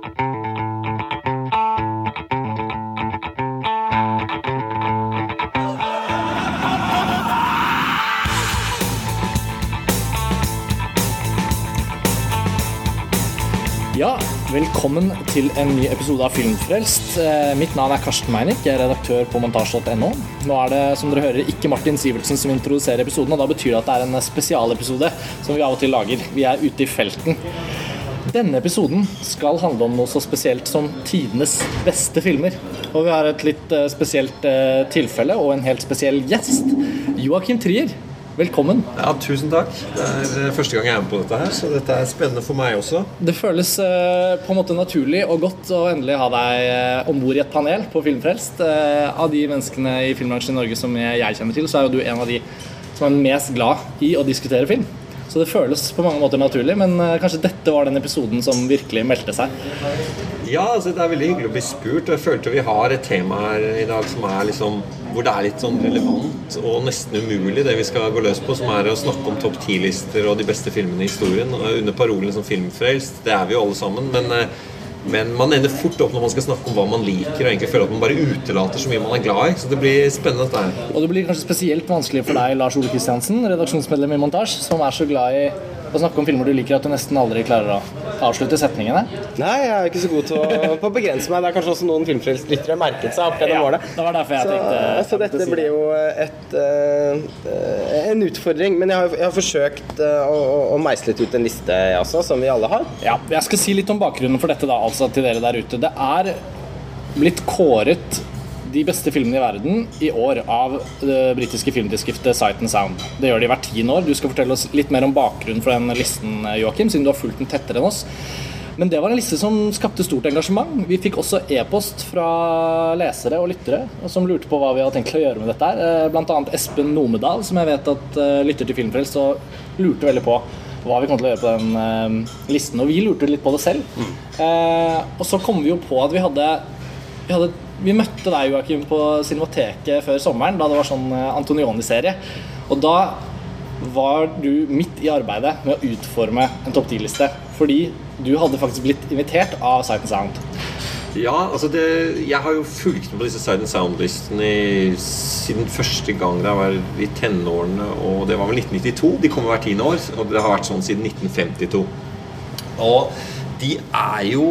Ja, velkommen til en ny episode av Filmfrelst. Eh, Mitt navn er Karsten Meinick, jeg er redaktør på montasj.no. Nå er det, som dere hører, ikke Martin Sivertsen som introduserer episoden, og da betyr det at det er en spesialepisode som vi av og til lager. Vi er ute i felten. Denne episoden skal handle om noe så spesielt som tidenes beste filmer. Og vi har et litt eh, spesielt eh, tilfelle og en helt spesiell gjest. Joakim Trier, velkommen. Ja, Tusen takk. Det er eh, første gang jeg er med på dette her, så dette er spennende for meg også. Det føles på en måte naturlig og godt å endelig ha deg om bord i et panel på Filmfrelst. Av de menneskene i filmbransjen i Norge som jeg kjenner til, så er jo du en av de som er mest glad i å diskutere film. Så det føles på mange måter naturlig, men eh, kanskje dette var den episoden som virkelig meldte seg. Ja, altså Det er veldig hyggelig å bli spurt. Jeg følte vi har et tema her i dag som er liksom hvor det er litt sånn relevant og nesten umulig, det vi skal gå løs på, som er å snakke om topp ti-lister og de beste filmene i historien. Under parolen som filmfrelst. Det er vi jo alle sammen. men eh, men man ender fort opp når man skal snakke om hva man liker, og egentlig føler at man bare utelater så mye man er glad i. Så det blir spennende dette her. Og det blir kanskje spesielt vanskelig for deg, Lars Ole Kristiansen, redaksjonsmedlem i Montasj, som er så glad i å snakke om filmer du liker at du nesten aldri klarer å avslutte setningene. Nei, jeg er ikke så god til å, på å begrense meg. Det er kanskje også noen filmfrelstlyttere merket seg opp gjennom Ja, årene. det var derfor jeg så, tenkte- så dette blir jo et, uh, en utfordring. Men jeg har, jeg har forsøkt eh, å, å, å meisle ut en liste, jeg også, som vi alle har. Ja, jeg skal si litt om bakgrunnen for dette da, altså til dere der ute. Det er blitt kåret de beste filmene i verden i år av det britiske filmtidsskriftet Sight and Sound. Det gjør de hvert tiende år. Du skal fortelle oss litt mer om bakgrunnen for den listen, Joakim, siden du har fulgt den tettere enn oss. Men det var en liste som skapte stort engasjement. Vi fikk også e-post fra lesere og lyttere som lurte på hva vi hadde tenkt å gjøre med dette. her. Eh, Blant annet Espen Nomedal, som jeg vet at eh, lytter til Filmfrelst, og lurte veldig på hva vi kom til å gjøre på den eh, listen. Og vi lurte litt på det selv. Eh, og så kom vi jo på at vi hadde vi, hadde, vi møtte deg, Joakim, på Cinemateket før sommeren, da det var sånn eh, Antonioni-serie. Og da var du midt i arbeidet med å utforme en topp 10-liste. Fordi du hadde faktisk blitt invitert av Sight Sound. Ja, altså det, Jeg har jo fulgt med på disse Sight Sound-listene siden første gang da jeg var i tenårene. Og det var vel 1992. De kommer hvert tiende år. Og det har vært sånn siden 1952. Og de er jo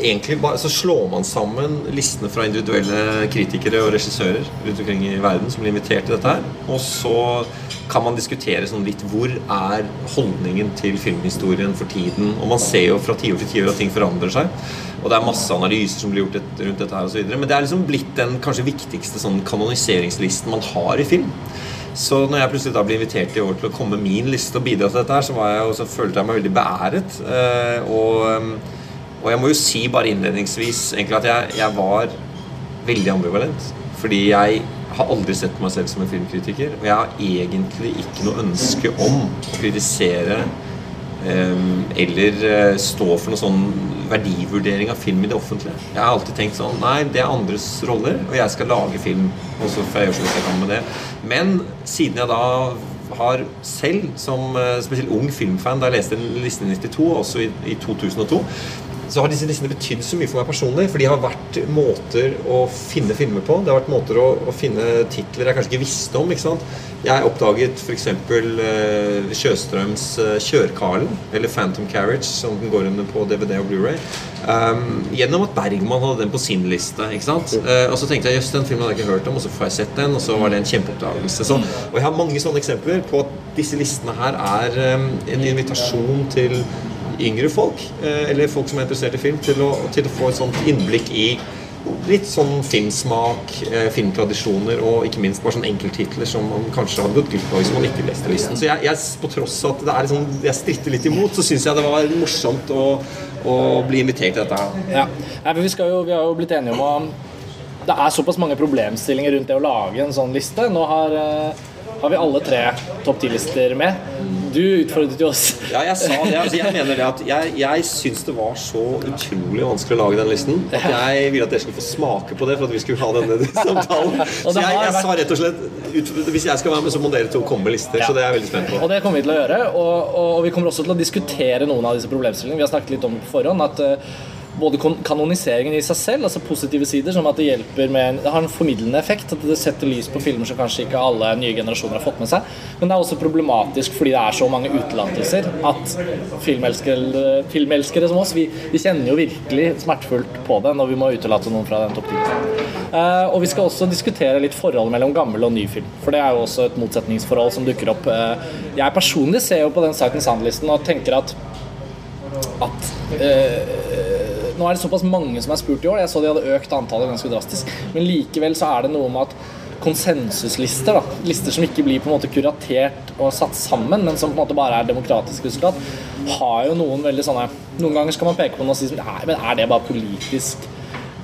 egentlig bare Så slår man sammen listene fra individuelle kritikere og regissører rundt omkring i verden som blir invitert til dette her. Og så kan man diskutere sånn litt hvor er holdningen til filmhistorien for tiden. Og man ser jo fra tiår til tiår at ting forandrer seg. Og det er masse analyser som blir gjort et, rundt dette her videre Men det er liksom blitt den kanskje viktigste sånn kanoniseringslisten man har i film. Så når jeg plutselig da ble invitert i år til å komme min liste og bidra til dette her, så, var jeg, så følte jeg meg veldig beæret. Eh, og, um, og jeg må jo si bare innledningsvis egentlig at jeg, jeg var veldig ambivalent. Fordi jeg har aldri sett på meg selv som en filmkritiker. Og jeg har egentlig ikke noe ønske om å kritisere um, eller eh, stå for noen sånn verdivurdering av film i det offentlige. Jeg har alltid tenkt sånn Nei, det er andres roller, og jeg skal lage film. Og så får jeg gjøre så godt jeg kan med det. Men siden jeg da har selv, som eh, spesielt ung filmfan, da jeg leste en liste i 92, også i, i 2002 så har disse listene betydd så mye for meg personlig. For de har vært måter å finne filmer på. Det har vært måter å, å finne titler jeg kanskje ikke visste om. ikke sant? Jeg oppdaget f.eks. Uh, Sjøstrøms uh, 'Kjørkarlen', eller 'Phantom Carriage', som den går under på DVD og Blu-ray um, gjennom at Bergman hadde den på sin liste. ikke sant? Uh, og så tenkte jeg jøss, den filmen hadde jeg ikke hørt om, og så får jeg sett den, og så var det en kjempeoppdagelse. Så, og jeg har mange sånne eksempler på at disse listene her er um, en invitasjon til yngre folk, eh, eller folk som er interessert i film, til å, til å få et sånt innblikk i litt sånn filmsmak, eh, filmtradisjoner og ikke minst bare sånn enkelttitler som man kanskje hadde gått glipp av hvis man ikke leste listen. Så jeg, jeg på tross av at det er sånn, jeg stritter litt imot, så syns jeg det var morsomt å, å bli invitert til dette. Ja. Nei, vi, jo, vi har jo blitt enige om å Det er såpass mange problemstillinger rundt det å lage en sånn liste. Nå har, eh, har vi alle tre topp ti-lister med. Du utfordret jo oss. Ja, jeg sa det. Altså, jeg mener det at jeg, jeg syns det var så utrolig vanskelig å lage den listen at jeg ville at dere skulle få smake på det for at vi skulle ha denne samtalen. Så jeg, jeg sa rett og slett ut, Hvis jeg skal være med, så må dere to komme med lister. Så det er jeg veldig spent på. Og det kommer vi til å gjøre. Og, og, og vi kommer også til å diskutere noen av disse problemstillingene. Vi har snakket litt om på forhånd at eh, både kanoniseringen i seg selv, altså positive sider, som at det hjelper med Det har en formidlende effekt, at det setter lys på filmer som kanskje ikke alle nye generasjoner har fått med seg. Men det er også problematisk fordi det er så mange utelatelser at filmelskere, filmelskere som oss, vi, vi kjenner jo virkelig smertefullt på det når vi må utelate noen fra den topp 10 Eh, og vi skal også diskutere litt forholdet mellom gammel og ny film. For det er jo også et motsetningsforhold som dukker opp. Eh, jeg personlig ser jo på den Sight and Sound-listen og tenker at at eh, Nå er det såpass mange som er spurt i år. Jeg så de hadde økt antallet ganske drastisk. Men likevel så er det noe med at konsensuslister, da, lister som ikke blir på en måte kuratert og satt sammen, men som på en måte bare er demokratisk resultat, har jo noen veldig sånne Noen ganger skal man peke på noe og si Nei, men er det bare politisk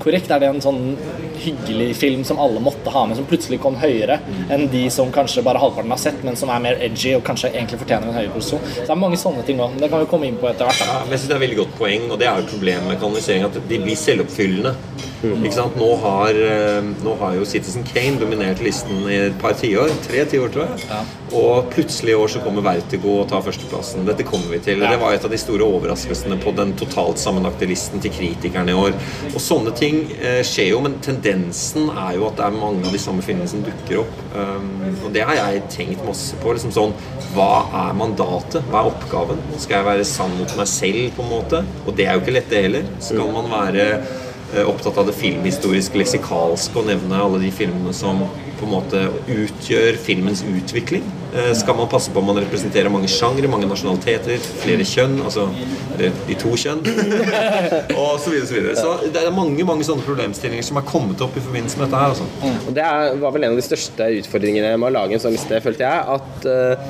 korrekt? Er det en sånn hyggelig film som alle måtte ha med, som plutselig kom høyere enn de som kanskje bare halvparten har sett, men som er mer edgy og kanskje egentlig fortjener en høyere posisjon? Så det er mange sånne ting òg. Det kan vi komme inn på etter hvert. Ja, jeg synes Det er et veldig godt poeng, og det er jo problemet med kanonisering. At de blir selvoppfyllende. Ikke sant? Nå har, eh, nå har jo Citizen Kane dominert listen i et par tiår. Tre tiår, tror jeg. Og plutselig i år så kommer Vertigo og tar førsteplassen. Dette kommer vi til. Det var et av de store overraskelsene på den totalt sammenlagte listen til kritikerne i år. Og sånne ting eh, skjer jo, men tendensen er jo at det er mange av de samme filmene som dukker opp. Um, og det har jeg tenkt masse på. liksom sånn, Hva er mandatet? Hva er oppgaven? Skal jeg være sann mot meg selv, på en måte? Og det er jo ikke lett, det heller. Skal man være eh, opptatt av det filmhistorisk leksikalske og nevne alle de filmene som på en måte utgjør filmens utvikling? Eh, Skal man passe på om man representerer mange sjangre, mange nasjonaliteter, flere kjønn, altså eller de to kjønn? og så videre, så videre. Så det er mange mange sånne problemstillinger som er kommet opp i forbindelse med dette her. altså. Og det er, var vel en av de største utfordringene med å lage en sånn liste, følte jeg. At eh,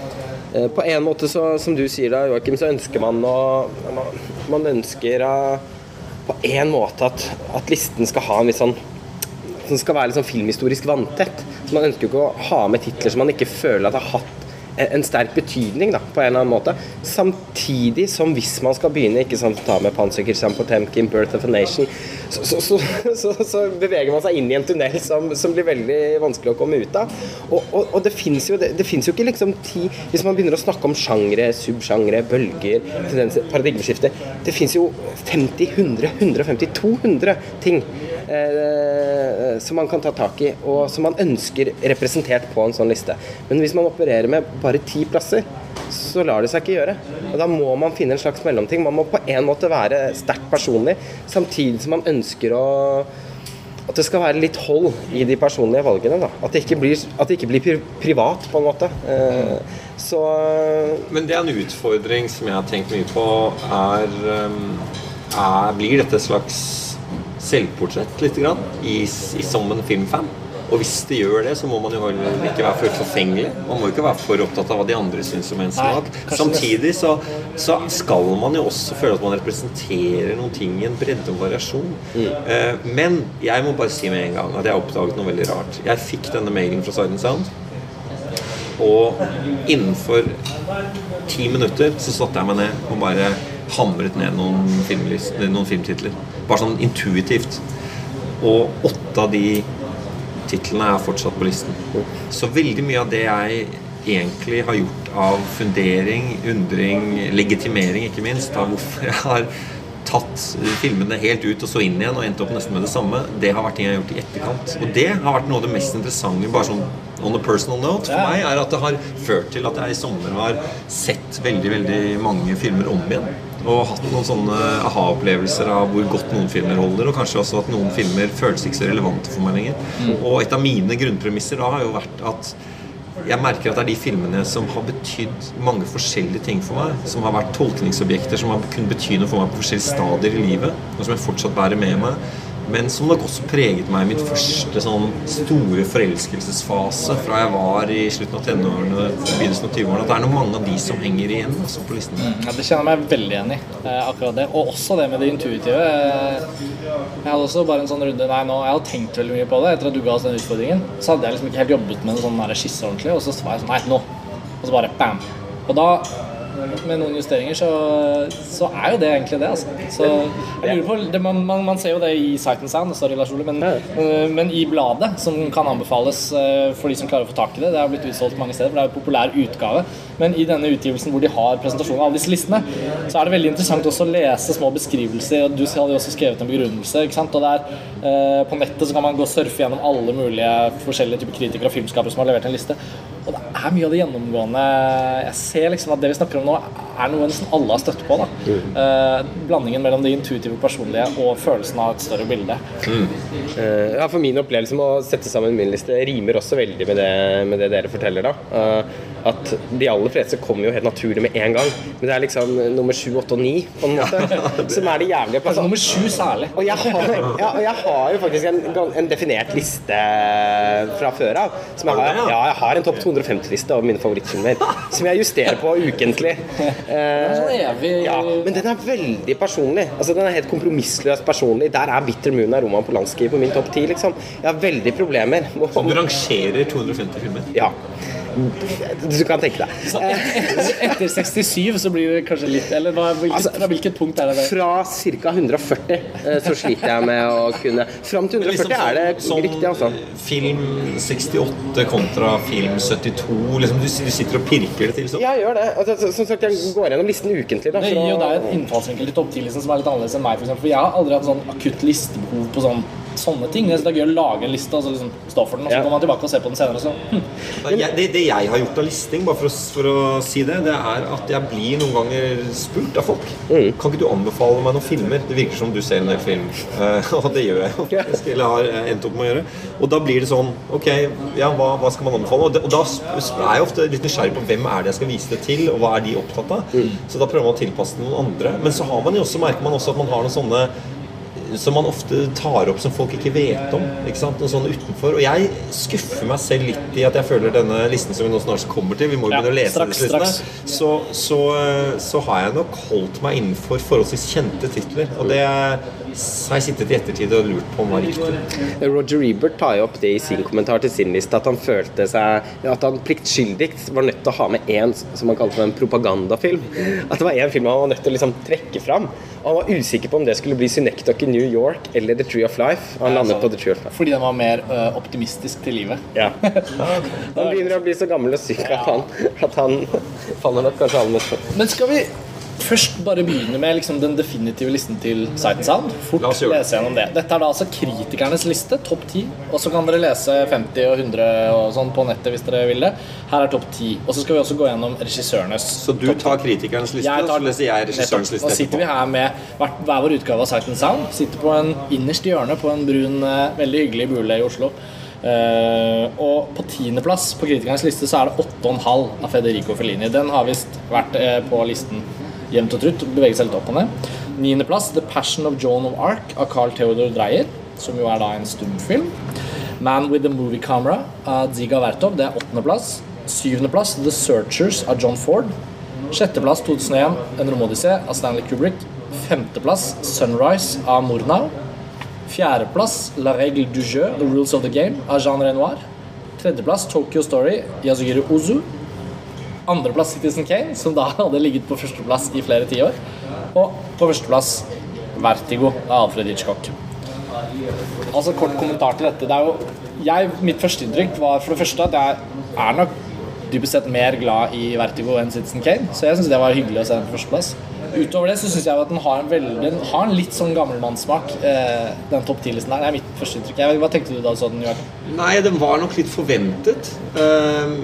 eh, på en måte, så, som du sier da, Joakim, så ønsker man å Man, man ønsker uh, på en måte at, at listen skal ha en litt sånn som skal være litt sånn filmhistorisk vanntett. Så Man ønsker jo ikke å ha med titler som man ikke føler at har hatt en sterk betydning da, på en eller annen måte. Samtidig som hvis man skal begynne ikke sant, ta med Panserkirsan Potemkin, 'Birth of a Nation', så, så, så, så, beveger man seg inn i en tunnel som, som blir veldig vanskelig å komme ut av. Og, og, og det fins jo, jo ikke liksom ti Hvis man begynner å snakke om sjangre, subsjangre, bølger, tendenser, Det fins jo 50, 100, 150, 200 ting eh, som man kan ta tak i, og som man ønsker representert på en sånn liste. Men hvis man opererer med bare ti plasser, så lar det seg ikke gjøre. Og Da må man finne en slags mellomting. Man må på en måte være sterkt personlig, samtidig som man ønsker å at det skal være litt hold i de personlige valgene. Da. At det ikke blir, det ikke blir privat, på en måte. Eh, så Men det er en utfordring som jeg har tenkt mye på, er, er Blir dette et slags selvportrett, litt grann, i, i, som en filmfan? Og hvis det gjør det, så må man jo ikke være for forfengelig. Man må ikke være for opptatt av hva de andre syns om ens smak. Samtidig så, så skal man jo også føle at man representerer noen ting i en bredde og variasjon. Eh, men jeg må bare si med en gang at jeg har oppdaget noe veldig rart. Jeg fikk denne mailen fra Silent Sound. Og innenfor ti minutter så satte jeg meg ned og bare hamret ned noen, noen filmtitler. Bare sånn intuitivt. Og åtte av de titlene er fortsatt på listen. Så veldig mye av det jeg egentlig har gjort av fundering, undring, legitimering ikke minst, av hvorfor jeg har tatt filmene helt ut og så inn igjen og endt opp nesten med det samme, det har vært ting jeg har gjort i etterkant. Og det har vært noe av det mest interessante, bare sånn on a personal note for meg, er at det har ført til at jeg i sommer har sett veldig, veldig mange filmer om igjen. Og hatt noen sånne aha-opplevelser av hvor godt noen filmer holder, og kanskje også at noen filmer føles ikke så relevante for meg lenger. Og et av mine grunnpremisser da har jo vært at jeg merker at det er de filmene som har betydd mange forskjellige ting for meg. Som har vært tolkningsobjekter som har kunnet bety noe for meg på forskjellige stadier i livet. Og som jeg fortsatt bærer med meg. Men som nok også preget meg i min første sånn store forelskelsesfase fra jeg var i slutten av tenårene begynnelsen av 20-årene. At det er noe mange av de som henger igjen altså, på listen. Ja, det kjenner jeg meg veldig igjen i. Eh, akkurat det. Og også det med det intuitive. Eh, jeg hadde også bare en sånn runde Nei, nå, jeg hadde tenkt veldig mye på det etter at du ga oss den utfordringen. Så hadde jeg liksom ikke helt jobbet med en sånn skisse ordentlig, og så var jeg sånn Nei, nå. Og så bare bam. Og da med noen justeringer, så, så er jo det egentlig det. Altså. Så jeg lurer på, det, man, man, ser jo det i Sight and Sound, sorry Lars Ole, men, øh, men i bladet, som kan anbefales øh, for de som klarer å få tak i det, det har blitt utsolgt mange steder, for det er en populær utgave, men i denne utgivelsen hvor de har presentasjon av alle disse listene, så er det veldig interessant også å lese små beskrivelser, og du hadde jo også skrevet en begrunnelse, ikke sant, og der øh, på nettet så kan man gå og surfe gjennom alle mulige forskjellige typer kritikere og filmskapere som har levert en liste. Og det er mye av det gjennomgående Jeg ser liksom at det vi snakker om nå, er noe nesten alle har støtt på. da Eh, Blandingen mellom det intuitive personlige og følelsen av et større bilde. Eh, ja, for Min opplevelse med å sette sammen min liste rimer også veldig med det, med det dere forteller. da Eh, At de aller fleste kommer jo helt naturlig med en gang. Men det er liksom nummer sju, åtte og ni på en måte som er de jævlige plassene. nummer sju særlig. Og jeg har, ja, og jeg har jo faktisk en, en definert liste fra før av. Som jeg har, ja, jeg har en topp 250-liste over mine favorittfilmer. Som jeg justerer på ukentlig. Eh, sånn ja, men den er veldig personlig. Altså Den er helt kompromissløst personlig. Der er Bitter Moon av Roman Polanski på min topp ti. Liksom. Jeg har veldig problemer. Du rangerer 250 filmer. Ja. Du kan tenke deg. Så et- etter 67 så blir det kanskje litt Eller hva, hvilket, Altså, fra hvilket punkt er det Der? Fra ca. 140 eh, så sliter jeg med å kunne Fram til 140 er det som, riktig, altså. Film 68 kontra film 72 liksom, du, du sitter og pirker det til sånn. Jeg gjør det. Altså, som sagt, jeg går gjennom listen ukentlig. Da, Det gir jo deg en innfallsvinkel til topp 10-listen som er litt annerledes enn meg. For, eksempel. for jeg har aldri hatt sånn akutt listebehov på sånn, sånne ting. Jeg synes det er gøy å lage en liste og så liksom stå for den, og så Ja. går man tilbake og ser på den senere. Så, hm. Jeg, det, det jeg har gjort av listing, bare for å, for å si det, det er at jeg blir noen ganger spurt av folk. Mm. Kan ikke du anbefale meg noen filmer? Det virker som du ser en del film. Eh, og det gjør jeg jo. Eller har eh, endt opp med å gjøre. Og da blir det sånn Ok, ja, hva, hva skal man anbefale? Og, det, og da er jeg ofte litt nysgjerrig på hvem er det jeg skal vise det til, og hva er de opptatt av. Mm. Så da prøver man å tilpasse det noen andre. Men så har man jo også, merker man også at man har noen sånne som man ofte tar opp som folk ikke vet om. ikke sant? Noe sånn utenfor. Og jeg skuffer meg selv litt i at jeg føler denne listen som vi nå snart kommer til Vi må jo Ja, begynne å lese straks, disse listene. Så, så, så har jeg nok holdt meg innenfor forholdsvis kjente titler. Og det har jeg sittet i ettertid og lurt på om var riktig. Roger Ebert tar jo opp det i sin kommentar til sin liste, at han følte seg At han pliktskyldig var nødt til å ha med én som han kalte for en propagandafilm. At det var én film han var nødt til å liksom trekke fram. Og han var usikker på om det skulle bli Synecdoche i New York eller The Tree of Life. Og han landet på The Tree of Life. Fordi den var mer ø, optimistisk til livet. Ja. Han begynner å bli så gammel og syk at han, at han faller nok kanskje aller mest. Men skal vi først bare begynne med liksom, den definitive listen til Sight and Sound? Fort lese gjennom det. Dette er da altså kritikernes liste, topp 10. Og så kan dere lese 50 og 100 og sånn på nettet hvis dere vil det. Her er topp 10. Og så skal vi også gå gjennom regissørenes Så du tar kritikernes liste, og så leser jeg regissørens liste Og sitter vi her med hver, hver vår utgave av Sight and Sound. Sitter på en innerst i hjørnet på en brun, eh, veldig hyggelig bule i Oslo. Uh, og på tiendeplass på kritikernes liste så er det 8,5 av Federico Fellini. Den har visst vært uh, på listen jevnt og trutt. beveger seg litt opp og ned. Niendeplass The Passion of Joan of Arc av Carl Theodor Dreyer, som jo er da en stumfilm. Man with a Movie Camera av Dziga Vertov, det er åttendeplass. Syvendeplass The Searchers av John Ford. Sjetteplass 2001 En romodyssé av Stanley Kubrick. Femteplass Sunrise av Murnau. Fjerdeplass La Règle du jeu, The Rules of the Game av Jean Renoir. Tredjeplass Tokyo Story, Yasugiri Ozu. Andreplass Citizen Kane, som da hadde ligget på førsteplass i flere tiår. Og på førsteplass Vertigo av Alfred Hitchcock. Altså Kort kommentar til dette. Det er jo, jeg, mitt førsteinntrykk var for det første at jeg er nok dypest sett mer glad i Vertigo enn Citizen Kane, så jeg syns det var hyggelig å se den på førsteplass. Utover det så syns jeg at den har en, veldig, den har en litt sånn gammelmannssmak, eh, den topp 10-listen der. Det er mitt førsteinntrykk. Jeg Hva tenkte du da du så den? Joakim? Nei, den var nok litt forventet. Uh,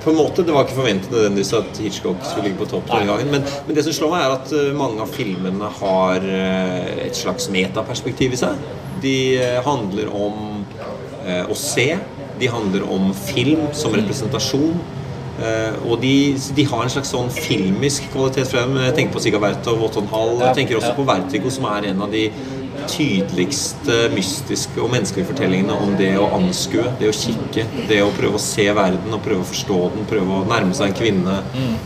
på en måte, Det var ikke forventet nødvendigvis at Hitchcock skulle ligge på topp denne gangen. Men, men det som slår meg, er at uh, mange av filmene har uh, et slags metaperspektiv i seg. De eh, handler om å se. De handler om film som representasjon. Eh, og de, de har en slags sånn filmisk kvalitet frem. Jeg tenker på Sigaberto og Otton Hall. Jeg tenker også på Vertigo, som er en av de tydeligste mystiske og menneskelige fortellingene om det å anskue, det å kikke, det å prøve å se verden og prøve å forstå den, prøve å nærme seg en kvinne,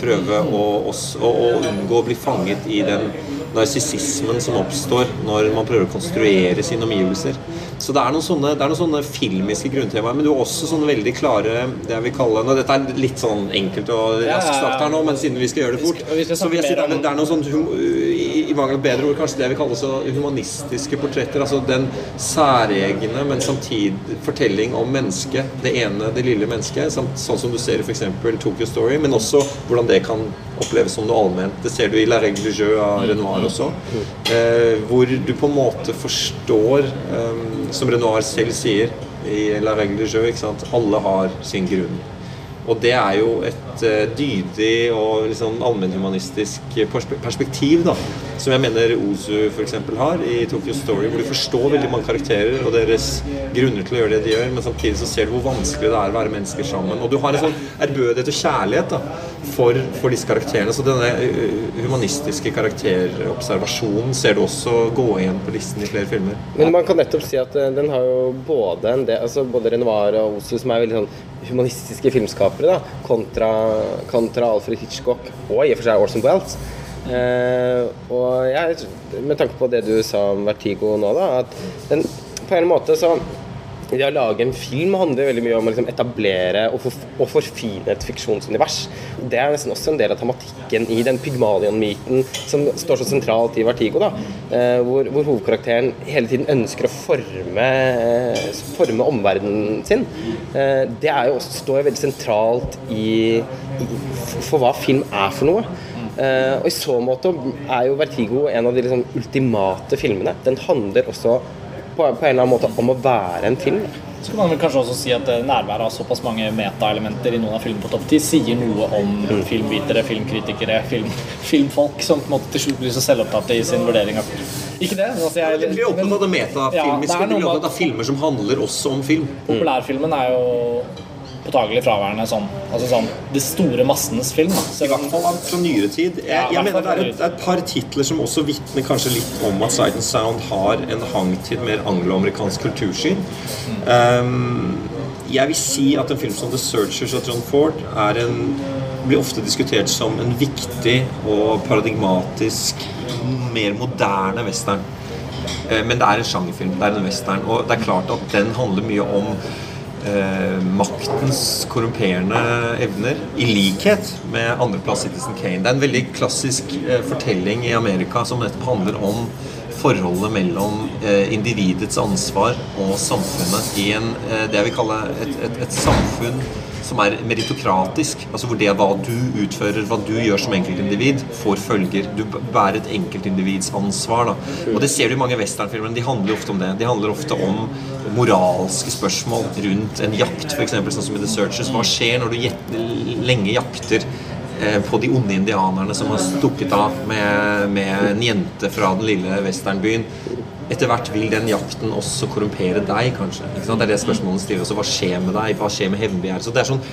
prøve å, å, å, å unngå å bli fanget i den narsissismen som oppstår når man prøver å konstruere sine omgivelser. Så det er noen sånne, det er noen sånne filmiske grunntemaer, men du har også sånne veldig klare det jeg vil kalle nå, Dette er litt sånn enkelt og raskt sagt her nå, men siden vi skal gjøre det fort, så vil jeg si det, er- det er noe sånn i, mangel av bedre ord, kanskje det jeg vil kalle så humanistiske portretter. Altså den særegne, men samtidig fortelling om mennesket. Det ene, det lille mennesket. Samt, sånn som du ser i f.eks. Tokyo Story, men også hvordan det kan oppleves som noe allment. Det ser du i La Règle du Jeu av Renoir også. Eh, hvor du på en måte forstår, eh, som Renoir selv sier i La Règle du Jeu, ikke sant? alle har sin grunn. Og det er jo et eh, dydig og liksom allmennhumanistisk perspektiv, da. Som jeg mener Ozu f.eks. har i Tokyo Story, hvor du forstår veldig mange karakterer og deres grunner til å gjøre det de gjør, men samtidig så ser du hvor vanskelig det er å være mennesker sammen. Og du har en sånn ærbødighet og kjærlighet da, for, for disse karakterene. Så denne eh, humanistiske karakterobservasjonen ser du også gå igjen på listen i flere filmer. Men man kan nettopp si at eh, den har jo både en del, altså både Renoir og Osu, som er veldig sånn humanistiske filmskapere, da, kontra, kontra Alfred Hitchcock og i og for seg Orson Welles. Eh, og jeg, med tanke på det du sa om Vertigo nå, da, at den på en måte så det å lage en film handler veldig mye om å liksom etablere og, for, og forfine et fiksjonsunivers. Det er nesten også en del av tematikken i den Pygmalion-myten som står så sentralt i Vertigo. da, eh, hvor, hvor hovedkarakteren hele tiden ønsker å forme, forme omverdenen sin. Eh, det er jo også, står jo veldig sentralt i, for hva film er for noe. Eh, og I så måte er jo Vertigo en av de liksom, ultimate filmene. Den handler også på, på en eller annen måte om å være en film. Så kan man vel kanskje også si at eh, nærværet av såpass mange metaelementer i noen av filmene på topp 10 sier noe om filmvitere, filmkritikere, film, filmfolk som på en måte til slutt blir så selvopptatte i sin vurdering av film. Ikke det? Altså, jeg, det blir opptatt av det metafilmiske. Ja, det er blir opptatt av filmer som handler også om film. Populærfilmen er jo påtagelig fraværende sånn. Altså sånn de store massenes film. I hvert fall fra nyere tid. Jeg, Ja, jeg mener det er, et, det er et par titler som også vitner kanskje litt om at Sight and Sound har en hang til mer angloamerikansk kultursyn. Um, jeg vil si at en film som The Searchers av John Ford en, blir ofte diskutert som en viktig og paradigmatisk, mer moderne western. Eh, Men det er en sjangerfilm. Det er en western. Og det er klart at den handler mye om eh, maktens korrumperende evner, i likhet med andreplass Citizen Kane. Det er en veldig klassisk eh, fortelling i Amerika som nettopp handler om forholdet mellom eh, individets ansvar og samfunnet i en, eh, det jeg vil kalle et, et, et samfunn som er meritokratisk. Altså hvor det hva du utfører, hva du gjør som enkeltindivid, får følger. Du bærer et enkeltindivids ansvar. Da. Og det ser du i mange westernfilmer. De handler ofte om det. De handler ofte om moralske spørsmål rundt en jakt, f.eks. sånn som i The Searchers. Hva skjer når du lenge jakter eh, på de onde indianerne som har stukket av med, med en jente fra den lille westernbyen? Etter hvert vil den jakten også korrumpere deg, kanskje. Ikke sant? Det er det spørsmålet stiller. Også, hva skjer med deg? Hva skjer med hevnbegjæret? Så det er sånn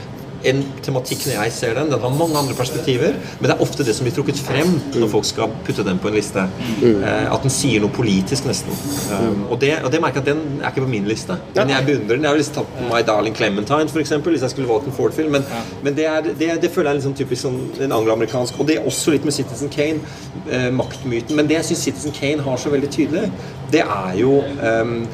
en tematikk når jeg ser den, den har mange andre perspektiver, men det er ofte det som blir trukket frem når folk skal putte den på en liste. Eh, at den sier noe politisk, nesten. Um, og, det, og det merker jeg at den er ikke på min liste. Men jeg beundrer den. Jeg har lyst til å ta My Darling Clementine, eksempel, hvis jeg skulle valgt en Ford-film. Men, men det, er, det, det føler jeg er sånn typisk sånn en angloamerikansk. Og det er også litt med Citizen Kane, eh, maktmyten. Men det jeg syns Citizen Kane har så veldig tydelig, det er jo um,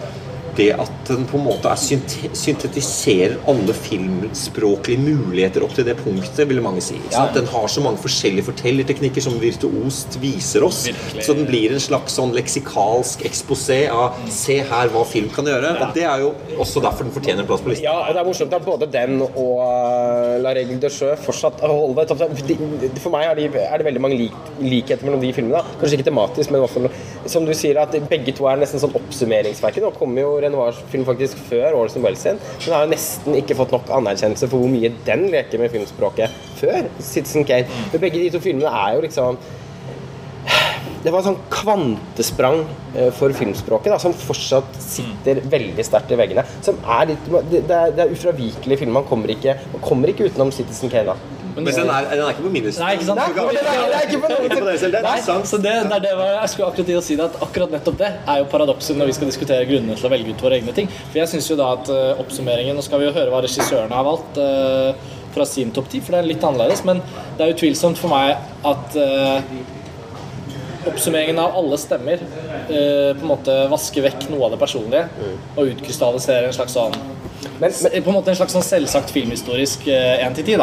det at den på en måte er synte syntetiserer alle filmspråklige muligheter opp til det punktet, ville mange si. Ja. Den har så mange forskjellige fortellerteknikker som virtuost viser oss. Virkelig. Så den blir en slags sånn leksikalsk eksposé av Se her hva film kan gjøre. Og det er jo også derfor den fortjener en plass på listen. Ja, og det er morsomt at både den og uh, La Règle de Sjø fortsatt holder For meg er, de, er det veldig mange lik, likheter mellom de filmene. Kanskje ikke tematisk, men i hvert fall som du sier, at begge to er nesten sånn oppsummeringsverket. Nå kommer jo Renoirs film faktisk før Orson Welles sin. Den har jo nesten ikke fått nok anerkjennelse for hvor mye den leker med filmspråket før Citizen Kane. Men begge de to filmene er jo liksom det var et sånn kvantesprang eh, for filmspråket da, som fortsatt sitter veldig sterkt i veggene. Som er litt, det er, det er ufravikelige filmer. Man kommer ikke, man kommer ikke utenom Citizen Kane. da. Men den er, den er ikke på minus. Nei, ikke sant? Nei, men det er- er ikke på Ikke det er sant. så det, det det var, jeg skulle akkurat til å si det at akkurat nettopp det er jo paradokset når vi skal diskutere grunnene til å velge ut våre egne ting. For jeg syns jo da at uh, oppsummeringen Nå skal vi jo høre hva regissørene har valgt Uh, fra sin topp ti, for det er litt annerledes. Men det er utvilsomt for meg at eh, oppsummeringen av alle stemmer eh, på en måte vasker vekk noe av det personlige og utkrystalliserer en slags sånn Men, men, på en måte en slags sånn selvsagt filmhistorisk én til ti.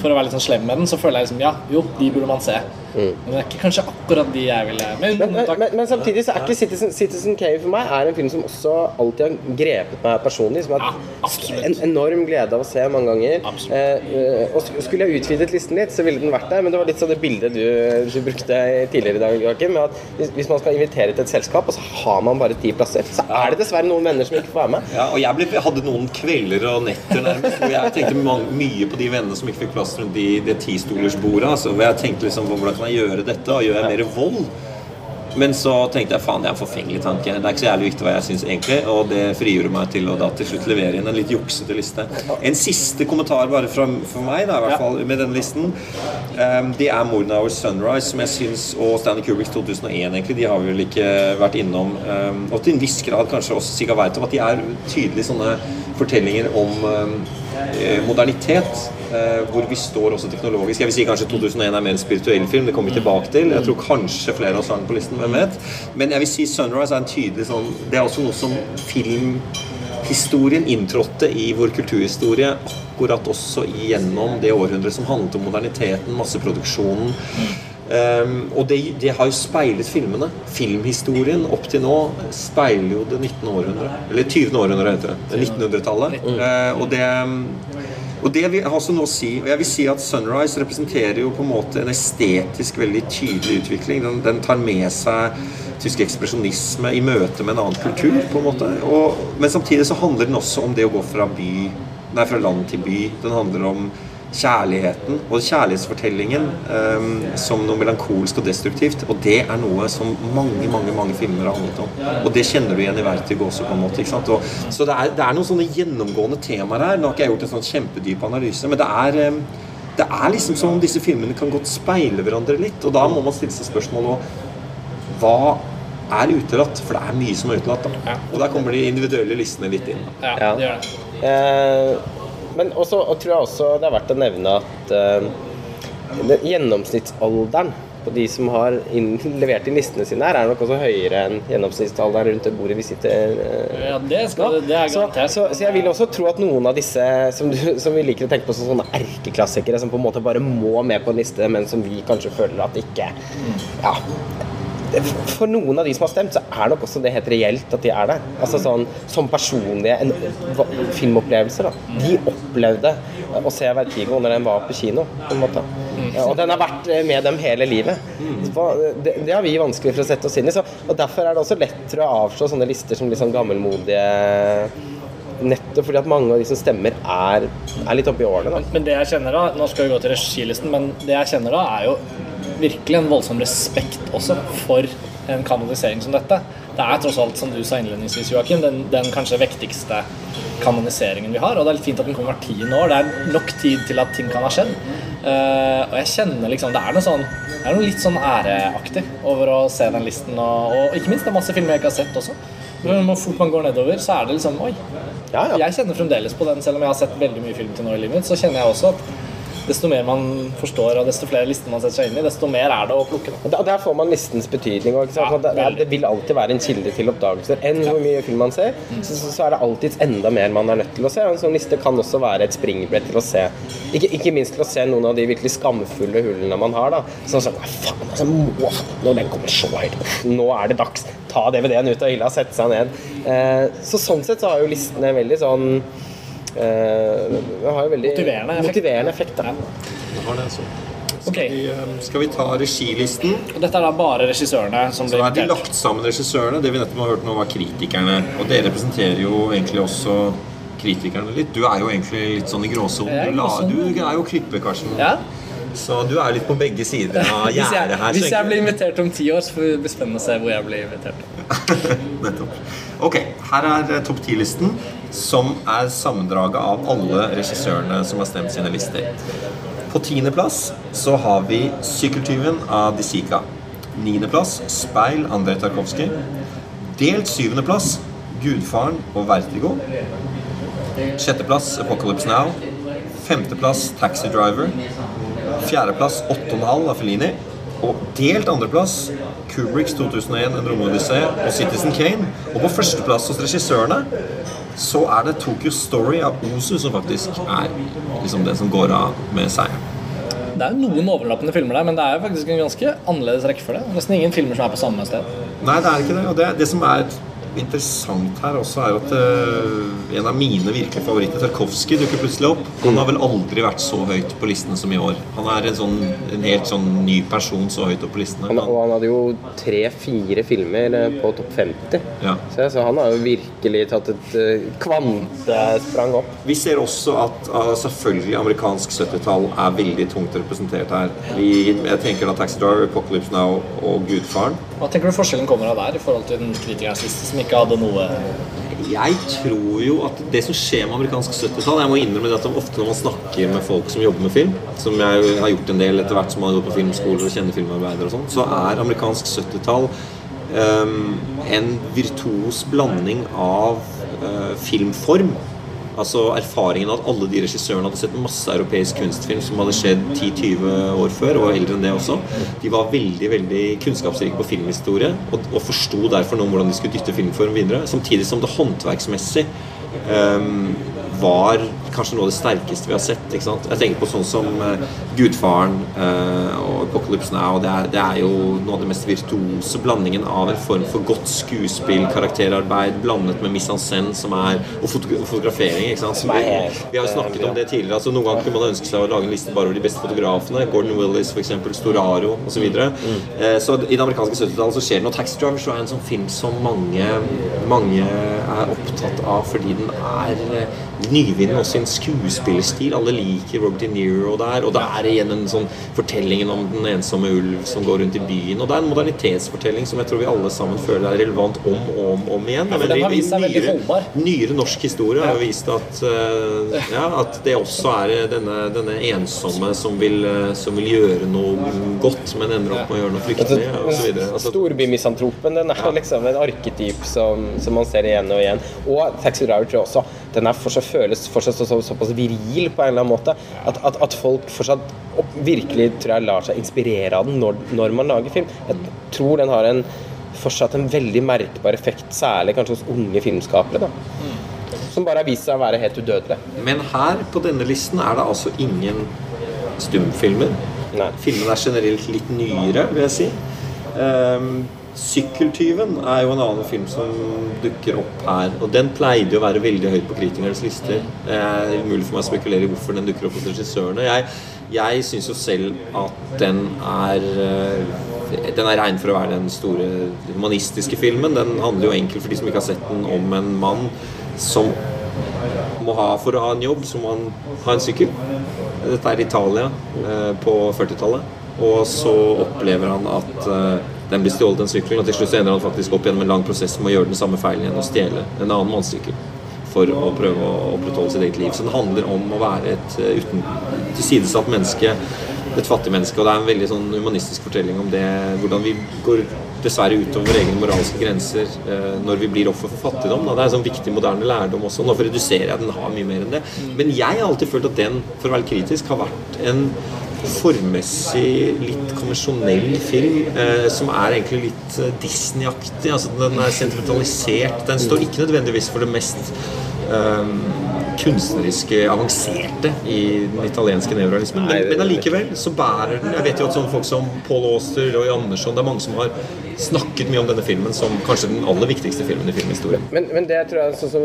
For å være litt sånn slem med den, så føler jeg liksom ja, jo, de burde man se. Men det er ikke kanskje akkurat de jeg ville men, men, men, men samtidig så er ikke Citizen, Citizen Kane for meg er en film som også alltid har grepet meg personlig. Som har hatt en enorm glede av å se mange ganger. Eh, eh, og skulle jeg utvidet listen litt, så ville den vært der. Men det var litt sånn det bildet du, du brukte tidligere i dag, Joakim. Med at hvis, hvis man skal invitere til et selskap, og så har man bare ti plasser, så er det dessverre noen venner som ikke får være med. Ja, og jeg, ble, jeg hadde noen kvelder og netter nærmest hvor jeg tenkte mye på de vennene som ikke fikk plass rundt de, det tistolersbordet. Altså, hvor jeg tenkte liksom hvordan kan jeg gjøre dette? Og gjør jeg mer vold? Men så tenkte jeg faen, det er en forfengelig tanke. Det er ikke så jævlig viktig hva jeg syns egentlig. Og det frigjorde meg til å da til slutt levere inn en litt juksete liste. En siste kommentar bare fra, for meg, da, i hvert fall med denne listen. Um, det er Mordnauer Sunrise, som jeg syns, og Stanley Kubrick 2001, egentlig. De har vi vel ikke vært innom. Um, og til en viss grad kanskje også Siga Veitov, at de er tydelige sånne fortellinger om um, modernitet. eh, hvor vi står også teknologisk. Jeg vil si kanskje 2001 er mer en spirituell film. Det kommer vi tilbake til. Jeg tror kanskje flere av oss har den på listen. Hvem vet? Men jeg vil si 'Sunrise' er en tydelig sånn Det er også noe som filmhistorien inntrådte i vår kulturhistorie akkurat også gjennom det århundret som handlet om moderniteten, masseproduksjonen. Um, og det, det har jo speilet filmene. Filmhistorien opp til nå speiler jo det 19. århundre. Eller 20. århundre, heter det. Det er 1900-tallet. Uh, og det og det vil altså nå si, og jeg vil si at 'Sunrise' representerer jo på en måte en estetisk veldig tydelig utvikling. Den, den tar med seg tysk ekspresjonisme i møte med en annen kultur. på en måte. Og, men samtidig så handler den også om det å gå fra, by, nei, fra land til by. Den handler om kjærligheten og kjærlighetsfortellingen um, som noe melankolsk og destruktivt. Og det er noe som mange mange, mange filmer har handlet om. Og det kjenner du igjen i Vertigo også. på en måte, ikke sant? Og, så det er, det er noen sånne gjennomgående temaer her. Nå har ikke jeg gjort en sånn kjempedyp analyse, men det er um, det er liksom som om disse filmene kan godt speile hverandre litt. Og da må man stille seg spørsmålet Hva er utelatt? For det er mye som er utelatt. da. Og der kommer de individuelle listene litt inn. Ja, Ja. det gjør det. Men også og tror jeg også det er verdt å nevne at uh, gjennomsnittsalderen på de som har inn, levert inn listene sine her, er nok også høyere enn gjennomsnittsalderen rundt det bordet vi sitter uh, Ja, det, skal, det er så, garantert. så, så jeg vil også tro at noen av disse som, du, som vi liker å tenke på som sånne erkeklassikere, som på en måte bare må med på en liste, men som vi kanskje føler at ikke Ja. For noen av de som har stemt, så er nok også det helt reelt at de er der. Altså sånn Som personlige en, filmopplevelser. da De opplevde å se Vertigo når den var på kino. På en måte Og den har vært eh, med dem hele livet. Det, det har vi vanskelig for å sette oss inn i. Så, og Derfor er det også lettere å avslå sånne lister som litt sånn gammelmodige Nettopp fordi at mange av de som stemmer, er, er litt oppi årene. da Men det jeg kjenner da, nå skal vi gå til regilisten, men det jeg kjenner da, er jo virkelig en voldsom respekt også for en kanonisering som dette. Det er tross alt, som du sa innledningsvis, Joakim, den, den kanskje vektigste kanoniseringen vi har. Og det er litt fint at den kommer hvert tiende år. Det er nok tid til at ting kan ha skjedd. Uh, og jeg kjenner liksom Det er noe sånn Det er noe litt sånn æreaktig over å se den listen. Og, og ikke minst det er masse filmer jeg ikke har sett også. Men Hvor fort man går nedover, så er det liksom Oi. Ja, ja. Jeg kjenner fremdeles på den, selv om jeg har sett veldig mye film til nå i livet mitt, så kjenner jeg også at desto mer man forstår, og desto flere lister man setter seg inn i, desto mer er det å plukke. Da. Der- får man listens betydning. Ja, det, det vil alltid være en kilde til oppdagelser. Enn hvor mye film man ser, så, så, er det alltids enda mer man er nødt til å se. En sånn liste kan også være et springbrett til å se Ikke, ikke minst til å se noen av de virkelig skamfulle hullene man har. da Sånn sånn faen, altså, må, Når den kommer så høyt Nå er det dags. Ta DVD-en ut av hylla, sette seg ned. Eh, så sånn sett så har jo listene veldig sånn eh, har jo veldig Motiverende effekt. motiverende effekt da. Det har det, altså. Ok, Skal vi, eh, Skal vi ta regilisten? og Dette er da bare regissørene som Så er de lagt sammen regissørene. Det vi nettopp har hørt nå, var kritikerne. Og det representerer jo egentlig også kritikerne litt. Du er jo egentlig litt sånn i gråsonen. Du, du er jo klipper, Karsten. Ja? Så du er litt på begge sider av gjerdet her. hvis jeg blir invitert om ti år, så får det bli spennende å se hvor jeg blir invitert. Nettopp. Ok, her er eh, topp 10-listen, som er sammendraget av alle regissørene som har stemt sine lister. På tiendeplass så har vi 'Sykkeltyven' av Disika. Niendeplass 'Speil' Andrej Tarkovskij. Delt syvendeplass 'Gudfaren' og 'Vertigo'. Sjetteplass 'Apocalypse Now'. Femteplass 'Taxi Driver'. Fjerdeplass 8,5 av Fellini. Og delt andreplass Kubricks 2001 En romodyssé og Citizen Kane. Og på førsteplass hos regissørene så er det Tokyo Story av Ozu som faktisk er liksom det som går av med seieren. Det er jo noen overlappende filmer der, men det er faktisk en ganske annerledes rekkefølge. Nesten ingen filmer som er på samme sted. Nei, det er ikke det. Og det, det som er interessant her også, er at uh, en av mine virkelige favoritter, Tarkovskij, dukker plutselig opp. Han har vel aldri vært så høyt på listene som i år. Han er en, sånn, en helt sånn ny person så høyt opp på listene. Han, og han hadde jo tre-fire filmer eh, på topp 50. Ja. Så, så han har jo virkelig tatt et uh, kvantesprang opp. Vi ser også at uh, selvfølgelig amerikansk 70-tall er veldig tungt representert her. Vi, jeg tenker da Taxi Driver, Apocalypse Now og Gudfaren. Hva tenker du forskjellen kommer av der i forhold til den kritikernes liste, som ikke hadde noe Jeg tror jo at det som skjer med amerikansk 70-tall Jeg må innrømme det at ofte når man snakker med folk som jobber med film, som jeg har gjort en del etter hvert som har gått på filmskoler og kjenner filmarbeidere og sånn, så er amerikansk 70-tall um, en virtuos blanding av uh, filmform Altså erfaringen at alle de regissørene hadde sett masse europeisk kunstfilm som hadde skjedd 10-20 år før, og eldre enn det også. De var veldig veldig kunnskapsrike på filmhistorie og, og forsto derfor noe om hvordan de skulle dytte filmform videre. Samtidig som det håndverksmessig um, var kanskje noe av det sterkeste vi har sett. ikke sant? Jeg tenker på sånn som uh, Gudfaren uh, og Apocalypse Now. Det er, det er jo noe av det mest virtuose blandingen av en form for godt skuespill, karakterarbeid, blandet med mise en scène som er, og fotografering. ikke sant? Som er vi har jo snakket om det tidligere. altså Noen ganger kunne man ønske seg å lage en liste bare over de beste fotografene. Gordon Willis, f.eks. Storaro osv. Så, videre. uh, så i det amerikanske 70-tallet så skjer det noe. Taxi Driver så er en sånn film som mange, mange er opptatt av fordi den er nyvinnende også i en skuespillerstil. Alle liker Robert De Niro der. Og det er igjen en sånn fortellingen om den ensomme ulv som går rundt i byen. Og det er en modernitetsfortelling som jeg tror vi alle sammen føler er relevant om og om, om igjen. Ja, for den har vist seg veldig holdbar. nyere norsk historie har vist at, uh, ja, at det også er denne, denne ensomme som vil, uh, som vil gjøre noe godt, men ender opp med å gjøre noe fryktelig osv. Altså, Storbymisantropen den er liksom en arketyp som, som man ser igjen og igjen. Og Taxi Driver tror jeg også den er fortsatt, føles fortsatt så, så, såpass viril på en eller annen måte. At, at, at folk fortsatt opp, virkelig tror jeg lar seg inspirere av den når, når man lager film. Jeg tror den har en, fortsatt en veldig merkbar effekt, særlig kanskje hos unge filmskapere. da. Som bare har vist seg å være helt udødelig. Men her på denne listen er det altså ingen stumfilmer. Nei. Filmene er generelt litt nyere, vil jeg si. Um, 'Sykkeltyven' er jo en annen film som dukker opp her. Og den pleide å være veldig høyt på kritikernes lister. Det er umulig for meg å spekulere i hvorfor den dukker opp hos regissørene. Jeg, jeg syns jo selv at den er eh, den er regnet for å være den store humanistiske filmen. Den handler jo enkelt for de som ikke har sett den, om en mann som må ha for å ha en jobb, så må han ha en sykkel. Dette er Italia eh, på 40-tallet. Og så opplever han at eh, den blir stjålet, den sykkelen, og til slutt ender han faktisk opp gjennom en lang prosess med å gjøre den samme feilen igjen og stjele en annen mannssykkel for å prøve å opprettholde sitt eget liv. Så det handler om å være et eh, uten, tilsidesatt menneske, et fattig menneske. Og det er en veldig sånn humanistisk fortelling om det, hvordan vi går dessverre utover egne moralske grenser eh, når vi blir offer for fattigdom. Da. Det er en sånn viktig moderne lærdom også. Nå reduserer jeg den har mye mer enn det. Men jeg har alltid følt at den, for å være kritisk, har vært en formmessig litt konvensjonell film, eh, som er egentlig litt eh, Disney-aktig. Altså, den er sentimentalisert. Den står ikke nødvendigvis for det mest eh, kunstneriske, avanserte i den italienske neorealismen. Men, men allikevel så bærer den Jeg vet jo at sånne folk som Paul Auster og Andersson Det er mange som har snakket mye om denne filmen som kanskje den aller viktigste filmen i filmhistorien. Men, men det tror jeg sånn som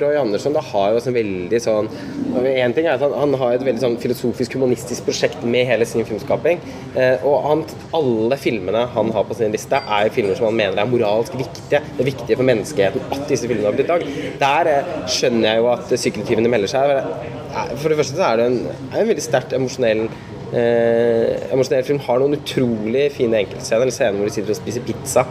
Roy Andersson da har jo en veldig sånn En ting er at han, han har et veldig sånn filosofisk, humanistisk prosjekt med hele sin filmskaping. Eh, og han, alle filmene han har på sin liste, er filmer som han mener er moralsk viktige. Det er viktige for menneskeheten at disse filmene har blitt lagd. Der eh, skjønner jeg jo at sykkeltyvene melder seg. For det første så er det en, er en veldig sterkt emosjonell eh, emosjonell film. Har noen utrolig fine enkeltscener. Scener hvor de sitter og spiser pizza.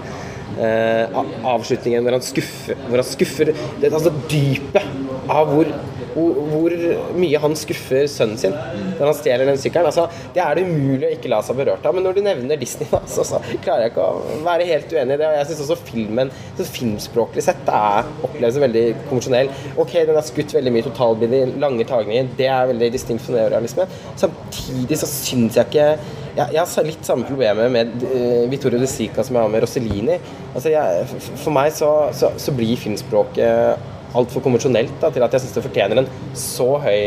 Eh, avslutningen hvor han skuffer, hvor han skuffer det, altså Dypet av hvor, hvor, mye han skuffer sønnen sin når han stjeler den sykkelen. Altså, det er det umulig å ikke la seg berørt av. Men når du nevner Disney, da, så, så klarer jeg ikke å være helt uenig i det. Og jeg syns også filmen, så filmspråklig sett, er, oppleves veldig konvensjonell. Ok, den er skutt veldig mye totalbilde, lange tagninger, det er veldig distinkt fra neorealisme. Samtidig så syns jeg ikke jeg, jeg har litt samme problemet med uh, Vittorio De Sica som jeg har med Rossellini. Altså, jeg, for meg så, så, så blir filmspråket altfor konvensjonelt da, til at jeg syns det fortjener en så høy,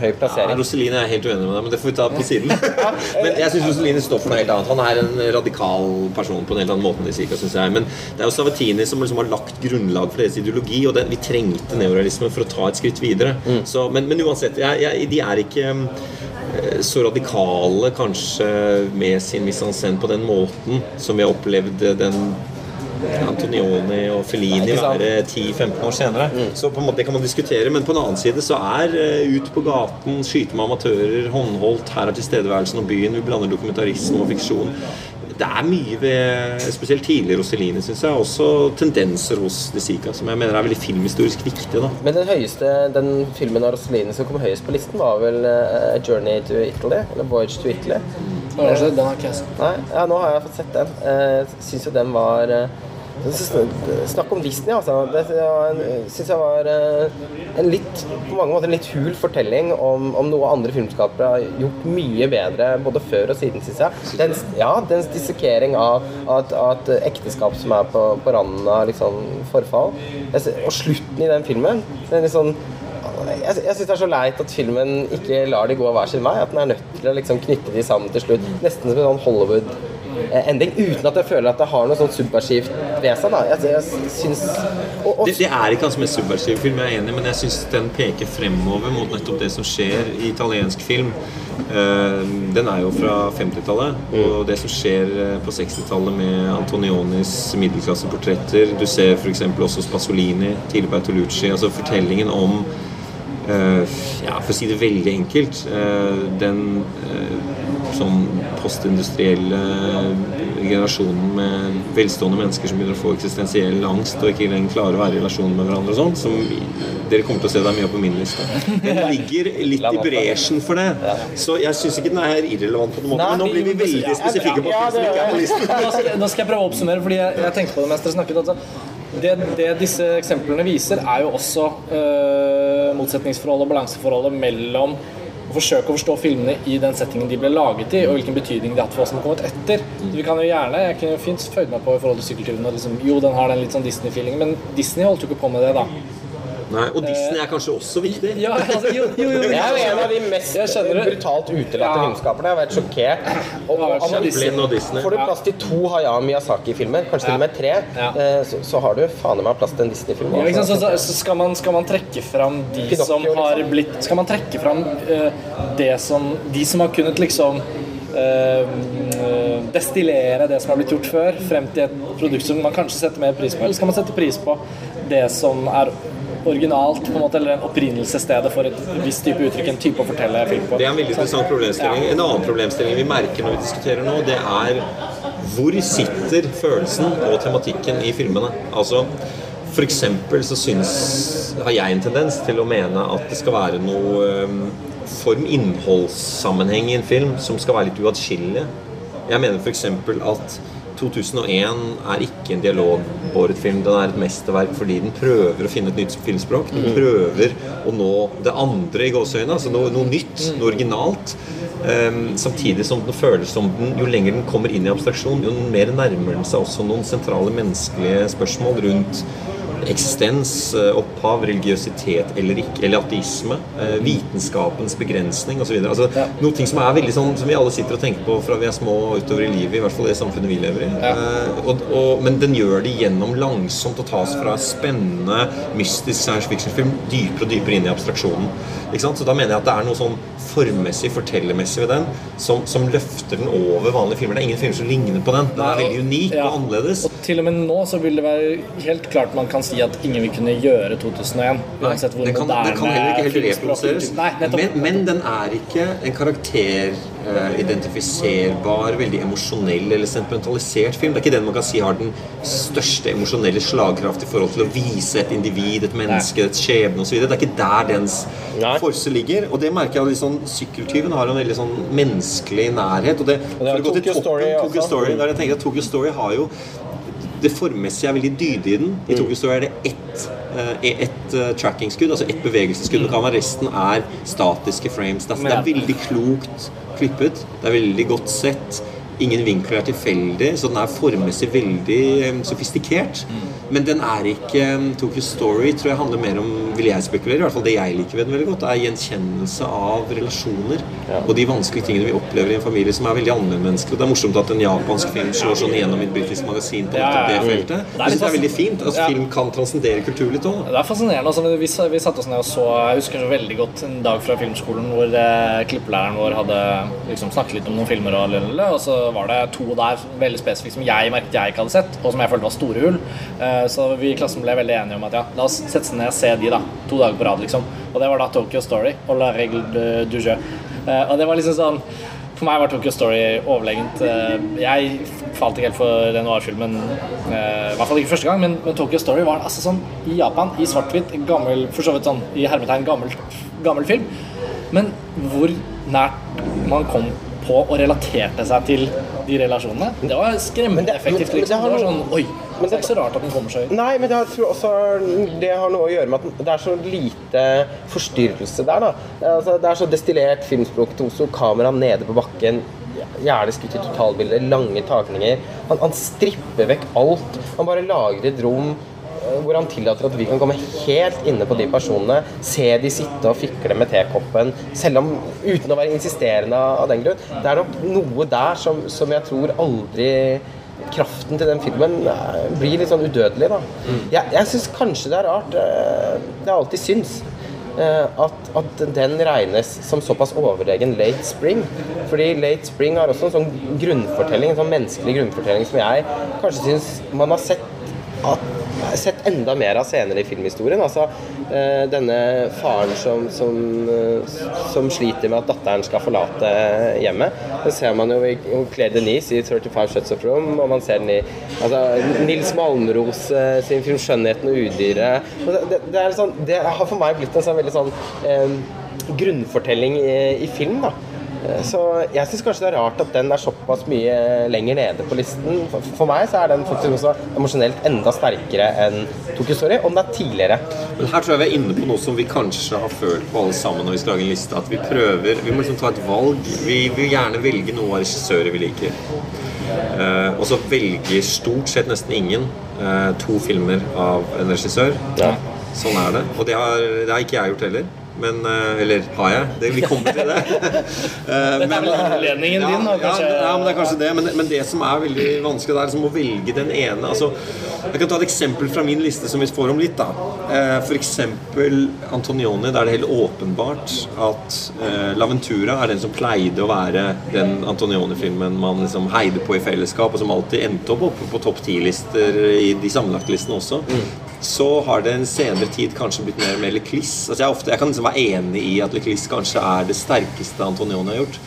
høy Ja, plassering. Rossellini er helt uenig med deg, men det får vi ta på siden. men jeg syns Roseline står for noe helt annet. Han er en radikal person på en helt annen måte enn de jeg. Men det er jo Savatini som liksom har lagt grunnlag for deres ideologi, og det, vi trengte neorealisme for å ta et skritt videre. Så, men, men uansett, jeg, jeg, de er ikke eh, så radikale kanskje med sin mise en scène på den måten som vi har opplevd den Antonioni og Fellini være 10-15 år senere. Så på en måte det kan man diskutere, men på en annen side så er uh, ut på gaten, skyte med amatører, håndholdt, her er tilstedeværelsen og byen, vi blander dokumentarisme og fiksjon. Det er mye ved spesielt tidlig Rossellini, syns jeg. Også tendenser hos De Sica som jeg mener er veldig filmhistorisk viktige. da Men den høyeste, den filmen av Rossellini som kom høyest på listen, var vel uh, 'Journey to Italy'? Eller 'Voyage to Italy'? Mm. Uh. Den har ikke jeg sett. Nei, ja, nå har jeg fått sett den. Uh, syns jo den var eh, Snakk om Disney, altså. Det syns jeg var eh, en litt på mange måter en litt hul fortelling om, om noe andre filmskapere har gjort mye bedre både før og siden, syns jeg. Den, ja, dens dissekering av, et, av ekteskap som er på, på randen av liksom, forfall. Og slutten i den filmen den litt sånn jeg, jeg syns det er så leit at filmen ikke lar de gå hver sin vei. At den er nødt til å liksom knytte de sammen til slutt. Nesten som en sånn Hollywood-ending. Uten at jeg føler at det har noe sånn subversivt ved seg. da Jeg, jeg syns og, og, Det, det er ikke hans mest subversive film, jeg er enig, men jeg syns den peker fremover mot nettopp det som skjer i italiensk film. Eh, den er jo fra 50-tallet, og det som skjer eh, på 60-tallet med Antonionis middelklasseportretter Du ser f.eks. også Spasolini, tidligere Bertolucci. Altså fortellingen om eh, ja, For å si det veldig enkelt eh, Den eh, sånn postindustrielle generasjonen med velstående mennesker som begynner å få eksistensiell angst og ikke lenger klarer å være i relasjon med hverandre og sånn, som dere kommer til å se deg mye på min liste. Den ligger litt i bresjen for det. Så jeg syns ikke den er irrelevant på noen måte, men nå blir vi veldig spesifikke på film som ikke er på listen. Nå skal jeg prøve å oppsummere, fordi jeg, jeg tenkte på det mens dere snakket. Altså. Det, det disse eksemplene viser, er jo også øh, motsetningsforholdet og balanseforholdet mellom å forsøke å forstå filmene i den settingen de ble laget i, og hvilken betydning de har hatt for oss som har kommet etter. Så vi kan jo gjerne, Jeg kunne jo fint føyd meg på i forhold til sykkelturen og Liksom, jo, den har den litt sånn Disney-feelingen, men Disney holdt jo ikke på med det, da. Nei, og Disney er kanskje også viktig. Ja, altså, jo, jo, jo, jeg er en av de mest Jeg skjønner det. brutalt utelatte Ja. filmskaperne. Jeg har vært sjokkert. Og, og, og Disney. Får du plass til to Hayao Miyazaki-filmer, kanskje til og med tre, Ja. eh, så, så har du faen meg plass til en Disney-film. Ja. Så, så, så skal, man, skal man trekke fram de Pinocchio, som har liksom. blitt Skal man trekke fram uh, det som De som har kunnet liksom eh, eh, destillere det som har blitt gjort før, frem til et produkt som man kanskje setter mer pris på? Eller skal man sette pris på det som er originalt, på en måte, eller en opprinnelsesstedet for et visst type uttrykk, en type å fortelle film på? Det er en veldig interessant problemstilling. En annen problemstilling vi merker når vi diskuterer nå, det er hvor sitter følelsen og tematikken i filmene? Altså, for eksempel så syns, har jeg en tendens til å mene at det skal være noe um, form-innholdssammenheng i en film som skal være litt uatskillelig. Jeg mener f.eks. at 2001 er ikke en dialogbåret film. Den er et mesterverk fordi den prøver å finne et nytt filmspråk. Den prøver å nå det andre i gåseøynene, altså noe, noe nytt, noe originalt. Um, samtidig som den føles som den, jo lenger den kommer inn i abstraksjon, jo mer nærmer den seg også noen sentrale menneskelige spørsmål rundt eksistens, eh, opphav, religiøsitet eller ikke, eller ateisme, eh, vitenskapens begrensning osv. Altså, Noe ting som er veldig sånn som vi alle sitter og tenker på fra vi er små og utover i livet, i hvert fall det samfunnet vi lever i. Eh, og, og, men den gjør det gjennom langsomt å ta oss fra spennende, mystisk science fiction-film dypere og dypere inn i abstraksjonen. Ikke sant? Så da mener jeg at det er noe sånn formmessig, fortellermessig ved den som, som løfter den over vanlige filmer. Det er ingen filmer som ligner på den. Den er veldig unik Ja. og annerledes. Og til og med nå så vil det være helt klart man kan si at ingen vil kunne gjøre 2001. Uansett hvor den kan, moderne den kan heller ikke helt reproduseres. Nei, nettopp. Men, men den er ikke en karakteridentifiserbar, uh, veldig emosjonell eller sentimentalisert film. Det er ikke den man kan si har den største emosjonelle slagkraft i forhold til å vise et individ, et menneske, et skjebne osv. Det er ikke der dens Nei. force ligger. Og det merker jeg sånn Sykkeltyven har en veldig sånn menneskelig nærhet. Og det, det er Tokyo toppen, Story Tokyo. Story, der jeg tenker at Tokyo Story har jo det formmessige er veldig dydig i den. Mm. I Tokyo Story er det ett, eh, ett eh, tracking-skudd, altså ett bevegelsesskudd. Mm. Resten er statiske frames. Det er, det er veldig klokt klippet. Det er veldig godt sett. Ingen vinkel er tilfeldig, så den er formmessig veldig um, sofistikert. Men den er ikke um, Tokyo Story tror jeg handler mer om, vil jeg spekulere, i hvert fall det jeg liker ved den veldig godt, er gjenkjennelse av relasjoner. Og de vanskelige tingene vi opplever i en familie som er veldig allmennmenneskelige. Og Det er morsomt at en japansk film slår sånn igjennom i et britisk magasin på nettopp det feltet. Det er det er veldig fint. Altså, Ja. Film kan transcendere kultur litt òg. Det er fascinerende. Altså, vi, vi satte oss ned og så Jeg husker så veldig godt en dag fra filmskolen hvor eh, klippelæreren vår hadde liksom, snakket litt om noen filmer, og, og så var det to der veldig spesifikt som jeg merket jeg ikke hadde sett, og som jeg følte var store hull. Eh, så vi i klassen ble veldig enige om at ja, la oss sette oss ned og se de da, to dager på rad, liksom. Og det var da Tokyo Story og La Regle du jeu. Eh, og det var liksom sånn for meg var Tokyo Story overlegent. Eh, Jeg falt ikke helt for den noir-filmen, i hvert fall ikke første gang, men, men Tokyo Story var altså sånn i Japan, i svart-hvitt, gammel, for så vidt sånn i hermetegn gammel, gammel film. Men hvor nært man kom på og relaterte seg til de relasjonene, det var skremmende effektivt. Liksom. Det var sånn, oi, det er ikke så rart at den kommer så høyt. Nei, men det har, også det har noe å gjøre med at det er så lite forstyrrelse der. da. Det er, altså, det er så destillert filmspråk. Toso, kamera nede på bakken, gjerne skutt i totalbilder, lange takninger. Han, han stripper vekk alt. Han bare lager et rom hvor han tillater at vi kan komme helt inne på de personene, se de sitte og fikle med tekoppen, selv om uten å være insisterende av den grunn. Det er nok noe der som, som jeg tror aldri kraften til den filmen eh, blir litt sånn udødelig, da. Jeg, jeg syns kanskje det er rart eh, Det er alltid syns. eh, At, at den regnes som såpass overlegen Late Spring. Fordi Late Spring har også en sånn grunnfortelling, en sånn menneskelig grunnfortelling som jeg kanskje syns man har sett at sett enda mer av senere i filmhistorien. Altså eh, denne faren som, som, eh, som sliter med at datteren skal forlate hjemmet. Det ser man jo i Claire Denise i 35 Shots of Room, og man ser den i altså, Nils Malmros eh, sin film 'Skjønnheten og udyret'. Det, det, det, sånn, det har for meg blitt en sånn veldig sånn eh, grunnfortelling i, i film. da Så jeg syns kanskje det er rart at den er såpass mye lenger nede på listen. For, for meg så er den faktisk også emosjonelt enda sterkere enn Tokyo Story, om det er tidligere. Men her tror jeg vi er inne på noe som vi kanskje har følt på alle sammen når vi skal lage en liste. At vi prøver Vi må liksom ta et valg. Vi vil gjerne velge noe av regissører vi liker. Uh, og så velger stort sett nesten ingen uh, to filmer av en regissør. Ja. Sånn er det. Og det har, det har ikke jeg gjort heller. Men, eh, eller har jeg? Det, vi kommer til det. Eh, Dette er vel innledningen ja, din, da, kanskje? Ja, ja, men det er kanskje det. Men, men det som er veldig vanskelig, det er liksom å velge den ene. Altså, jeg kan ta et eksempel fra min liste som vi får om litt. da F.eks. For eksempel Antonioni. Da er det helt åpenbart at La Laventura er den som pleide å være den Antonioni-filmen man liksom heide på i fellesskap, og som alltid endte opp oppe på topp ti-lister i de sammenlagtlistene også. Så har det en senere tid kanskje blitt mer og mer Leclis. Altså jeg, ofte, jeg kan liksom være enig i at Leclis kanskje er det sterkeste Antonioni har gjort.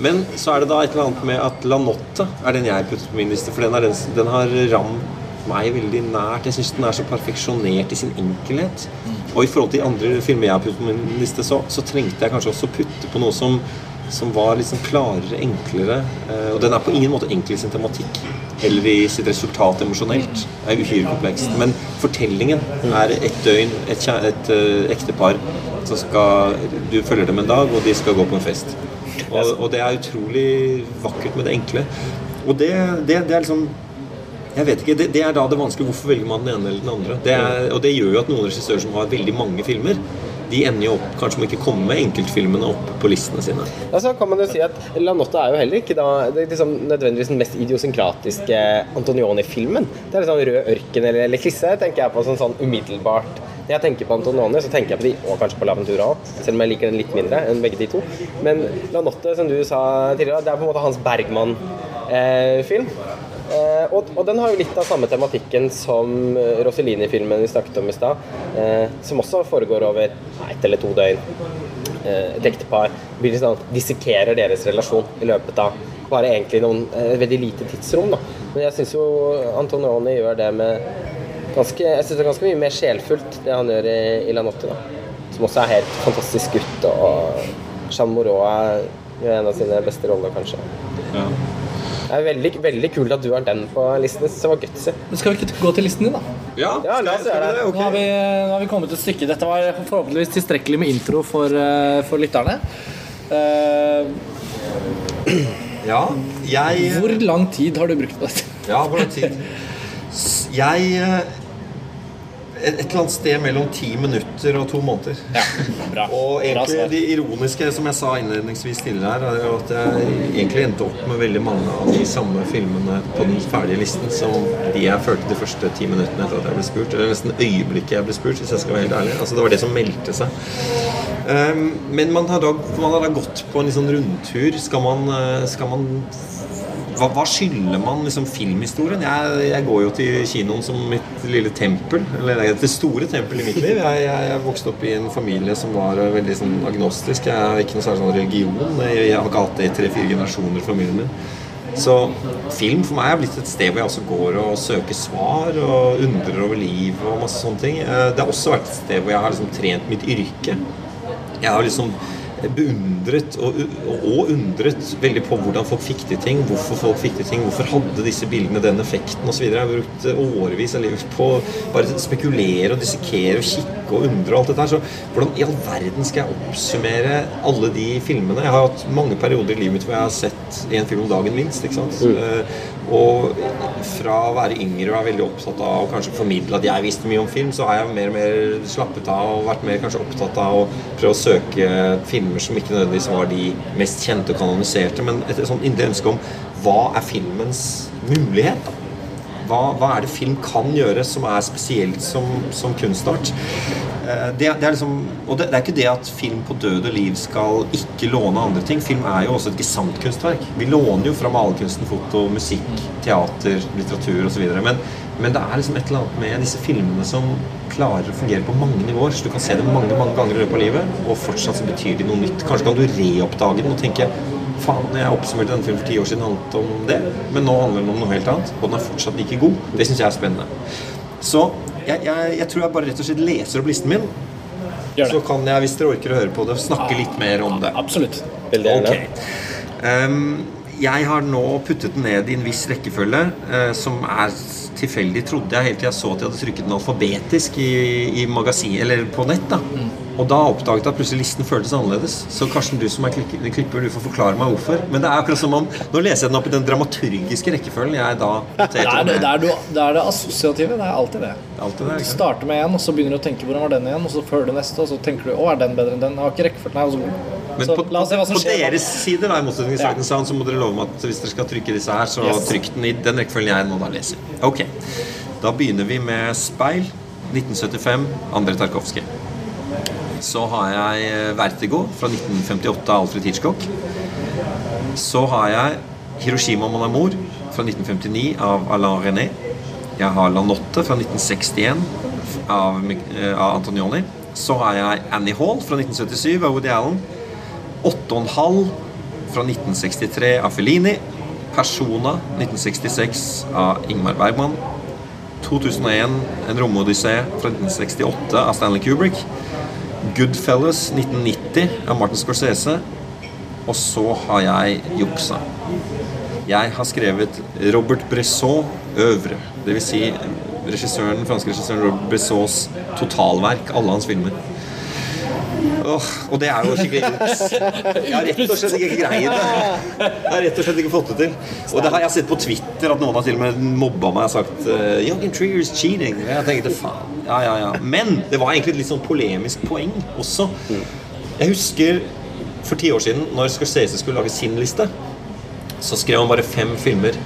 Men så er det da et eller annet med at La Notte er den jeg puttet på min liste, for den, er den, den har rammet meg veldig nært. Jeg syns den er så perfeksjonert i sin enkelhet. Og i forhold til andre filmer jeg har puttet på min liste, så, så trengte jeg kanskje også putte på noe som, som var liksom klarere, enklere. Eh, og den er på ingen måte enkel i sin tematikk eller i sitt resultat emosjonelt. Er uhyre komplekst. Men fortellingen er et døgn, et, et, et eh, ektepar som skal Du følger dem en dag, og de skal gå på en fest. Og, og det er utrolig vakkert med det enkle. Og det, det, det er liksom jeg vet ikke, det, det er da det vanskelige. Hvorfor velger man den ene eller den andre? Det er, og det gjør jo at noen regissører som har veldig mange filmer, de ender jo opp kanskje med ikke komme enkeltfilmene opp på listene sine. Ja, så kan man jo si at La Notte er jo heller ikke da, det er liksom nødvendigvis den mest idiosynkratiske Antonioni-filmen. Det er liksom Rød ørken eller klisse, tenker jeg på sånn, sånn umiddelbart. Når jeg tenker på Antonioni, så tenker jeg på de, og kanskje på Laventura òg, selv om jeg liker den litt mindre enn begge de to. Men La Notte, som du sa tidligere, det er på en måte hans Bergman-film. Eh, og, og den har jo litt av samme tematikken som eh, Rossellini-filmen vi snakket om i stad, eh, som også foregår over ett eller to døgn. Eh, et ektepar liksom, dissekerer deres relasjon i løpet av bare egentlig noen eh, veldig lite tidsrom. Da. Men jeg syns jo Antonioni gjør det med ganske, jeg synes det er ganske mye mer sjelfullt, det han gjør i, i La Notte. Som også er helt fantastisk gutt. Og Jean Moreau gjør en av sine beste roller, kanskje. Det er veldig, veldig kult at du har den på listen. Det var gutsy. Men skal vi ikke gå til listen din, da? Ja, Ja, la oss skal- gjøre skal vi det. Okay. Nå har, vi, nå har vi kommet et stykke. Dette var forhåpentligvis tilstrekkelig med intro for, eh, for lytterne. Uh, Ja, jeg Hvor lang tid har du brukt på dette? Ja, hvor lang tid? Jeg eh, Et eller annet sted mellom ti minutter og to måneder. Ja, bra. Og egentlig bra det ironiske, som jeg sa innledningsvis tidligere her, er jo at jeg egentlig endte opp med veldig mange av de samme filmene på den ferdige listen som de jeg følte de første ti minuttene etter at jeg ble spurt. Eller nesten øyeblikket jeg ble spurt, hvis jeg skal være helt ærlig. Altså Det var det som meldte seg. Um, men man har, da, man har da gått på en litt sånn rundtur. Skal man, eh, skal man hva, hva skylder man liksom filmhistorien? Jeg, jeg går jo til kinoen som mitt lille tempel. Eller det er store tempel i mitt liv. Jeg, jeg, jeg vokste opp i en familie som var veldig sånn agnostisk. Jeg har ikke noe særlig sånn religion. Jeg, har ikke hatt det i tre-fire generasjoner familien min. Så film for meg er blitt et sted hvor jeg også går og søker svar og undrer over livet og masse sånne ting. Eh, Det har også vært et sted hvor jeg har liksom trent mitt yrke. Jeg har liksom beundret og, og undret veldig på hvordan folk fikk til ting, hvorfor folk fikk til ting, hvorfor hadde disse bildene den effekten osv. Jeg har brukt årevis av livet på bare spekulere og dissekere og kikke og undre og alt dette her. Så hvordan i all verden skal jeg oppsummere alle de filmene? Jeg har hatt mange perioder i livet mitt hvor jeg har sett en film om dagen minst. ikke sant? Eh, Og fra å være yngre og være veldig opptatt av å kanskje formidle at jeg visste mye om film, så har jeg mer og mer slappet av og vært mer kanskje opptatt av å prøve å søke filmer som ikke nødvendigvis var de mest kjente og kanoniserte, men et sånt indre ønske om hva er filmens mulighet? da? Hva, hva er det film kan gjøre som er spesielt som, som kunstart? Eh, Det, det er liksom, og det, det er ikke det at film på død og liv skal ikke låne andre ting. Film er jo også et gesantkunstverk. Vi låner jo fra malerkunsten, foto, musikk, teater, litteratur osv. Men, men det er liksom et eller annet med disse filmene som klarer å fungere på mange nivåer. Så du kan se dem mange mange ganger i løpet av livet, og fortsatt så betyr de noe nytt. Kanskje kan du reoppdage den og tenke Faen, jeg oppsummerte denne filmen for ti år siden handlet om det, men nå handler den om noe helt annet, og den er fortsatt like god. Det syns jeg er spennende. Så jeg, jeg, jeg tror jeg bare rett og slett leser opp listen min. Så kan jeg, hvis dere orker å høre på det, snakke litt mer om det. Absolutt. Veldig gjerne. Ok. Ehm, jeg har nå puttet den ned i en viss rekkefølge uh, som er tilfeldig. Trodde jeg helt til jeg så at jeg hadde trykket den alfabetisk i, i magasin, eller på nett. da Og da oppdaget jeg at plutselig listen føltes annerledes. Så Karsten, du som er klipper, klipper, du får forklare meg hvorfor. Men det er akkurat som om Nå leser jeg den opp i den dramaturgiske rekkefølgen jeg da Det er det, det, er, du- det er det assosiative. Det er alltid det. Det der, Du starter med en, og så begynner du å tenke hvordan var den igjen, og så følger du neste, og så tenker du å, er den bedre enn den? Jeg har ikke rekkefølgen her. og Så, Men så på, på deres side, da, i motsetning til Ja. Sound, så må dere love meg at hvis dere skal trykke disse her, så Yes. trykk den i den rekkefølgen jeg nå da leser. Ok. Da begynner vi med Speil, 1975, André Tarkovskij. Så har jeg eh, Vertigo fra 1958 av Alfred Hitchcock. Så har jeg Hiroshima Mon Amour fra 1959 av Alain René. Jeg har La Notte fra 1961 av, eh, av Antonioni. Så har jeg Annie Hall fra 1977 av Woody Allen. Åtte og en halv fra 1963 av Fellini. Persona 1966 av Ingmar Bergman. 2001 En romodyssé fra 1968 av Stanley Kubrick. Goodfellas 1990 av Martin Scorsese. Og så har jeg juksa. Jeg har skrevet Robert Bresson øvre. Dvs. Si regissøren, franske regissøren Robert Bressons totalverk. Alle hans filmer. Åh, og det er jo skikkelig juks. Jeg har rett og slett ikke greid det. Jeg har rett og slett ikke fått det til. Og det har jeg sett på Twitter at noen har til og med mobba meg og sagt uh, and Trigger is cheating. Jeg tenkte faen. Ja, ja, ja. Men det var egentlig et litt sånn polemisk poeng også. Jeg husker for ti år siden, når Scorsese skulle lage sin liste, så skrev han bare fem filmer.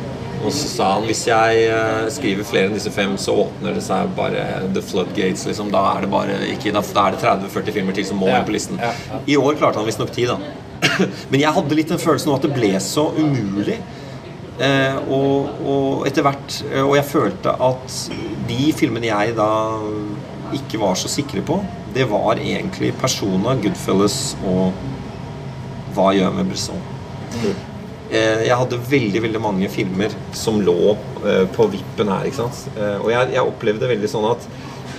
Og så sa han hvis jeg eh, skriver flere enn disse fem, så åpner det seg bare the floodgates. liksom Da er det bare ikke, da, er det 30-40 filmer til som må være på listen. I år klarte han visstnok ti, da. Men jeg hadde litt den følelsen av at det ble så umulig. Eh, og, og etter hvert eh, Og jeg følte at de filmene jeg da ikke var så sikre på, det var egentlig Persona, Goodfellas og Hva gjør med Bresson. Eh, Jeg hadde veldig veldig mange filmer som lå eh, på vippen her. ikke sant? Eh, Og jeg, jeg opplevde veldig sånn at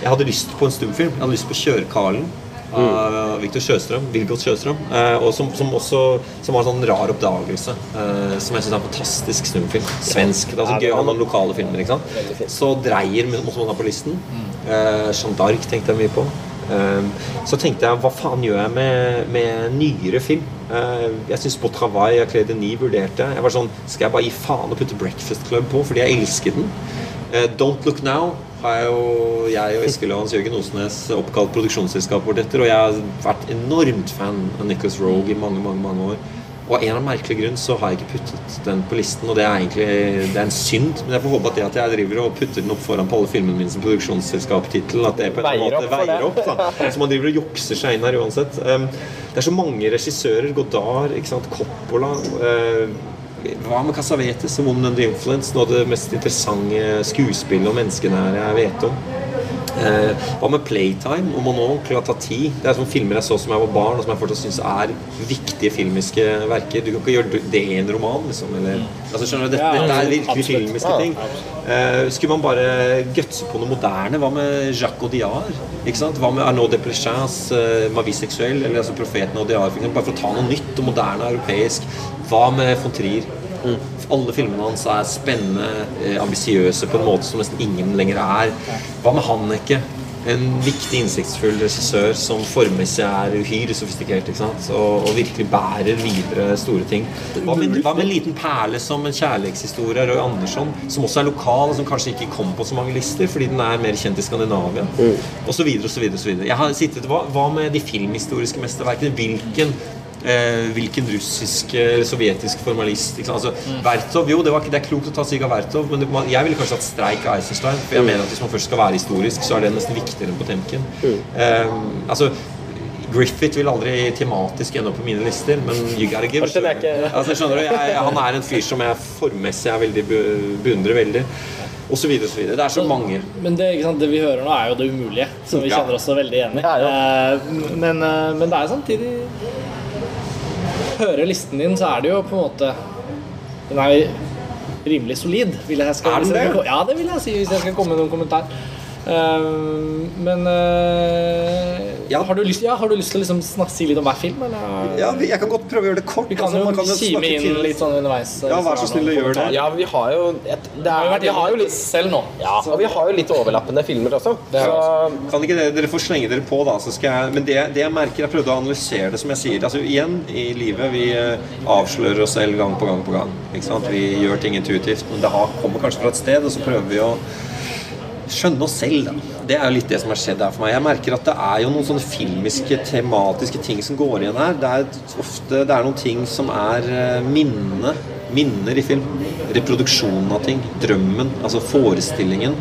jeg hadde lyst på en stumfilm. Jeg hadde lyst på 'Kjørkarlen' av Victor Sjøstrøm. Vilgot Sjøstrøm. eh, Og som, som også som var en sånn rar oppdagelse. eh, Som jeg syns er en fantastisk stumfilm. Svensk. Det er så gøy å ha noen lokale filmer. ikke sant? Så 'Dreier' måtte man ha på listen. Eh, Jeanne d'Arc tenkte jeg mye på. Um, så tenkte jeg hva faen gjør jeg med, med nyere film? Uh, jeg syns på Travail og Claire Denis vurderte jeg. var sånn, Skal jeg bare gi faen og putte Breakfast Club på fordi jeg elsket den? Uh, Don't Look Now har jeg, jo, jeg og Eskil og Hans Jørgen Osnes oppkalt produksjonsselskapet vårt etter. Og jeg har vært enormt fan av Nicholas Rogue i mange, mange, mange år. Og av en eller annen merkelig grunn så har jeg ikke puttet den på listen, og det er egentlig det er en synd. Men jeg får håpe at det at jeg driver og putter den opp foran på alle filmene mine som produksjonsselskapstittel, at det på en Veier måte opp veier opp. da Så man driver og jukser seg inn her uansett. Um, det er så mange regissører. Godard, ikke sant, Coppola. Uh, hva med Casavetes og Woman Under Influence? Noe av det mest interessante skuespillet og menneskenære jeg vet om. Eh, hva med Playtime og ta tid? Det er sånne filmer jeg så som jeg var barn, og som jeg fortsatt syns er viktige filmiske verker. Du kan ikke gjøre det i en roman, liksom. Eller, altså, skjønner du, dette, Ja, dette er virkelig filmiske ting. Eh, skulle man bare gutse på noe moderne? Hva med Jacques Audiard? Ikke sant? Hva med Arnaud Desplechin, uh, Ma vie sexuelle? Eller altså Profeten Audiard, for eksempel, bare for å ta noe nytt og moderne europeisk. Hva med von Trier? Alle filmene hans er spennende, eh, ambisiøse på en måte som nesten ingen lenger er. Hva med Hanneke? En viktig, innsiktsfull regissør som formmessig er uhyre sofistikert ikke sant? Og, og virkelig bærer videre store ting. Hva med, hva med en liten perle som en kjærlighetshistorie av Roy Andersson, som også er lokal, og som kanskje ikke kom på så mange lister fordi den er mer kjent i Skandinavia? Og så videre og så videre. Og så videre. Jeg har sittet, hva, hva med de filmhistoriske mesterverkene? Hvilken Eh, hvilken russisk eller sovjetisk formalist ikke sant? Altså, Vertov, jo, det, var ikke, det er klokt å ta Siga Vertov, men det, man, jeg ville kanskje hatt streik av Eisenstein. For jeg mener at hvis man først skal være historisk, så er det nesten viktigere enn Potemkin. Eh, altså, Griffith vil aldri tematisk ende opp på mine lister, men you gotta give ikke- altså, skjønner du, jeg, Han er en fyr som jeg formmessig er veldig be- beundrer veldig. Og så videre og så videre. Det er så mange. Men det, ikke sant, det vi hører nå, er jo det umulige, som vi kjenner oss veldig igjen i. Ja, Eh, Men, eh, men det er samtidig Hører listen din, så er det jo på en måte Den er rimelig solid, vil jeg skal, det? Ja, det vil jeg si, hvis jeg skal komme med noen kommentar. Eh, men eh, Ja. har, du lyst, ja, har du lyst til å liksom snakke, si litt om hver film, eller? Ja, jeg kan godt prøve å gjøre det kort. Vi kan altså, jo man kan kime inn til- litt sånn underveis. eh, Ja, vær så snill å gjøre det. Ja, vi har jo et, det er, vi har jo litt selv nå. ja, og vi har jo litt overlappende filmer også. Det Så Kan ikke dere, dere få slenge dere på, da. Så skal jeg, men det, det jeg merker Jeg prøvde å analysere det, som jeg sier. Altså, igjen i livet vi eh, avslører oss selv gang på gang på gang. Ikke sant? Vi gjør ting intuitivt, men det har, kommer kanskje fra et sted, og så prøver vi å skjønne oss selv. Da. Det er jo litt det som har skjedd her for meg. Jeg merker at det er jo noen sånne filmiske, tematiske ting som går igjen her. Det er ofte det er noen ting som er eh, minne. Minner i film. Reproduksjonen av ting. Drømmen. Altså forestillingen.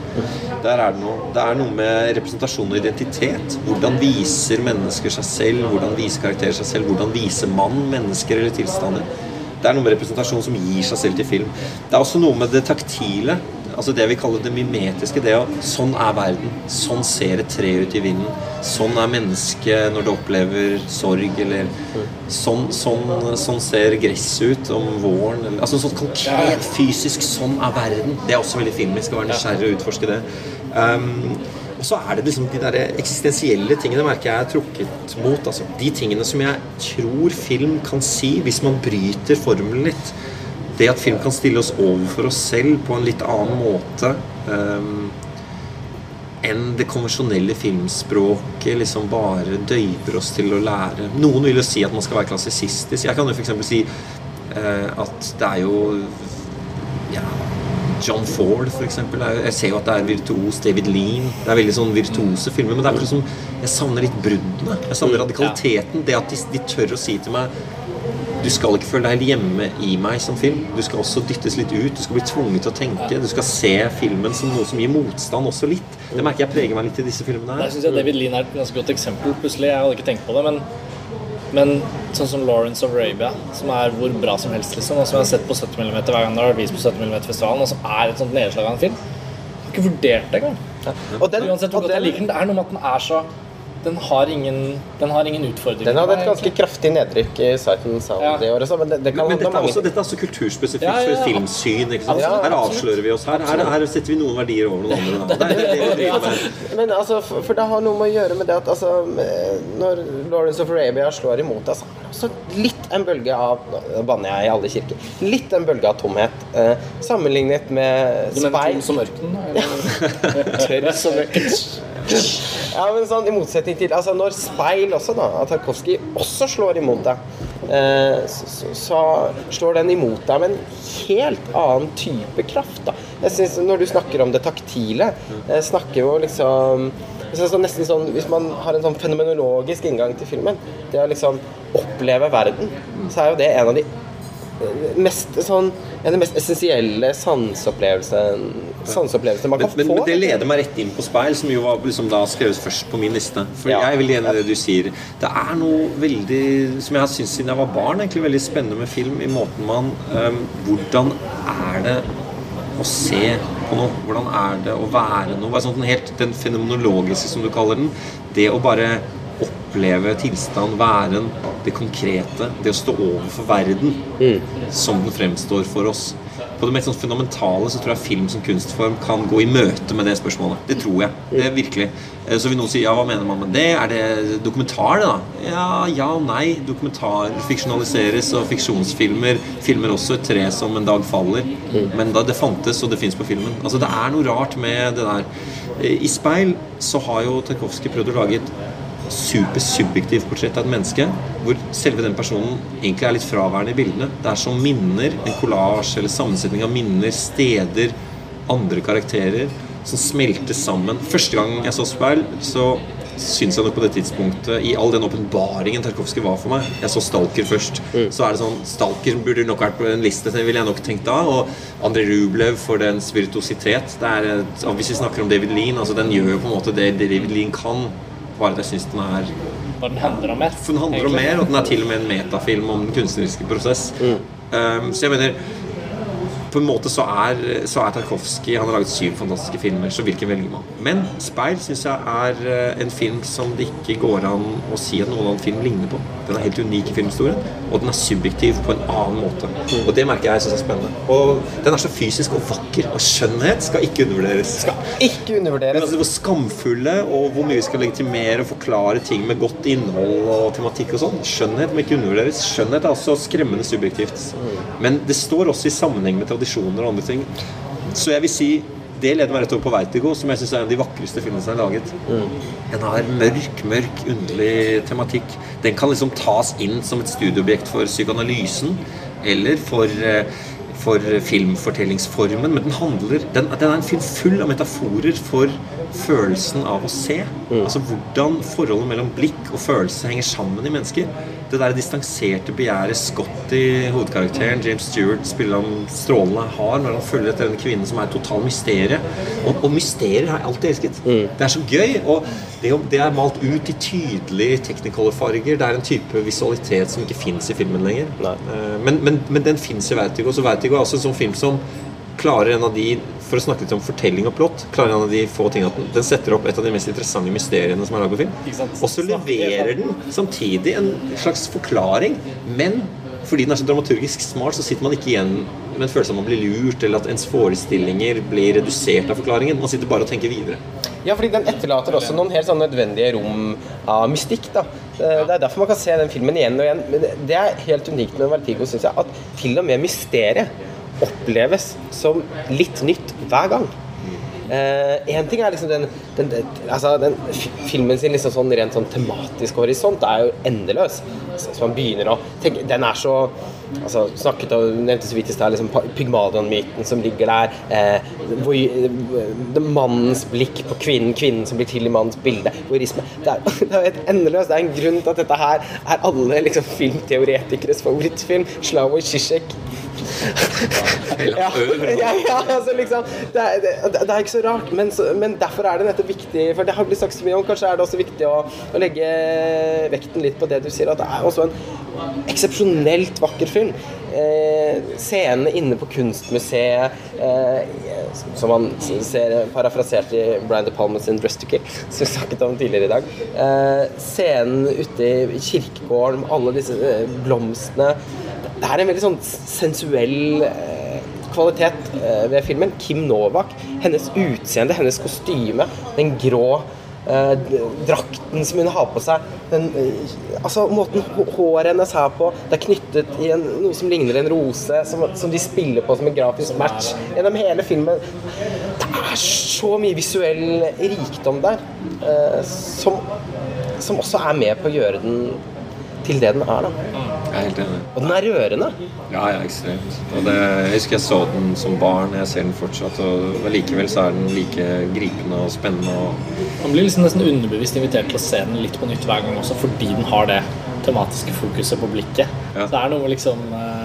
Der er det noe. Det er noe med representasjon og identitet. Hvordan viser mennesker seg selv? Hvordan viser karakterer seg selv? Hvordan viser man mennesker eller tilstander? Det er noe med representasjon som gir seg selv til film. Det er også noe med det taktile. Altså det vi kaller det mimetiske. Det å, sånn er verden. Sånn ser et tre ut i vinden. Sånn er mennesket når det opplever sorg. Eller sånn, sånn, sånn ser gresset ut om våren. Eller, altså sånn konkret, fysisk. Sånn er verden. Det er også veldig filmisk å være nysgjerrig og utforske det. Um, og så er det liksom de der eksistensielle tingene merker jeg er trukket mot. Altså, de tingene som jeg tror film kan si hvis man bryter formelen litt. Det at film kan stille oss overfor oss selv på en litt annen måte um, enn det konvensjonelle filmspråket liksom bare døyper oss til å lære. Noen vil jo si at man skal være klassisistisk. Jeg kan jo f.eks. si uh, at det er jo ja, John Ford, er- Jeg ser jo at det er virtuos. David Lean. Det er veldig sånn virtuose filmer. Men det er akkurat som jeg savner litt bruddene. Jeg savner radikaliteten. Det at de, de tør å si til meg du skal ikke føle deg helt hjemme i meg som film. Du skal også dyttes litt ut. Du skal bli tvunget til å tenke. Du skal se filmen som noe som gir motstand også litt. Det merker jeg preger meg litt i disse filmene Der her. syns jeg David Lean er et ganske godt eksempel. Plutselig, Jeg hadde ikke tenkt på det, men, men sånn som Lawrence of Arabia, som er hvor bra som helst, liksom, og som jeg har sett på 70 mm hver gang det har vært vist på 70 mm-festivalen, og som er et sånt nedslag av en film. Jeg har ikke vurdert det engang. Og den, Uansett hvor og godt jeg liker den, det er noe med at den er så Den har ingen, den har ingen utfordringer. den hadde et ganske kraftig nedrykk i Sight Sound Ja. det året, så, men det, det kan Men, men dette er, også, dette er også kulturspesifikt Ja, ja, ja. for filmsyn. Ikke sant? Ja, her avslører vi oss. Her, her, her setter vi noen verdier over noen andre. Det med. Men altså, for, for det har noe med å gjøre med det at altså, når Lawrence of Arabia slår imot deg, så er det også litt en bølge av Nå banner jeg i alle kirker. Litt en bølge av tomhet. Eh, sammenlignet med Du mener tom Spy. som ørkenen? eller? Tørr som Ja, men sånn i motsetning til Altså når speil også, da, at Tarkovskij også slår imot deg, eh, så, så, så slår den imot deg med en helt annen type kraft, da. Jeg synes Når du snakker om det taktile, eh, snakker jo liksom jeg synes sånn, nesten sånn, Hvis man har en sånn fenomenologisk inngang til filmen, det å liksom oppleve verden, så er jo det en av de mest sånn En av de mest essensielle sanseopplevelsene man kan men, få. men det leder meg rett inn på speil, som jo var liksom da skrevet først på min liste. For Ja. jeg enig i det du sier. Det er noe veldig som jeg har syntes siden jeg var barn, egentlig veldig spennende med film. I måten man um, Hvordan er det å se på noe? Hvordan er det å være noe? Sånn helt Den fenomenologiske, som du kaller den. Det å bare oppleve tilstand, væren, det konkrete. Det å stå overfor verden som den fremstår for oss. På det mest sånn fundamentale så tror jeg film som kunstform kan gå i møte med det spørsmålet. Det tror jeg. Det er virkelig. Eh, Så vil noen si ja, hva mener man med det? Er det dokumentar, det da? Ja, ja og nei. Dokumentar fiksjonaliseres, og fiksjonsfilmer filmer også et tre som en dag faller. Men da det fantes, og det fins på filmen. Altså Det er noe rart med det der. Eh, I speil så har jo Tarkovskij prøvd å lage et supersubjektivt portrett av et menneske, hvor selve den personen egentlig er litt fraværende i bildene. Det er som minner, en kollasj eller sammensetning av minner, steder, andre karakterer, som smelter sammen. Første gang jeg så speil, så syns jeg nok på det tidspunktet, i all den åpenbaringen Tarkovskij var for meg Jeg så Stalker først. Så er det sånn Stalker burde nok vært på en liste, det ville jeg nok tenkt da. Og André Rublev for den spiritositet Det er, hvis vi snakker om David Lean, altså den gjør jo på en måte det David Lean kan. Bare at jeg syns den er For den handler om mer. for den handler om mer, og den er til og med en metafilm om den kunstneriske prosess. Um, så jeg mener på en måte så er, så er Tarkovskij Han har laget syv fantastiske filmer, så hvilken velger man? Men 'Speil' syns jeg er eh, en film som det ikke går an å si at noen annen film ligner på. Den er helt unik i filmhistorien, og den er subjektiv på en annen måte. Og det merker jeg syns er spennende. Og den er så fysisk og vakker, og skjønnhet skal ikke undervurderes. Skal ikke Men undervurderes. altså Hvor skamfulle og hvor mye vi skal legitimere og forklare ting med godt innhold og tematikk og sånn. Skjønnhet må ikke undervurderes. Skjønnhet er også skremmende subjektivt. Men det står også i sammenheng med tradisjoner og andre ting. Så jeg vil si det leder meg rett over på Vertigo, som jeg syns er en av de vakreste filmene som er laget. Den har mørk, mørk, underlig tematikk. Den kan liksom tas inn som et studieobjekt for psykoanalysen eller for eh, for filmfortellingsformen, men den handler den, den er en film full av metaforer for følelsen av å se. Altså hvordan forholdet mellom blikk og følelse henger sammen i mennesker. Det der distanserte begjæret Scotty, hovedkarakteren, James Stewart, spiller han strålende har når han følger etter denne kvinnen som er et total mysterium. Og, og mysterier har jeg alltid elsket. Det er så gøy. Og det, det er malt ut i tydelige technicolor-farger. Det er en type visualitet som ikke fins i filmen lenger. Eh, Men, men, men den fins i Vertigo. Så Vertigo er også en sånn film som klarer en av de For å snakke litt om fortelling og plott, klarer en av de få tingene at den, setter opp et av de mest interessante mysteriene som er laget på film. Og så leverer den samtidig en slags forklaring, men fordi den er så dramaturgisk smart, så sitter man ikke igjen med en følelse av at man blir lurt, eller at ens forestillinger blir redusert av forklaringen. Man sitter bare og tenker videre. Ja, fordi den etterlater også noen helt sånn nødvendige rom av mystikk. da. Det er derfor man kan se den filmen igjen og igjen. Men det- det er helt unikt med Vertigo, syns jeg, at til og med mysteriet oppleves som litt nytt hver gang. Én ting er liksom den, den, den, altså den Filmen sin liksom sånn rent sånn tematisk horisont er jo endeløs. Så, så man begynner å tenke Den er så altså, snakket og nevnte så vidt i stad liksom, Pygmalion-myten som ligger der. Eh, mannens blikk på kvinnen, kvinnen som blir til i mannens bilde. Voyeurisme. Det er, det er endeløst. Det er en grunn til at dette her er alle liksom, filmteoretikeres favorittfilm. Slavoj Zizek. ja, ja, ja, altså liksom det er, det, det er ikke så rart, men, så, men derfor er det nettopp viktig For det har blitt sagt så mye om, kanskje er det også viktig å, å legge vekten litt på det du sier, at det er også en eksepsjonelt vakker film. Eh, scenene inne på Kunstmuseet, eh, som man ser parafrasert i Brian De Palma sin 'Dress to Kill', som vi snakket om tidligere i dag. Eh, scenen ute i kirkegården med alle disse eh, blomstene. Det er en veldig sånn sensuell eh, kvalitet eh, ved filmen. Kim Novak, hennes utseende, hennes kostyme, den grå drakten som hun har på seg. Den, eh, altså Måten håret hennes er på. Det er knyttet i en, noe som ligner en rose, som, som de spiller på som en grafisk match gjennom hele filmen. Det er så mye visuell rikdom der, eh, som, som også er med på å gjøre den til det den er. da Jeg er helt enig. Og den er rørende. Ja, ja, ekstremt. Og det, jeg husker jeg så den som barn, jeg ser den fortsatt, og likevel så er den like gripende og spennende. Og Man blir liksom nesten underbevisst invitert til å se den litt på nytt hver gang også, fordi den har det tematiske fokuset på blikket. Ja. Så det er noe liksom eh,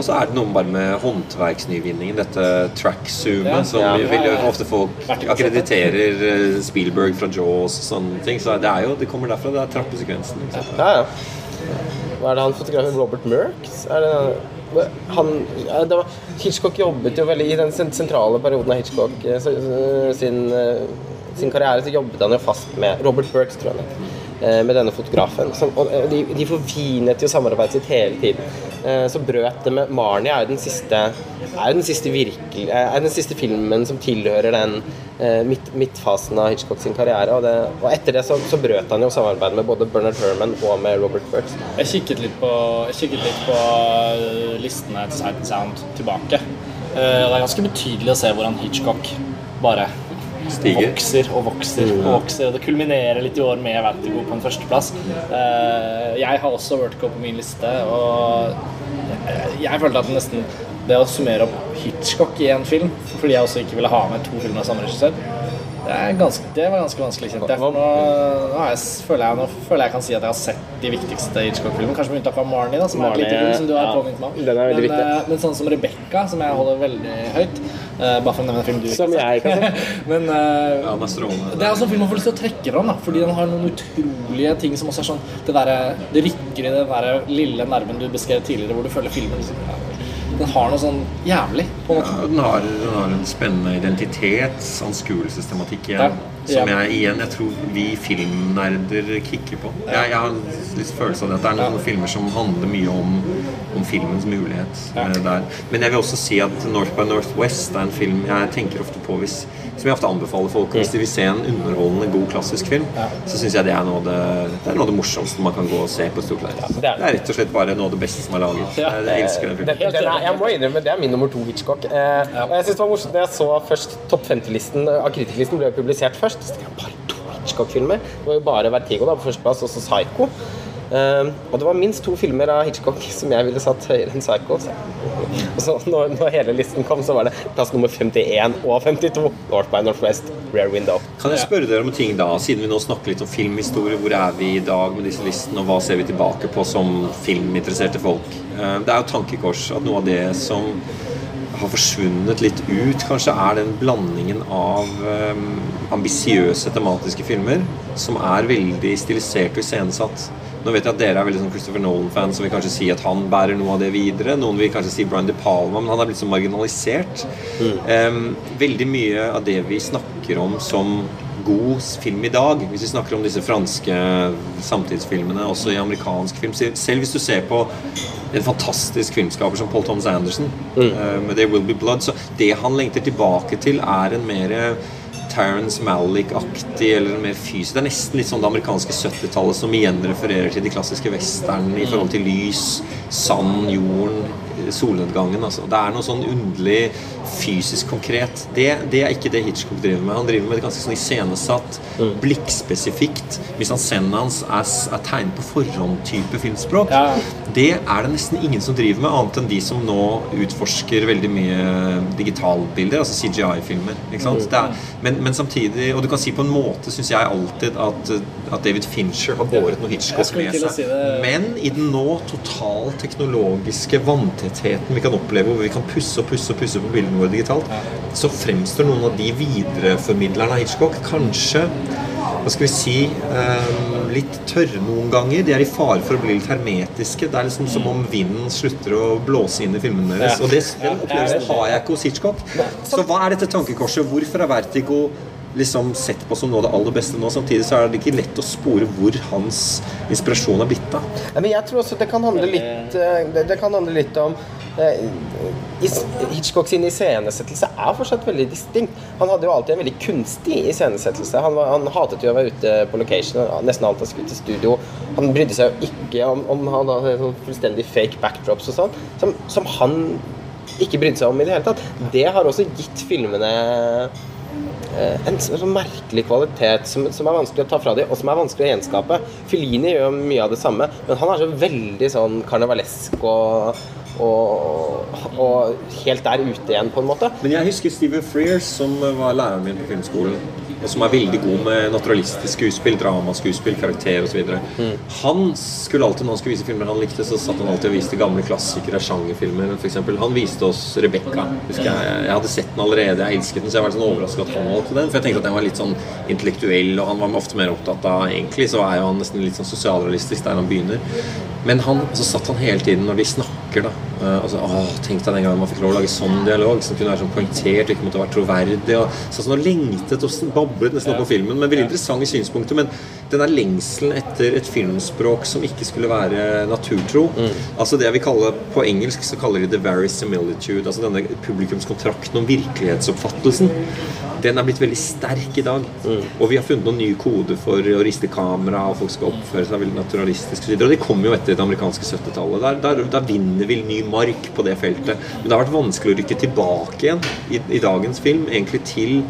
Og så er det noe bare med håndverksnyvinningen, dette track-zoomet, som Ja. Ja, ja. ofte folk akkrediterer eh, Spielberg fra Jaws og sånne ting. Så det er jo, det kommer derfra, det er trappesekvensen. Ja. Hva er det han fotografen Robert Merks? Er det han, det var, Hitchcock jobbet jo veldig I den sentrale perioden av Hitchcock eh, så- sin, eh, sin karriere så jobbet han jo fast med Robert Burks, tror jeg eh, med denne fotografen. Og eh, de, de forfinet jo samarbeidet sitt hele tiden. Eh, Så brøt det med Marnie er jo den siste er den siste virkelig er den siste filmen som tilhører den eh, midt, midtfasen av Hitchcock sin karriere. Og, det, og etter det så, så brøt han jo samarbeidet med både Bernard Herman og med Robert Burks. Jeg kikket litt på, kikket litt på eh, listene til Sight Sound tilbake. Eh, Det er ganske betydelig å se hvordan Hitchcock bare Stiger. vokser og vokser og vokser. Og det kulminerer litt i år med Vertigo på en førsteplass. Eh, jeg har også Vertigo på min liste, og jeg, følte at nesten det å summere opp Hitchcock i en film, fordi jeg også ikke ville ha med to filmer av samme regissør, det, er ganske, det var ganske vanskelig, kjente jeg. Nå, nå, er jeg, føler jeg, nå føler jeg kan si at jeg har sett de viktigste Hitchcock-filmene. Kanskje med unntak av Marnie, da, som er et lite film som du har ja. påminnet meg om. Er men, eh, men sånn som Rebecca, som jeg holder veldig høyt Bare for å nevne en film du ikke Som jeg ikke har sett. men eh, Ja, det, er det er også en film man får lyst til å trekke fram, da, fordi den har noen utrolige ting som også er sånn Det, der, det rykker i den der lille nerven du beskrev tidligere, hvor du føler filmen liksom, ja, Den har noe sånn jævlig, på en måte. Ja, den, har, den har en spennende identitets- anskuelsestematikk igjen. Ja. Som jeg igjen jeg tror vi filmnerder kicker på. Jeg, jeg har litt følelse av det at det er noen filmer som handler mye om, om filmens mulighet. Ja. eh, Der. Men jeg vil også si at North by Northwest er en film jeg tenker ofte på hvis som jeg ofte anbefaler folk hvis de vil se en underholdende, god klassisk film, så syns jeg det er, noe av det, det er noe av det morsomste man kan gå og se på stort lerret. det det, er det. er rett og slett bare noe av det beste som er laget. Ja. Jeg, jeg elsker den Den, filmen. Jeg må innrømme, det er min nummer to Hitchcock. Eh, og jeg synes det var morsomt da jeg så først topp 50-listen av kritikerlisten ble publisert først. Så tenkte jeg, bare to Hitchcock-filmer. Det var jo bare Vertigo da, på førsteplass, og så Psycho. Eh, og det var minst to filmer av Hitchcock som jeg ville satt høyere enn Psycho. Så. Og så når, når hele listen kom, så var det plass nummer 51 og 52. North by Northwest, Rare Window. Kan jeg spørre dere om ting da, siden vi nå snakker litt om filmhistorie, hvor er vi i dag med disse listene, og hva ser vi tilbake på som filminteresserte folk? Uh, Det er jo tankekors at noe av det som har forsvunnet litt ut, kanskje er den blandingen av um, ambisiøse tematiske filmer som er veldig stilisert og iscenesatt. Nå vet jeg at dere er veldig sånn Christopher Nolan-fans og vil kanskje si at han bærer noe av det videre. Noen vil kanskje si Brian De Palma, men han er blitt så marginalisert. Um, veldig mye av det vi snakker om som god film i dag, hvis vi snakker om disse franske samtidsfilmene, også i amerikansk film Selv hvis du ser på en fantastisk filmskaper som Paul Thomas Anderson eh, med 'There Will Be Blood', så det han lengter tilbake til, er en mer Terence Malick-aktig eller mer fysisk. Det er nesten litt sånn det amerikanske 70-tallet som igjen refererer til de klassiske westernene i forhold til lys, sand, jorden, solnedgangen. Altså. Det er noe sånn underlig fysisk konkret. Det, det er ikke det Hitchcock driver med. Han driver med det ganske sånn iscenesatt, blikkspesifikt. Misanscenet hans er, er tegnet på forhånd-type filmspråk. Ja. Det er det nesten ingen som driver med, annet enn de som nå utforsker veldig mye digitalbilder, altså CGI-filmer. er, men, men samtidig Og du kan si på en måte, syns jeg alltid, at, at David Fincher har båret noe Hitchcock med seg. Men i den nå totalt teknologiske vanntettheten vi kan oppleve, hvor vi kan pusse og pusse og pusse på bildene våre digitalt, så fremstår noen av de videreformidlerne av Hitchcock kanskje hva skal vi si ehm, litt tørre noen ganger. De er i fare for å bli litt hermetiske. Det er liksom som om vinden slutter å blåse inn i filmene deres. Og det, den opplevelsen har jeg ikke hos Hitchcock. Så hva er dette tankekorset? Hvorfor er Vertigo liksom sett på som noe av det aller beste nå? Samtidig så er det ikke lett å spore hvor hans inspirasjon er blitt av. Ja, men jeg tror også det kan handle litt, eh, det, det kan handle litt om eh, Hitchcock sin iscenesettelse er fortsatt veldig distinkt. Han hadde jo alltid en veldig kunstig iscenesettelse. Han, han hatet jo å være ute på location. Nesten alt han skulle til studio. Han brydde seg jo ikke om, om han hadde sånn fullstendig fake backdrops og sånn, som, som han ikke brydde seg om i det hele tatt. Det har også gitt filmene en sånn sånn merkelig kvalitet som, som er vanskelig å ta fra dem, og som er vanskelig å gjenskape. Fellini gjør mye av det samme, men han er så veldig sånn karnevalesk og, og, og helt der ute igjen, på en måte. Men jeg husker Steven Frears, som var læreren min på filmskolen. Og som er veldig god med naturalistisk skuespill, dramaskuespill, karakter osv. Mm. Han skulle alltid, når han skulle vise filmer han likte, så satt han alltid og viste gamle klassikere, sjangerfilmer. Eksempel. han viste oss Rebekka. Jeg Jeg hadde sett den allerede, jeg elsket den, så jeg var litt sånn overrasket at han valgte den. For jeg tenkte at den var litt sånn intellektuell, og han var ofte mer opptatt av Egentlig så er jo han nesten litt sånn sosialrealistisk der han begynner. Men han, så satt han hele tiden når de snakker, da. Eh, åh, Tenk deg den gangen man fikk lov å lage sånn dialog, som kunne være sånn poengtert, ikke måtte være troverdig. Og, sånn, og lengtet og bablet nesten opp på filmen. Men veldig interessante synspunkter. Men den der lengselen etter et filmspråk som ikke skulle være naturtro Altså det jeg vil kalle På engelsk så kaller de det verisimilitude. Altså denne publikumskontrakten om virkelighetsoppfattelsen. Den er blitt veldig sterk i dag. Og vi har funnet noen nye koder for å riste kamera, og folk skal oppføre seg veldig naturalistisk. Og det kommer jo etter det amerikanske 70-tallet. Der, der, der vinner vi ny mark på det feltet. Men det har vært vanskelig å rykke tilbake igjen i, i dagens film, egentlig til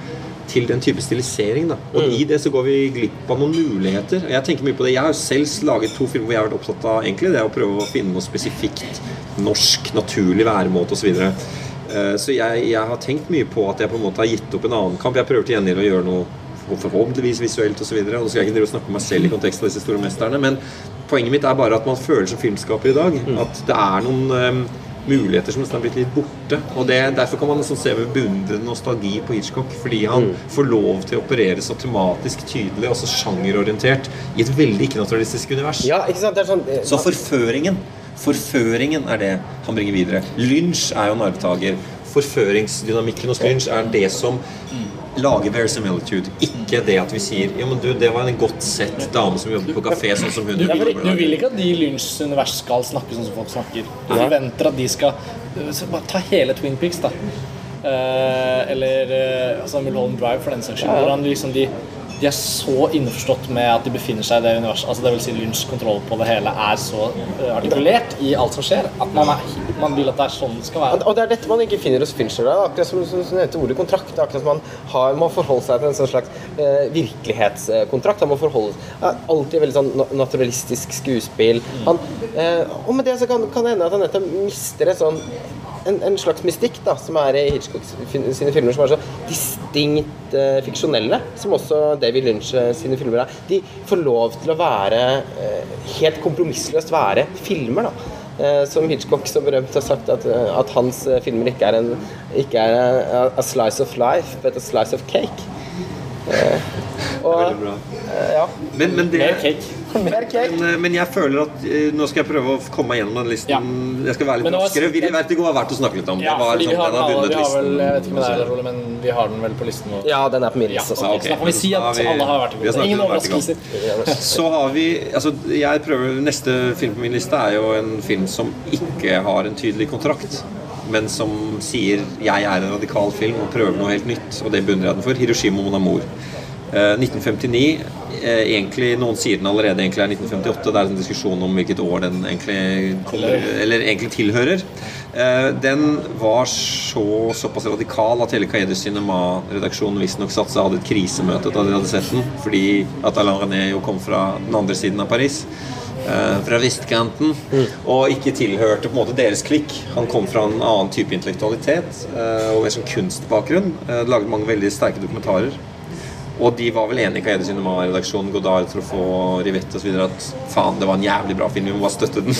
til den type stilisering. da Og i det så går vi glipp av noen muligheter. Jeg tenker mye på det Jeg har jo selv laget to filmer hvor jeg har vært opptatt av egentlig det å prøve å finne noe spesifikt norsk, naturlig væremåte osv. Så, videre. Eh, så jeg, jeg har tenkt mye på at jeg på en måte har gitt opp en annen kamp. Jeg prøver til gjengjeld å gjøre noe forhåpentligvis visuelt osv. Nå skal jeg ikke snakke om meg selv i kontekst av disse store mesterne, men poenget mitt er bare at man føler som filmskaper i dag at det er noen um, muligheter som nesten har blitt litt borte. Og det, Derfor kan man liksom se med beundrende nostalgi på Hitchcock. Fordi han får lov til å operere så tematisk tydelig og så sjangerorientert i et veldig ikke-naturalistisk univers. Ja, ikke sant? Det er sånn eh, Så forføringen Forføringen er det han bringer videre. Lynch er jo en arvtaker. Forføringsdynamikken hos Lynch er det som lager verisimilitude. Ikke det at vi sier Ja, men du, det var en godt sett dame som jobber på kafé, sånn som hun Du vil, du vil ikke at de i Lynchs univers skal snakke sånn som folk snakker. Du forventer at de skal bare Ta hele Twin Peaks, da. Eh, eller eh, altså Mulholland Drive, for den saks skyld. Hvor han liksom de, de er så innforstått med at de befinner seg i det universet. Altså det vil si Lynchs kontroll på det hele er så eh, artikulert i alt som skjer, at man, er, man vil at det er sånn det skal være. Og det er dette man ikke finner hos Fincher. Da. Akkurat som, som, som heter ordet kontrakt. Det er akkurat som man har, må forholde seg til en sånn slags eh, virkelighetskontrakt. Han må forholde seg Alltid veldig sånn naturalistisk skuespill. Han, eh, og med det så kan, kan det hende at han nettopp mister et sånn en, en slags mystikk da, som er i Hitchcock sine filmer, som er så distinkt eh, fiksjonelle, som også David Lynch eh, sine filmer er. De får lov til å være eh, helt kompromissløst være filmer. da. Eh, som Hitchcock så berømt har sagt at, eh, at hans filmer ikke er en ikke er a, a slice of life, but a slice of cake. Eh, og Veldig bra. ja, Men, men det Mer cake. Mer cake. men, eh, men jeg føler at eh, nå skal jeg prøve å komme meg gjennom den listen. Ja. Jeg skal være litt raskere. Vi- Vertigo har vært å snakke litt om. Ja, det var fordi vi sånn, har, den alle, vi har vel. Jeg vet ikke med deg, Rolle, men vi har den vel på listen nå. Ja, den er på min Ja, liste også. så, ok. da kan vi si at vi- alle har vært vi har Ingen overraskelser. Så har vi altså jeg prøver, Neste film på min liste er jo en film som ikke har en tydelig kontrakt. Men som sier 'jeg er en radikal film' og prøver noe helt nytt. Og det beundrer jeg den for. 'Hiroshima Mon Amour'. Eh, 1959 eh, egentlig, Noen sier den allerede egentlig er 1958. Det er en diskusjon om hvilket år den egentlig eller egentlig tilhører. Eh, den var så, såpass radikal at hele Cahiers Cinema-redaksjonen visstnok seg hadde et krisemøte da de hadde sett den, fordi at Alain René jo kom fra den andre siden av Paris. eh, fra vestkanten, og ikke tilhørte på en måte deres klikk. Han kom fra en annen type intellektualitet eh, og en sånn kunstbakgrunn. Eh, laget mange veldig sterke dokumentarer. Og de var vel enige i Cahiers Cinema-redaksjonen Godard få Rivette osv. at faen, det var en jævlig bra film, vi må bare støtte den.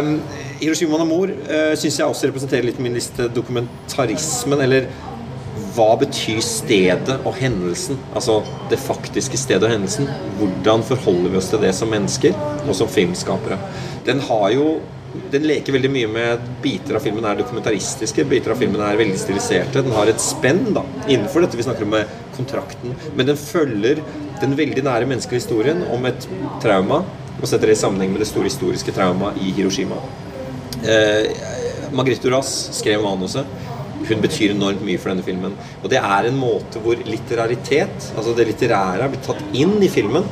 um, Hiroshima Namor uh, syns jeg også representerer litt min liste dokumentarismen, eller hva betyr stedet og hendelsen? Altså det faktiske stedet og hendelsen. Hvordan forholder vi oss til det som mennesker og som filmskapere? Den har jo den leker veldig mye med biter av filmen er dokumentaristiske, biter av filmen er veldig stiliserte. Den har et spenn da, innenfor dette vi snakker om med kontrakten, men den følger den veldig nære menneskelige historien om et trauma, og setter det i sammenheng med det store historiske trauma i Hiroshima. Eh, Margrethe Duras skrev manuset. Hun betyr enormt mye for denne filmen. Og det er en måte hvor litteraritet, altså det litterære, er blitt tatt inn i filmen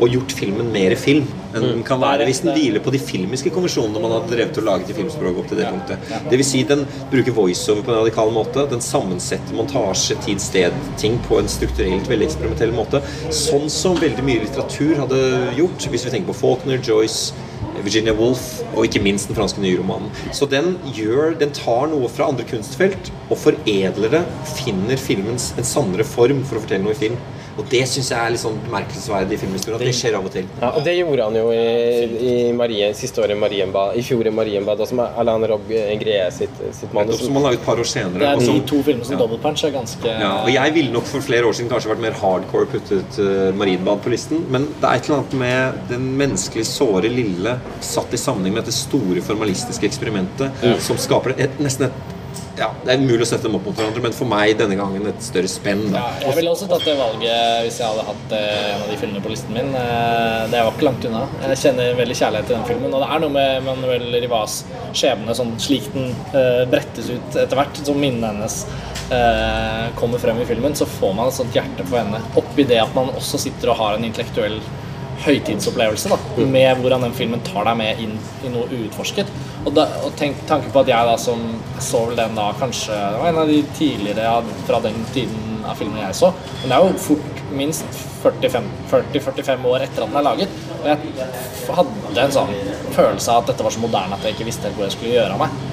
og gjort filmen mer film enn den kan være hvis den hviler på de filmiske konvensjonene man hadde drevet og laget i filmspråk opp til det punktet. Det vil si, den bruker voiceover på en radikal måte. Den sammensetter montasje, tid, sted, ting på en strukturelt veldig eksperimentell måte. Sånn som veldig mye litteratur hadde gjort, hvis vi tenker på Faulkner, Joyce Virginia Woolf og ikke minst den franske nyromanen. Så den, gjør, den tar noe fra andre kunstfelt og foredler det, finner filmens en sannere form for å fortelle noe i film. Og det syns jeg er litt sånn bemerkelsesverdig i filmhistorien. At det skjer av og til. Ja, og det gjorde han jo i, i Marie, siste året i Marienbad, i fjor i Marienbad, også med Alain Rob Gree sitt, sitt manus. Som man laget et par år senere. Det er de to filmene som Ja. Double Punch er ganske Ja, og jeg ville nok for flere år siden kanskje vært mer hardcore puttet uh, Marienbad på listen, men det er et eller annet med den menneskelig såre lille satt i sammenheng med dette store formalistiske eksperimentet som skaper et, nesten et ja, Det er mulig å sette dem opp mot hverandre, men for meg denne gangen et større spenn. Ja, jeg ville også tatt det valget hvis jeg hadde hatt eh, en av de filmene på listen min. Eh, Det var ikke langt unna. Jeg kjenner veldig kjærlighet til den filmen. Og det er noe med Manuel Rivas skjebne, sånn slik den eh, brettes ut etter hvert, som minnene hennes kommer frem i filmen, så får man et sånt hjerte for henne. Oppi det at man også sitter og har en intellektuell høytidsopplevelse da, med hvordan den filmen tar deg med inn i noe uutforsket. Og, da, og tenk tanken på at jeg da som så vel den da kanskje Det var en av de tidligere ja, fra den tiden av filmen jeg så. Men det er jo fort minst 40-45 år etter at den er laget. Og jeg hadde en sånn følelse av at dette var så moderne at jeg ikke visste hvor jeg skulle gjøre av meg.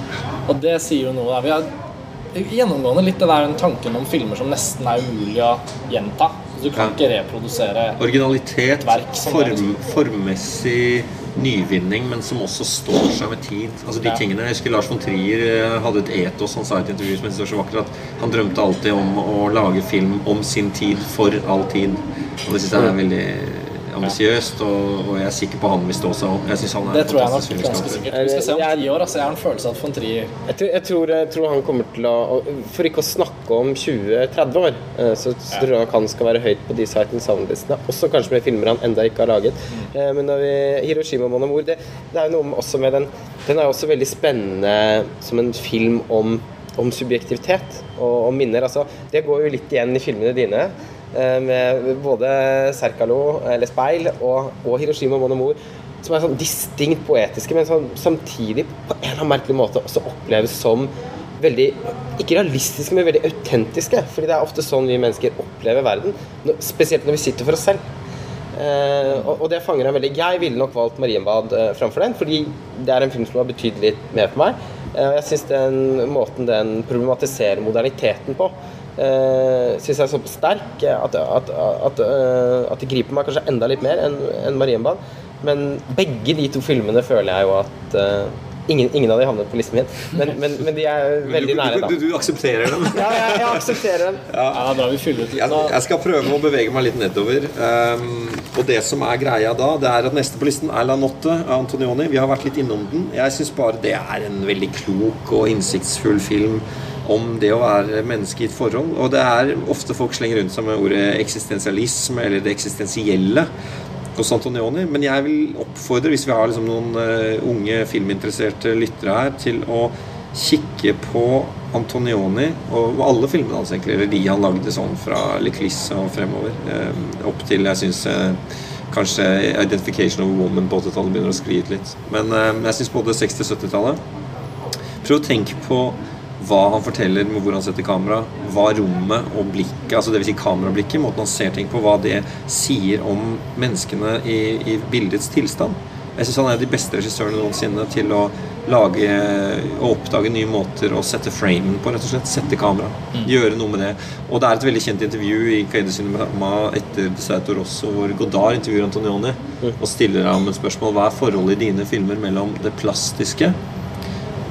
Og det sier jo noe. da. Vi har gjennomgående litt det der tanken om filmer som nesten er umulig å gjenta. Du kan Ja. ikke reprodusere Originalitet, form, formmessig nyvinning, men som også står seg med tid. Altså de Ja. tingene, Jeg husker Lars von Trier eh, hadde et etos han sa i et intervju som jeg synes så vakkert, at han drømte alltid om å lage film om sin tid for all tid. Og det syns jeg er veldig ambisiøst, og, og jeg er sikker på han vil stå seg opp. Jeg synes han er Det tror jeg nok ganske sikkert. Vi skal se om Jeg- ti år. Altså, jeg har en følelse av at von Trier Jeg tror, jeg, tror, jeg tror han kommer til å For ikke å snakke om 20-30 år, så, så tror jeg nok han skal være høyt på de Sight and Sound-listene. Også kanskje med filmer han enda ikke har laget. Eh, Men når vi, Hiroshima Mon Amour, det, det er jo noe med- også med den Den er jo også veldig spennende som en film om, om subjektivitet og om minner. Altså, det går jo litt igjen i filmene dine. Eh, Med både Serkalo, eller Speil, og, og Hiroshima Amour som er sånn distinkt poetiske, men sånn, samtidig på en eller annen merkelig måte også oppleves som veldig Ikke realistiske, men veldig autentiske. Fordi det er ofte sånn vi mennesker opplever verden. Spesielt når vi sitter for oss selv. Uh, og, det fanger han veldig. Jeg ville nok valgt 'Marienbad' uh, framfor den, fordi det er en film som har betydd litt mer for meg. Eh, og jeg syns den måten den problematiserer moderniteten på, uh, syns jeg er såpass sterk eh, at, at, at, uh, at det griper meg kanskje enda litt mer enn en 'Marienbad'. Men begge de to filmene føler jeg jo at uh, ingen, ingen av de havnet på listen min, men, men, men de er veldig nære, da. Du, du, du aksepterer dem? Ja, jeg, jeg aksepterer den. Ja, da vi fyller ut Jeg, jeg skal prøve å bevege meg litt nedover. Um, og det som er greia da, det er at neste på listen er La Notte av Antonioni. Vi har vært litt innom den. Jeg syns bare det er en veldig klok og innsiktsfull film om det å være menneske i et forhold. Og det er ofte folk slenger rundt seg med ordet eksistensialisme eller det eksistensielle hos Antonioni. Men jeg vil oppfordre, hvis vi har liksom noen eh, unge filminteresserte lyttere her, til å kikke på Antonioni og alle filmene hans, egentlig. Eller de han lagde sånn fra Leclis og fremover. eh, opp til jeg syns kanskje 'Identification of a Woman' på 80-tallet begynner å skli ut litt. Men eh, jeg syns både 60- og 70-tallet Prøv å tenke på hva han forteller med hvor han setter kamera, hva rommet og blikket, altså dvs. Si kamerablikket, måten han ser ting på, hva det sier om menneskene i, i bildets tilstand. Jeg syns han er de beste regissørene noensinne til å lage og oppdage nye måter å sette framen på, rett og slett. Sette kamera. Gjøre noe med det. Og det er et veldig kjent intervju i Caide Cinema etter Desaito Rosso hvor Godard intervjuer Antonioni og stiller ham et spørsmål hva er forholdet i dine filmer mellom det plastiske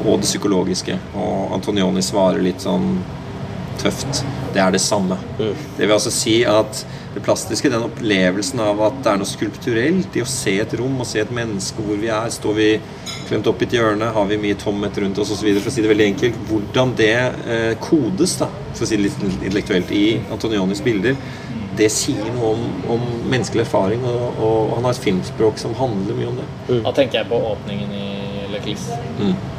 og det psykologiske. Og Antonioni svarer litt sånn tøft. Det er det samme. Det vil altså si at det plastiske, den opplevelsen av at det er noe skulpturelt i å se et rom og se et menneske hvor vi er. Står vi klemt opp i et hjørne? Har vi mye tomhet rundt oss osv.? For å si det veldig enkelt. Hvordan det eh, kodes, da, for å si det litt intellektuelt, i Antonionis bilder, det sier noe om, om menneskelig erfaring. Og, og han har et filmspråk som handler mye om det. Da tenker jeg på åpningen i Le Clis. Le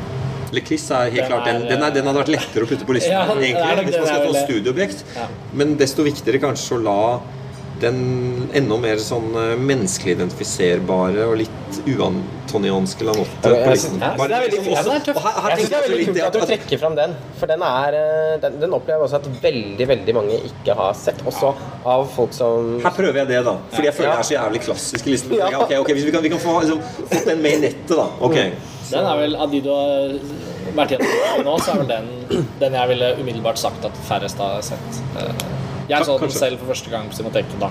Kiss er helt Den klart den, er, den, er, den hadde vært lettere å putte på listen. Ja, egentlig, hvis man skal få studieobjekt. Ja. Men desto viktigere kanskje å la den enda mer sånn eh, menneskelig identifiserbare og litt uantonianske Lanotte Ja, på listen. Bare det er veldig liksom også- Ja, Jeg det er veldig kult at du trekker fram den, for den, er, eh, den, den opplever jeg også at veldig veldig mange ikke har sett. Også av folk som Her prøver jeg det, da. Fordi jeg føler Ja. det er så jævlig klassisk i listen. Ja. okay, ok, Hvis vi kan, vi kan få liksom, den med i nettet, da. Ok. Den er vel, Av de du har vært gjennom nå, så er vel den den jeg ville umiddelbart sagt at færrest har sett. Eh, Jeg så den selv for første gang på Cinemateket da,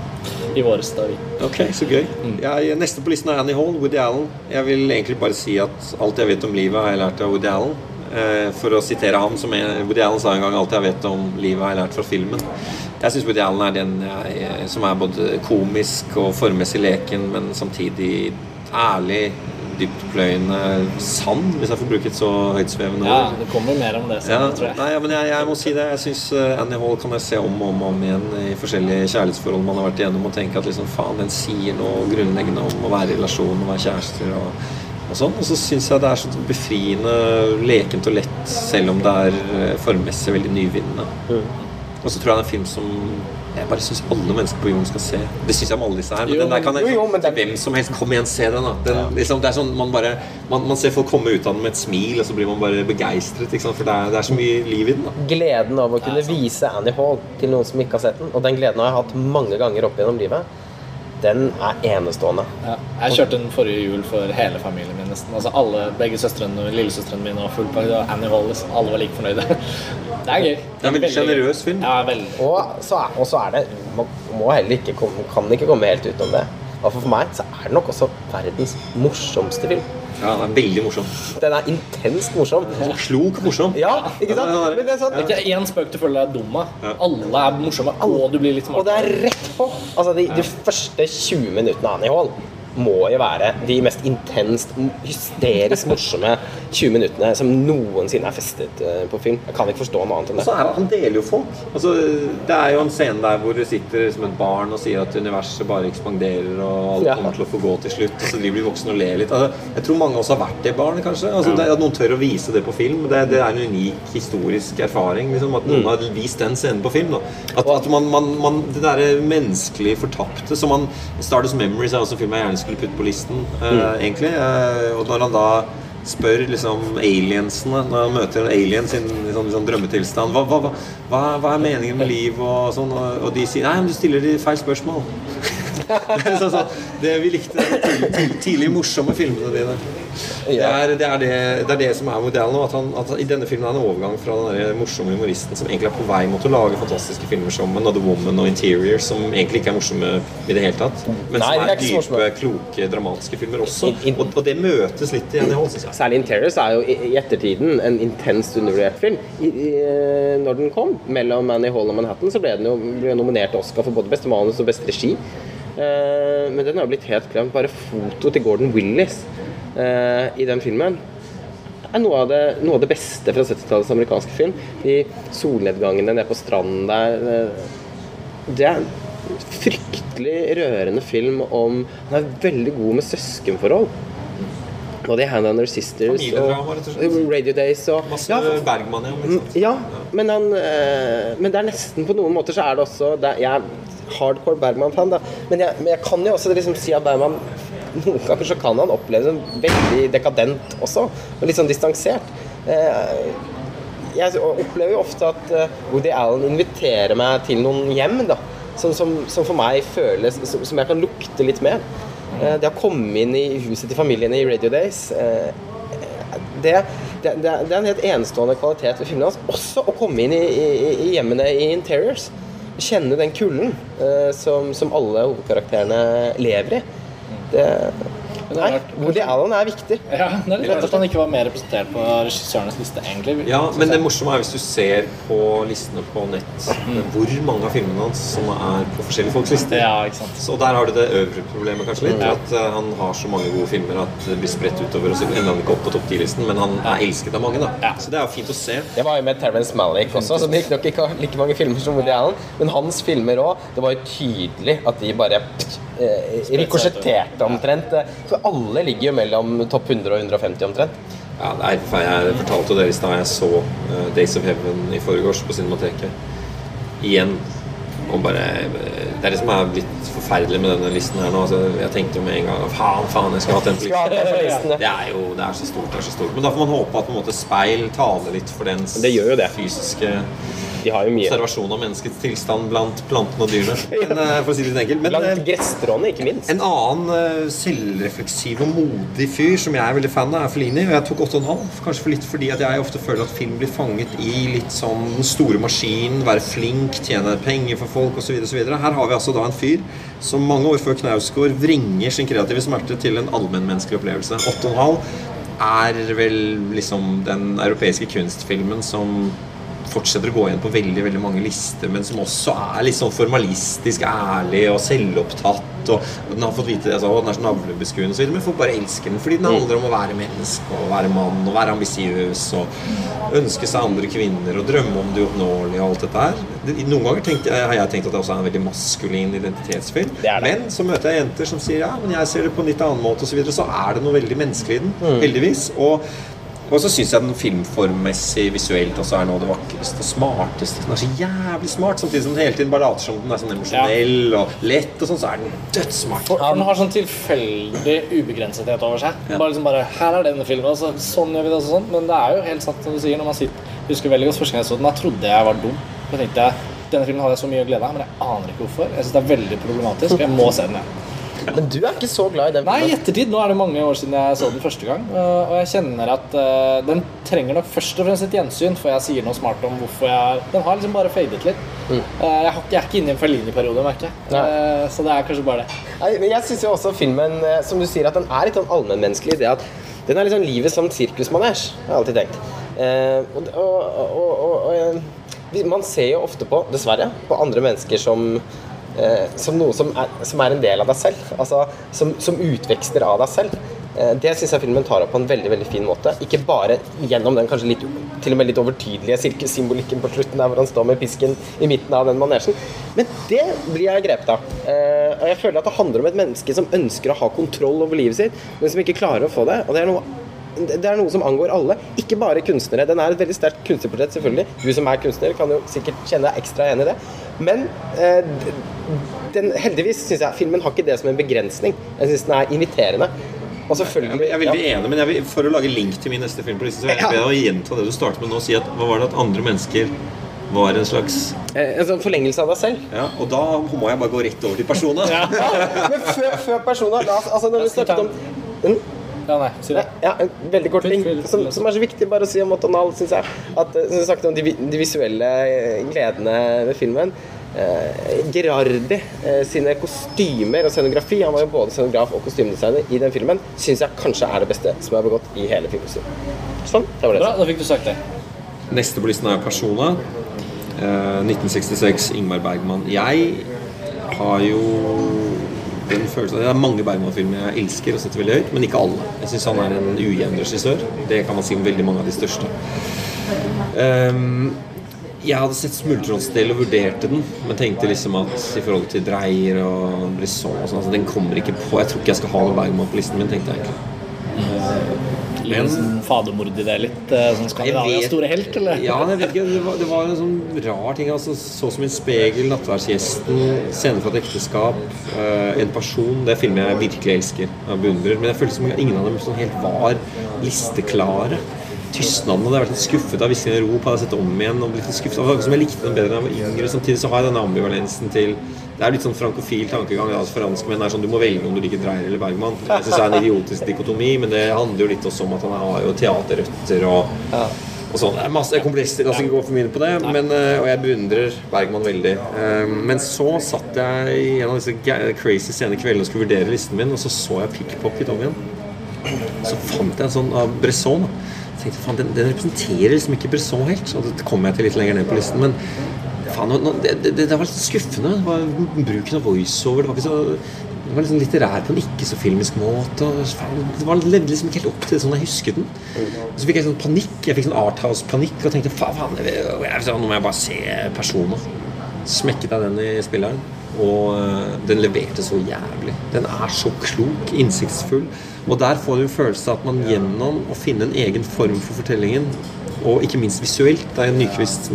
i våres. da vi Ok, så gøy. Jeg, neste på listen er Annie Hall, Woody Allen. Jeg vil egentlig bare si at alt jeg vet om livet, har jeg lært av Woody Allen. Eh, for å sitere ham, som jeg, Woody Allen sa en gang 'alt jeg vet om livet, har jeg lært fra filmen'. Jeg syns Woody Allen er den jeg, som er både komisk og formmessig leken, men samtidig ærlig, dyptpløyende, sand, hvis jeg får bruke et så høytsvevende Ja, det kommer mer om det Ja, tror jeg. nei, ja, men jeg, jeg må si det. Jeg syns Annie Hall kan jeg se om og om, om igjen i forskjellige kjærlighetsforhold man har vært igjennom, og tenke at liksom, faen, den sier noe grunnleggende om å være i relasjon og være kjærester. og og sånn, og så syns jeg det er så befriende, lekent og lett, selv om det er eh, formmessig veldig nyvinnende. Og så tror jeg det er en film som jeg bare syns alle mennesker på jorden skal se. Det syns jeg om alle disse her. Men Jo, den der kan jeg, jo, jo, men den- hvem som helst kom igjen, se den. da den, liksom, Det er sånn man bare man, man ser folk komme ut av den med et smil, og så blir man bare begeistret. Ikke sant? For det er, det er så mye liv i den. da gleden av å kunne vise Annie Hall til noen som ikke har sett den, og den gleden har jeg hatt mange ganger opp gjennom livet, den er enestående. Ja. Jeg kjørte den forrige jul for hele familien min nesten. Altså alle, Begge søstrene lillesøstrene mine var full pakke. Annie Hall, liksom. alle var like fornøyde. Det er gøy. Det er en veldig sjenerøs film. Ja, veldig. Og så er, og så er det Man må heller ikke komme, kan ikke komme helt utenom det. I for meg så er det nok også verdens morsomste film. Ja, den er veldig morsom. Den er intenst morsom. Klok morsom. Ja, ikke sant? Men det er sånn, Det er ikke én spøk du føler deg dum av. Alle er morsomme, og du blir litt Og det er rett på! Altså, de, de første 20 minuttene av Annie Hall må jo være de mest intenst, hysterisk morsomme 20 minuttene som noensinne er festet eh, på film. Jeg kan ikke forstå noe annet enn Og det. så er han, deler jo folk. Altså, det er jo en scene der hvor du sitter som et barn og sier at universet bare ekspanderer og alt Ja. kommer til å få gå til slutt. Og så driver de voksne og ler litt. Altså, jeg tror mange også har vært det barn, kanskje. Altså, det, at noen tør å vise det på film, det, det er en unik historisk erfaring. Liksom, at noen har vist den scenen på film. Da. At, at man, man, man, det derre menneskelig fortapte som man Stardust Memories er også en film jeg gjerne skulle putte på listen, mm. egentlig. Eh, og når han da spør liksom aliensene når han møter aliens i sånn, sånn drømmetilstand hva, hva, hva, hva er meningen med liv og sånn, og, og de sier Nei, men du stiller de feil spørsmål. det, sånn, sånn, det Vi likte de tidlig, tidlig, tidlig morsomme filmene dine. Det er det, er det, det er det som er modellen nå. At, han, at I denne filmen er det en overgang fra den morsomme humoristen som egentlig er på vei mot å lage fantastiske filmer som Another Woman og Interior, som egentlig ikke er morsomme i det hele tatt, men Nei, som er dype, kloke, dramatiske filmer også. Og, og det møtes litt i Annie Hall. Særlig Interiors er jo i, i ettertiden en intenst undervurdert film. I, i, når den kom, mellom Annie Hall og Manhattan, så ble den jo ble nominert til Oscar for både beste manus og beste regi. Eh, men den har blitt helt glemt. Bare foto til Gordon Willis eh, i den filmen er noe av det, noe av det beste fra 70-tallets amerikanske film. De solnedgangene nede på stranden der. eh, Det er en fryktelig rørende film om Han er veldig god med søskenforhold. Det er Hannah and Her Sisters og Radio Days og Masse ja, Bergman, ja. Mm, Ja, men, han, eh, men det er nesten på noen måter så er det også det er, Jeg er hardcore Bergman-fan, da. Men jeg, men jeg kan jo også liksom si at Bergman noen ganger så kan han oppleves som veldig dekadent også. Og litt sånn distansert. Eh, jeg opplever jo ofte at eh, Woody Allen inviterer meg til noen hjem, da. Som, som, som for meg føles Som, jeg kan lukte litt med. Eh, det å komme inn i huset til familiene i Radio Days eh, det, det, det, er- en helt enestående kvalitet ved filmene hans. Også å komme inn i, i, i hjemmene i Interiors. Kjenne den kulden eh, som, som alle hovedkarakterene lever i. Det, nei. Woody Allen er viktig. Ja, det er litt rart at han ikke var mer representert på regissørenes liste, egentlig. Ja, men det morsomme er hvis du ser på listene på nett hvor mange av filmene hans som er på forskjellige folks lister. Ja, ikke sant. Så der har du det øvre problemet kanskje litt. Ja. At eh, han har så mange gode filmer at det blir spredt utover. Og så ender han ikke opp på topp 10-listen, men han er elsket av mange. da Ja. Så det er jo fint å se. Det var jo med Terence Malick også, som riktignok ikke har like mange filmer som Woody Allen. Men hans filmer òg. Det var jo tydelig at de bare eh, rikosjetterte omtrent. Alle ligger jo mellom topp 100 og 150 omtrent. Ja, forferdelig. Jeg fortalte jo dere i stad jeg så uh, Days of Heaven i forgårs på Cinemateket. Igjen. Og bare eh, Det er det som er blitt forferdelig med denne listen her nå. Altså, jeg tenkte jo med en gang Faen, faen, jeg skulle hatt den listen, Det er jo det er så stort, det er så stort. Men da får man håpe at på en måte speil taler litt for dens Det det. fysiske De har jo mye. observasjon av menneskets tilstand blant plantene og dyrene. Men, eh, for å si det litt enkelt. Men, Blant eh, gresstråene, ikke minst. en annen eh, selvrefleksiv og modig fyr som jeg er veldig fan av, er Felini. Og jeg tok 8,5. Kanskje for litt fordi at jeg ofte føler at film blir fanget i litt sånn den store maskinen, være flink, tjene penger for folk osv. Her har vi altså da en fyr som mange år før Knausgård vringer sin kreative smerte til en allmennmenneskelig opplevelse. 8,5 er vel liksom den europeiske kunstfilmen som fortsetter å gå igjen på veldig veldig mange lister, men som også er litt sånn formalistisk ærlig og selvopptatt. Og den har fått vite altså, den er så navlebeskuende videre, men folk bare elsker den fordi den handler om å være menneske og være mann og være ambisiøs og ønske seg andre kvinner og drømme om det uoppnåelige og alt dette her. Noen ganger tenkte jeg, har jeg tenkt at det også er en veldig maskulin identitetsfilm, Det det. men så møter jeg jenter som sier ja, men jeg ser det på en litt annen måte osv., så, videre, så er det noe veldig menneskelig i den, heldigvis. Og og så syns jeg den filmformmessig, visuelt også er noe av det vakreste og smarteste. Den er så jævlig smart, samtidig som den hele tiden bare later som den er sånn emosjonell og lett, og sånn, så er den dødssmart. For Den har sånn tilfeldig ubegrensethet over seg. Ja. Bare liksom bare, Her er denne filmen, altså, sånn gjør vi det. og sånn Men det er jo helt sant som du sier. Når man sitter, jeg husker veldig godt første gang jeg så den, Jeg trodde jeg var dum. Da tenkte jeg denne filmen hadde jeg så mye glede av, men jeg aner ikke hvorfor. Jeg synes det er veldig problematisk. Jeg må se den igjen. Men du er ikke så glad i den Nei, i ettertid. Nå er det mange år siden jeg så den første gang. øh, Og jeg kjenner at øh, den trenger nok først og fremst et gjensyn før jeg sier noe smart om hvorfor jeg Den har liksom bare fadet litt. Jeg, har, ikke- jeg er ikke inne i en Fellini-periode, merker jeg. Så det er kanskje bare det. Nei, men jeg syns jo også filmen, eh, som du sier, at den er litt sånn allmennmenneskelig det at den er sånn livet som sirkusmanesj, har jeg alltid tenkt. Eh, og, og, og, og, eh, man ser jo ofte på, dessverre, på andre mennesker som eh, som noe som er, som er en del av deg selv. Altså som, som utvekster av deg selv. Eh, Det syns jeg filmen tar opp på en veldig veldig fin måte. Ikke bare gjennom den kanskje litt, til og med litt overtydelige sirkussymbolikken på slutten, der hvor han står med pisken i midten av den manesjen. Men det blir jeg grepet av. Eh, og jeg føler at det handler om et menneske som ønsker å ha kontroll over livet sitt, men som ikke klarer å få det. Og det er noe det er noe som angår alle, ikke bare kunstnere. Den er et veldig sterkt kunstnerportrett, selvfølgelig. Du som er kunstner, kan jo sikkert kjenne deg ekstra igjen i det. Men eh, den, heldigvis syns jeg filmen har ikke det som en begrensning. Jeg syns den er inviterende. Og selvfølgelig Jeg er veldig enig, men jeg vil, for å lage link til min neste film på listen, så vil jeg Ja. å gjenta det du startet med nå. Si at hva var det at andre mennesker var en slags eh, En sånn forlengelse av deg selv. Ja, og da må jeg bare gå rett over til persona. Ja, men før, før personer la oss, altså Når vi snakket om den, Ja, nei, si det. Ja, en veldig kort ting som, som er så viktig bare å si om Otonal, syns jeg. At, eh, som du snakket om de, de visuelle eh, gledene ved filmen. Eh, Gerardi eh, sine kostymer og scenografi Han var jo både scenograf og kostymedesigner i den filmen. Syns jeg kanskje er det beste som er begått i hele filmen Sånn. Det var det. Bra, da fikk du sagt det. Neste på listen er Persona. Eh, 1966, Ingmar Bergman. Jeg har jo den følelsen Det er mange Bergman-filmer jeg elsker og setter veldig høyt, men ikke alle. Jeg syns han er en ujevn regissør. Det kan man si om veldig mange av de største. Um, jeg hadde sett 'Smultronstell' og vurderte den, men tenkte liksom at i forhold til Dreyer og Brisson og sånn, altså, den kommer ikke på. Jeg tror ikke jeg skal ha noe Bergman på listen min, tenkte jeg egentlig. Litt sånn fadermord i det litt? øh, Sånn Skandinavias store helt, eller? Ja, jeg vet ikke. Det var, det var en sånn rar ting. Altså, så som en spegel, 'Nattverdsgjesten', 'Scene fra et ekteskap', uh, 'En person'. Det er filmer jeg virkelig elsker og beundrer. Men jeg følte som ingen av dem sånn helt var listeklare. 'Tystnaden' hadde jeg vært litt skuffet av. ingen rop' hadde jeg sett om igjen. og blitt litt skuffet av. Som jeg likte den bedre da jeg var yngre. Samtidig så har jeg denne ambivalensen til det er litt sånn frankofil tankegang. Altså franskmenn er sånn Du må velge om du liker Dreyer eller Bergman. Jeg synes det er en idiotisk dikotomi, men det handler jo litt også om at han har jo teaterrøtter og og sånn. Det er masse komplekser, la oss ikke gå for mye på det. Men, eh, og jeg beundrer Bergman veldig. Eh, Men så satt jeg i en av disse crazy sene kveldene og skulle vurdere listen min, og så så jeg Pickpocket om igjen. Så fant jeg en sånn av Bresson. Så tenkte faen, den, den representerer liksom ikke Bresson helt. Så det kom jeg til litt lenger ned på listen. Men faen, det, det, det var litt skuffende. Det var bruken av voiceover. Det var ikke så det var liksom litterær på en ikke så filmisk måte. Det var, levde liksom ikke helt opp til sånn jeg husket den. Og så fikk jeg sånn panikk. Jeg fikk sånn Arthouse-panikk og tenkte faen, jeg, nå må jeg bare se personer. Smekket av den i spilleren. Og eh, den leverte så jævlig. Den er så klok, innsiktsfull. Og der får du en følelse av at man gjennom å finne en egen form for fortellingen, og ikke minst visuelt Det er Nyquist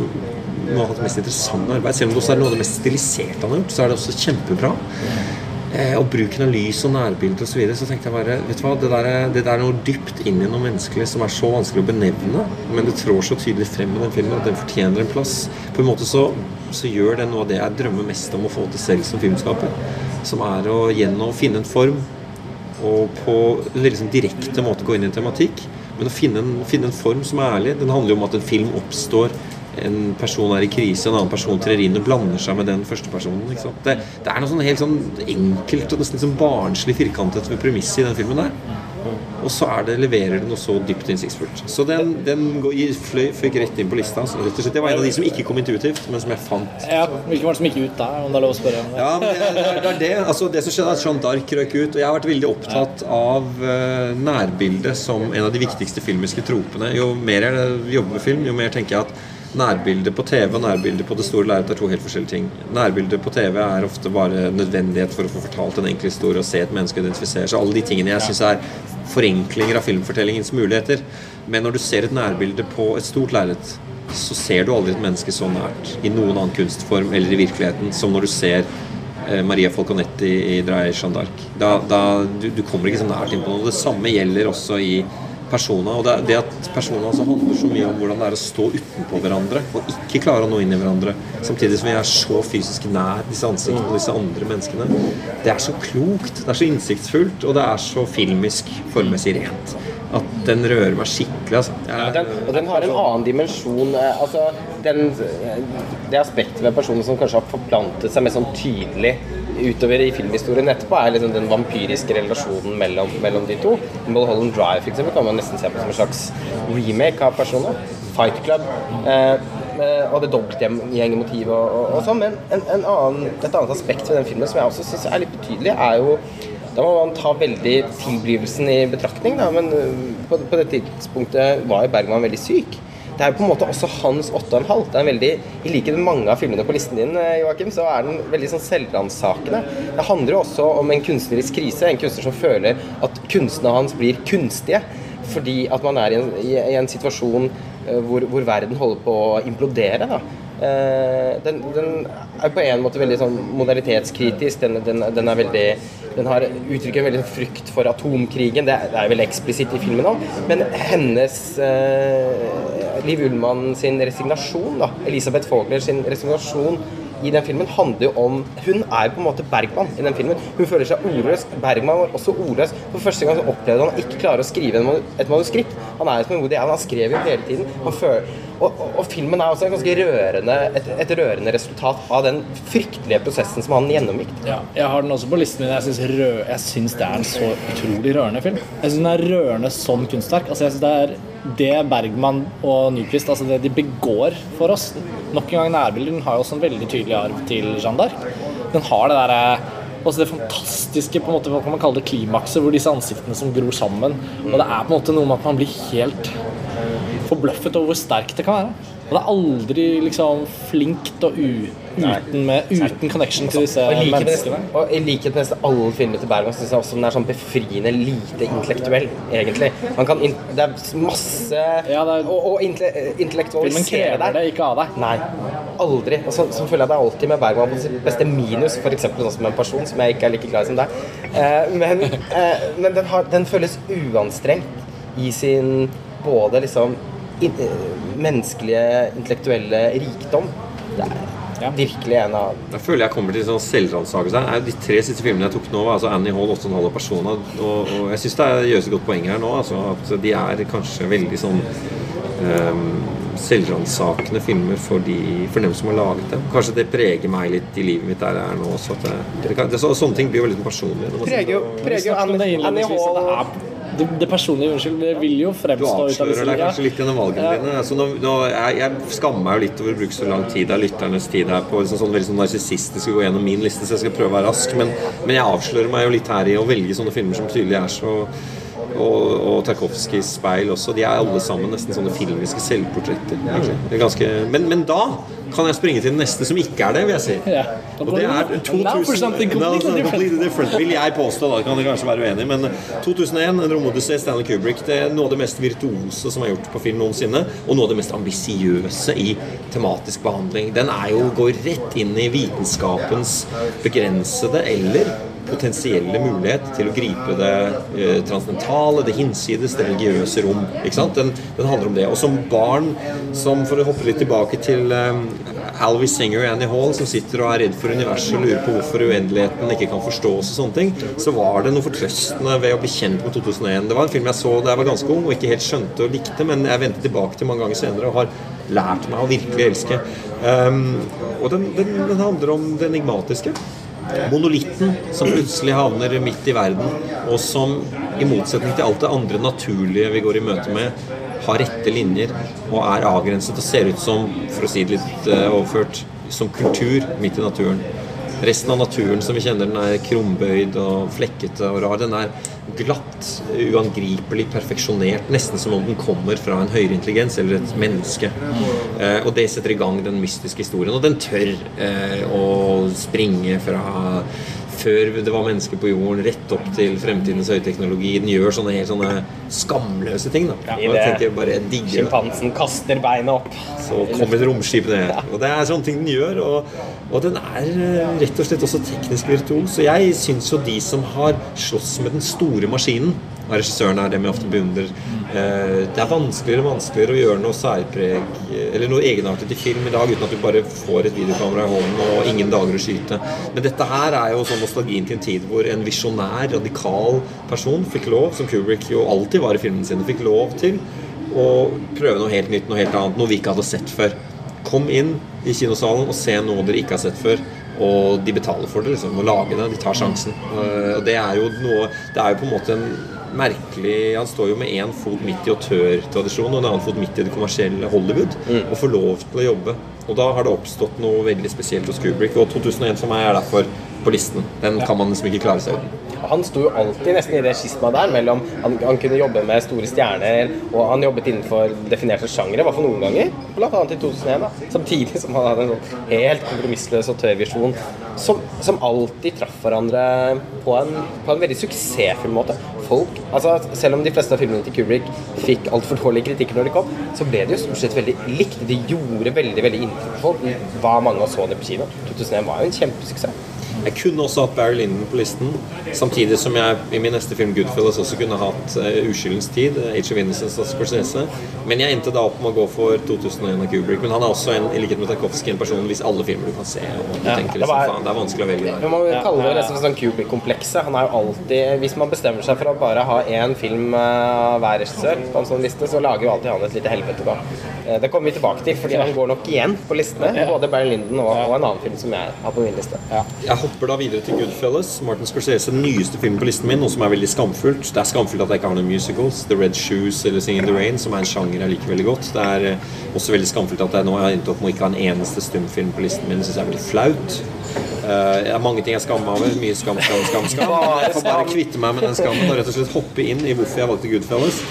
må av det mest interessante arbeid. Selv om det også er noe av det mest stiliserte han har gjort, så er det også kjempebra. Eh, og bruken av lys og nærbilder osv. Så, videre, så tenkte jeg bare Vet du hva, det der, er, det der er noe dypt inn i noe menneskelig som er så vanskelig å benevne, men det trår så tydelig frem i den filmen at den fortjener en plass. På en måte så, så gjør det noe av det jeg drømmer mest om å få til selv som filmskaper. Som er å gjennom finne en form og på en liksom direkte måte gå inn i en tematikk, men å finne en, finne en form som er ærlig. Den handler jo om at en film oppstår en person er i krise, en annen person trer inn og blander seg med den første personen. Det, det, er noe sånn helt sånn enkelt og nesten sånn barnslig firkantet ved premisset i den filmen der. Og så er det, leverer det noe så dypt innsiktsfullt. Så den, den går, fløy, føyk rett inn på lista. Så rett og slett. Det var en av de som ikke kom intuitivt, men som jeg fant. Ja, Hvilken var det som gikk ut der, om det er lov å spørre? Ja, men det, det, er det. Altså, det som skjedde, er at Jeanne d'Arc røk ut. Og jeg har vært veldig opptatt av uh, nærbildet som en av de viktigste filmiske tropene. Jo mer jeg jobber med film, jo mer tenker jeg at nærbildet på TV og nærbildet på det store lerretet er to helt forskjellige ting. Nærbildet på TV er ofte bare nødvendighet for å få fortalt en enkel historie og se et menneske identifisere seg. Alle de tingene jeg syns er forenklinger av filmfortellingens muligheter. Men når du ser et nærbilde på et stort lerret, så ser du aldri et menneske så nært i noen annen kunstform eller i virkeligheten som når du ser eh, Maria Folconetti i Dreier Jeanne d'Arc. Da, da, du, du, kommer ikke så nært inn på noe. Det samme gjelder også i personer. Og det, det at personer altså handler så mye om hvordan det er å stå utenpå hverandre og ikke klare å nå inn i hverandre, samtidig som vi er så fysisk nær disse ansiktene og disse andre menneskene. Det er så klokt, det er så innsiktsfullt, og det er så filmisk formessig rent. At den rører meg skikkelig. Altså. Ja, den, og den har en annen dimensjon. Eh, altså, den, det aspektet ved personen som kanskje har forplantet seg mer sånn tydelig utover i filmhistorien etterpå, er liksom den vampyriske relasjonen mellom, mellom de to. Mulholland Drive for eksempel, kan man nesten se på som en slags remake av personer. Fight Club. Eh, eh og det dobbeltgjengmotivet og, og, og sånn. Men en, en annen, et annet aspekt ved den filmen som jeg også syns er litt betydelig, er jo da må man ta veldig tilblivelsen i betraktning, da. Men eh, på, på det tidspunktet var jo Bergman veldig syk det er på en måte også hans 8,5. Det er veldig, I med mange av filmene på listen din, eh, Joakim, så er den veldig sånn selvransakende. Det handler jo også om en kunstnerisk krise. En kunstner som føler at kunstene hans blir kunstige. Fordi at man er i en, i, en situasjon uh, hvor, hvor, verden holder på å implodere. da. Uh, den, den, er på en måte veldig sånn modernitetskritisk. Den, den, den er veldig den har uttrykker en veldig frykt for atomkrigen. Det er, det er veldig eksplisitt i filmen òg. Men hennes eh, Liv Ullmann sin resignasjon, da, Elisabeth Fogler sin resignasjon i den filmen handler jo om Hun er på en måte Bergman i den filmen. Hun føler seg ordløs. Bergman var også ordløs. For første gang så opplevde han ikke klare å skrive et manuskript. Han er som en Woody Allen. Han skrev jo hele tiden. Han Føler, og, og, filmen er også ganske rørende, et, et, rørende resultat av den fryktelige prosessen som han gjennomgikk. Ja, jeg har den også på listen min. Jeg syns, det er en så utrolig rørende film. Jeg syns den er rørende som kunstverk. Altså, jeg synes det er det Bergman og Nyquist altså det de begår for oss Nok en gang nærbildet. Den har jo også en veldig tydelig arv til Jeanne d'Arc. Den har det derre også det fantastiske på en måte, hva kan man kalle det, klimakset, hvor disse ansiktene som gror sammen. Og det er på en måte noe med at man blir helt forbløffet over hvor sterkt det kan være. Det er aldri liksom flinkt og uten, med, uten connection til disse og menneskene. Og I likhet med nesten alle filmer til Bergman syns jeg også den er sånn befriende lite intellektuell, egentlig. Kan, det er masse ja, det er, Og, og intellektualisere krever det ikke av deg. Nei. Aldri. Og så, så føler jeg det alltid med Bergman på sitt beste minus, f.eks. sånn som en person som jeg ikke er like glad i som deg. Eh, men, eh, men den, har, den føles uanstrengt i sin både liksom menneskelige, intellektuelle rikdom. Det er ja. virkelig en av Jeg føler jeg kommer til sånn selvransakelse. De tre siste filmene jeg tok nå, var altså Annie Hall, 8,5 personer. Og, og jeg syns det gjøres et godt poeng her nå. Altså, at de er kanskje veldig sånn um, selvransakende filmer for, de, for, dem som har laget dem. Kanskje det preger meg litt i livet mitt der jeg er nå også. Det, det, det, så, sånne ting blir jo veldig personlige. Preger jo, preger jo Annie, Annie Hall det, det, personlige unnskyld, det vil jo fremstå ut av Du avslører deg kanskje litt gjennom valgene ja. dine. Altså, nå, nå, jeg, jeg, skammer meg jo litt over å bruke så lang tid av lytternes tid her på liksom, sånn veldig sånn narsissistisk å gå gjennom min liste, så jeg skal prøve å være rask. Men, men, jeg avslører meg jo litt her i å velge sånne filmer som tydelig er så og, og Tarkovskijs speil også. De er alle sammen nesten sånne filmiske selvportretter. Ganske, men, men, da kan jeg springe til den neste som ikke er det, vil jeg si. Yeah. Og det er 2000, Now for something Now for different. completely different, vil jeg påstå. Da kan dere kanskje være uenig Men 2001, en romodyssé, Stanley Kubrick, det er noe av det mest virtuose som er gjort på film noensinne. Og noe av det mest ambisiøse i tematisk behandling. Den er jo, går rett inn i vitenskapens begrensede eller potensielle mulighet til å gripe det eh, transcendentale, det hinsides, det religiøse rom. Ikke sant? Den, den handler om det. Og som barn, som for å hoppe litt tilbake til eh, Alvy Singer og Annie Hall, som sitter og er redd for universet og lurer på hvorfor uendeligheten ikke kan forstås og sånne ting, så var det noe fortrøstende ved å bli kjent med 2001. Det var en film jeg så da jeg var ganske ung og ikke helt skjønte og likte, men jeg vendte tilbake til mange ganger senere og har lært meg å virkelig elske. Um, og den, den, den handler om det enigmatiske. Monolitten som plutselig havner midt i verden, og som i motsetning til alt det andre naturlige vi går i møte med, har rette linjer og er avgrenset og ser ut som, for å si det litt eh, overført, som kultur midt i naturen. Resten av naturen som vi kjenner, den er krumbøyd og flekkete og rar. Den er glatt, uangripelig, perfeksjonert. Nesten som om den kommer fra en høyere intelligens eller et menneske. Eh, og det setter i gang den mystiske historien. Og den tør eh, å springe fra før det var mennesker på jorden, rett opp til fremtidens høyteknologi. Den gjør sånne helt sånne skamløse ting. da. Sjimpansen kaster beinet opp. Så kommer et romskip ned. Og det er sånne ting den gjør. Og, og den er eh, rett og slett også teknisk virtuos. Så jeg syns jo de som har slåss med den store maskinen og regissøren er dem jeg ofte beundrer. Eh, Det er vanskeligere og vanskeligere å gjøre noe særpreg eller noe egenartet i film i dag uten at du bare får et videokamera i hånden og ingen dager å skyte. Men dette her er jo sånn nostalgien til en tid hvor en visjonær, radikal person fikk lov, som Kubrick jo alltid var i filmene sine, fikk lov til å prøve noe helt nytt, noe helt annet, noe vi ikke hadde sett før. Kom inn i kinosalen og se noe dere ikke har sett før. Og de betaler for det, liksom. Å lage det. De tar sjansen. Eh, Og det er jo noe Det er jo på en måte en merkelig Han står jo med én fot midt i autørtradisjonen og en annen fot midt i det kommersielle Hollywood. Og får lov til å jobbe. Og da har det oppstått noe veldig spesielt hos Kubrick. Og 2001 for meg er derfor på listen. Den kan man liksom ikke klare seg uten. Han sto jo alltid nesten i det skismaet der mellom han, han kunne jobbe med store stjerner, og han jobbet innenfor definerte sjangere, i hvert fall noen ganger, blant annet i 2001. da Samtidig som han hadde en sånn helt kompromissløs autørvisjon som, som alltid traff hverandre på en, på en veldig suksessfull måte. Folk, altså Selv om de fleste av filmene til Kubrick fikk altfor dårlige kritikker når de kom, så ble det jo stort sett veldig likt. De gjorde veldig veldig inntrykk på folk. Hva mange så det på kino. 2001 var jo en kjempesuksess. Jeg kunne også hatt Barry Lyndon på listen, samtidig som jeg i min neste film Goodfellas også kunne hatt uh, Uskyldens tid, uh, Age of Innocence av Scorsese. Men jeg endte da opp med å gå for 2001 av Kubrick. Men han er også en, i likhet med Tarkovsky en person hvis alle filmer du kan se. Og du Ja, tenker det liksom, var- faen, det er vanskelig å velge der. man kaller det ja, ja. nesten sånn Kubrick-komplekset. Han er jo alltid Hvis man bestemmer seg for å bare ha én film eh, av hver regissør på en sånn liste, så lager jo alltid han et lite helvete da. Eh, Det kommer vi tilbake til, fordi han går nok igjen på listene. Både Barry Lyndon og, og en annen film som jeg har på min liste. Jeg hopper da videre til Goodfellas. Martin Scorsese, den nyeste filmen på listen min, noe som er veldig skamfullt. Det er skamfullt at jeg ikke har noen musicals. The Red Shoes eller Sing in the Rain, som er en sjanger jeg liker veldig godt. Det er eh, også veldig skamfullt at jeg nå har endt opp med å ikke ha en eneste stumfilm på listen min. Det syns jeg er veldig flaut. Eh, det er mange ting jeg skammer meg over. Mye skam, skam, skam. skam. Jeg får bare kvitte meg med den skammen og rett og slett hoppe inn i hvorfor jeg valgte Goodfellas.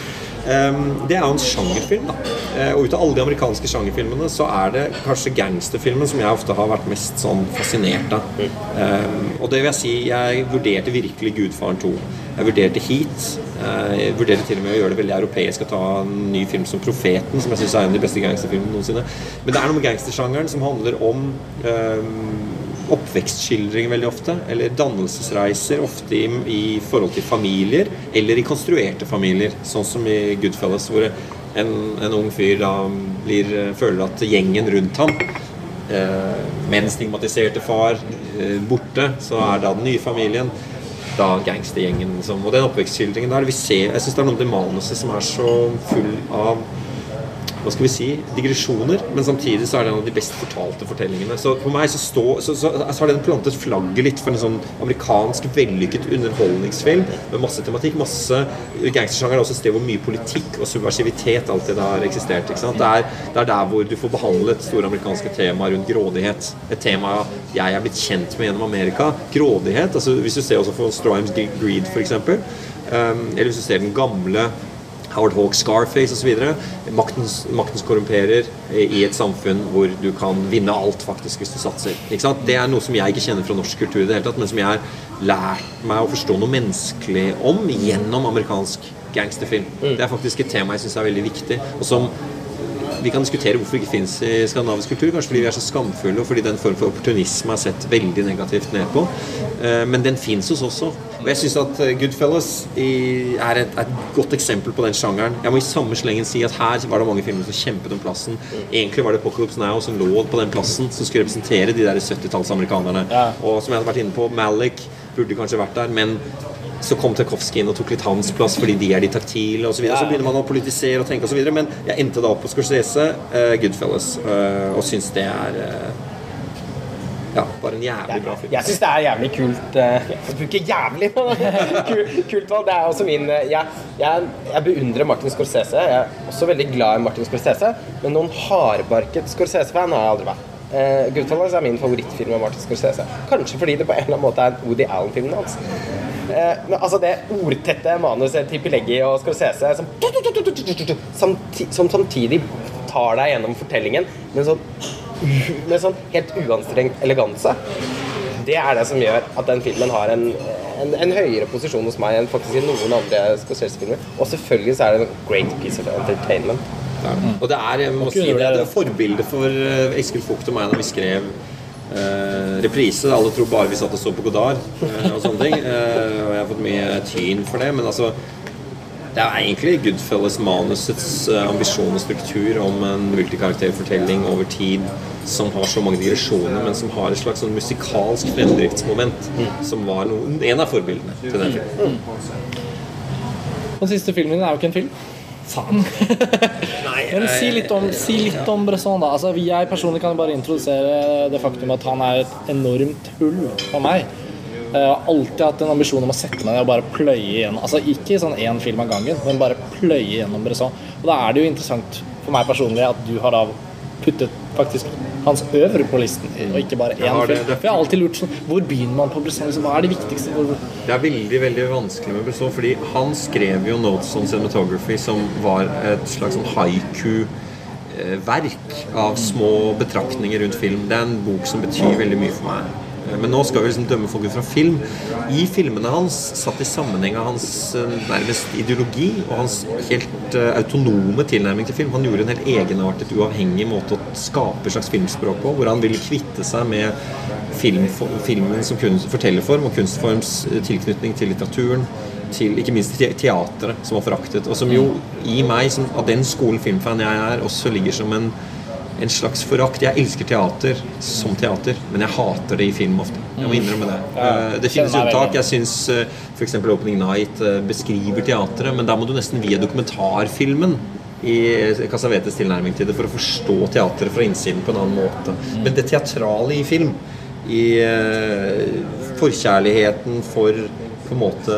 Um, det er jo en sjangerfilm. da Eh, Og ut av alle de amerikanske sjangerfilmene så er det kanskje gangsterfilmen som jeg ofte har vært mest sånn fascinert av. Um, og det vil jeg si, jeg vurderte virkelig Gudfaren 2. Jeg vurderte Heat. Eh, Jeg vurderte til og med å gjøre det veldig europeisk å ta en ny film som Profeten, som jeg syns er en av de beste gangsterfilmene noensinne. Men det er noe med gangstersjangeren som handler om um, oppvekstskildringer veldig ofte, eller dannelsesreiser, ofte i, i forhold til familier, eller i konstruerte familier, sånn som i Goodfellas, hvor en, en ung fyr da blir, føler at gjengen rundt ham eh, med den stigmatiserte far eh, borte, så er da den nye familien da gangstergjengen Liksom. Og den oppvekstskildringen der vi ser, Jeg syns det er noe med manuset som er så full av hva skal vi si, digresjoner, men samtidig så er det en av de best fortalte fortellingene. Så for meg så, stå, så, så, så har den plantet flagget litt for en sånn amerikansk vellykket underholdningsfilm med masse tematikk. masse Gangstersjanger er også et sted hvor mye politikk og subversivitet alltid har eksistert. ikke sant? Det er, det er der hvor du får behandlet store amerikanske temaer rundt grådighet. Et tema jeg er blitt kjent med gjennom Amerika. Grådighet. altså Hvis du ser også for Strimes' Greed, f.eks., um, eller hvis du ser den gamle Howard Hawk, Scarface osv. Maktens, maktens korrumperer i et samfunn hvor du kan vinne alt faktisk hvis du satser. Ikke sant? Det er noe som jeg ikke kjenner fra norsk kultur i det hele tatt, men som jeg har lært meg å forstå noe menneskelig om gjennom amerikansk gangsterfilm. Det er faktisk et tema jeg syns er veldig viktig, og som vi kan diskutere hvorfor det ikke finnes i skandinavisk kultur. Kanskje fordi vi er så skamfulle, og fordi den form for opportunisme er sett veldig negativt ned på. Eh, Men den fins hos oss også. Og jeg syns at eh, Goodfellas er et, et godt eksempel på den sjangeren. Jeg må i samme slengen si at her var det mange filmer som kjempet om plassen. Egentlig var det Apocalypse Now som lå på den plassen, som skulle representere de der 70-tallsamerikanerne. Ja. Og som jeg hadde vært inne på, Malik burde kanskje vært der, men så kom Tarkovskij inn og tok litt hans plass fordi de er de taktile osv. Så, videre. så begynner man å politisere og tenke osv. Men jeg endte da opp på Scorsese, uh, Goodfellas, uh, og syns det er uh, ja, bare en jævlig bra film. Jeg syns det er jævlig kult Jeg bruker jævlig på det. Kult valg. Det er også min jeg, jeg, jeg beundrer Martin Scorsese. Jeg er også veldig glad i Martin Scorsese, men noen hardbarket Scorsese-fan har jeg aldri vært. Uh, Goodfellas er min favorittfilm av Martin Scorsese. Kanskje fordi det på en eller annen måte er Woody Allen-filmen hans. Eh, men altså det ordtette manuset til Pileggi og Scorsese som, som samtidig tar deg gjennom fortellingen med sånn, med sånn helt uanstrengt eleganse. Det er det som gjør at den filmen har en, en, en høyere posisjon hos meg enn faktisk i noen andre Scorsese-filmer. Og selvfølgelig så er det en great piece of entertainment. Ja. Og det er, jeg må si det, det er forbildet for eh, Eskil Vogt og meg da vi skrev eh, reprise. Alle tror bare vi satt og så på Godard eh, og sånne ting. Eh, og jeg har fått mye tyn for det, men altså det er egentlig Goodfellas-manusets eh, ambisjon og struktur om en multikarakterfortelling over tid som har så mange digresjoner, men som har et slags sånn musikalsk fremdriftsmoment. Som var noen, en av forbildene til den filmen. Den siste filmen din er jo ikke en film. Faen. Men si litt om, si litt om Bresson, da. Altså, jeg personlig kan bare introdusere det faktum at han er et enormt hull for meg. Jeg har alltid hatt en ambisjon om å sette meg ned og bare pløye igjennom Altså ikke sånn én film av gangen, men bare pløye gjennom Bresson. Og da er det jo interessant for meg personlig at du har da puttet faktisk hans øvre på listen, og ikke bare én Ja, det. film. For jeg har alltid lurt sånn Hvor begynner man på Bresson? Liksom, hva er det viktigste? Hvor, Det er veldig veldig vanskelig med Bresson, fordi han skrev jo 'Notes on Cinematography', som var et slags sånn haiku-verk av små betraktninger rundt film. Det er en bok som betyr veldig mye for meg. Men nå skal vi liksom dømme folk ut fra film. I filmene hans, satt i sammenheng av hans eh, nærmest ideologi og hans helt eh, autonome tilnærming til film. Han gjorde en helt egenartet, uavhengig måte å skape slags filmspråk på, hvor han ville kvitte seg med film, filmen som kunst, fortellerform og kunstforms eh, tilknytning til litteraturen. Til ikke minst teatret, som var foraktet. Og som jo i meg, som, av den skolen filmfan jeg er, også ligger som en en slags forakt. Jeg elsker teater som teater, men jeg hater det i film ofte. Jeg må innrømme det. Eh, Det finnes unntak. Jeg syns f.eks. Opening Night eh, beskriver teatret, men da må du nesten via dokumentarfilmen i eh, Casavetes tilnærming til det for å forstå teatret fra innsiden på en annen måte. Men det teatrale i film, i eh, forkjærligheten for på en måte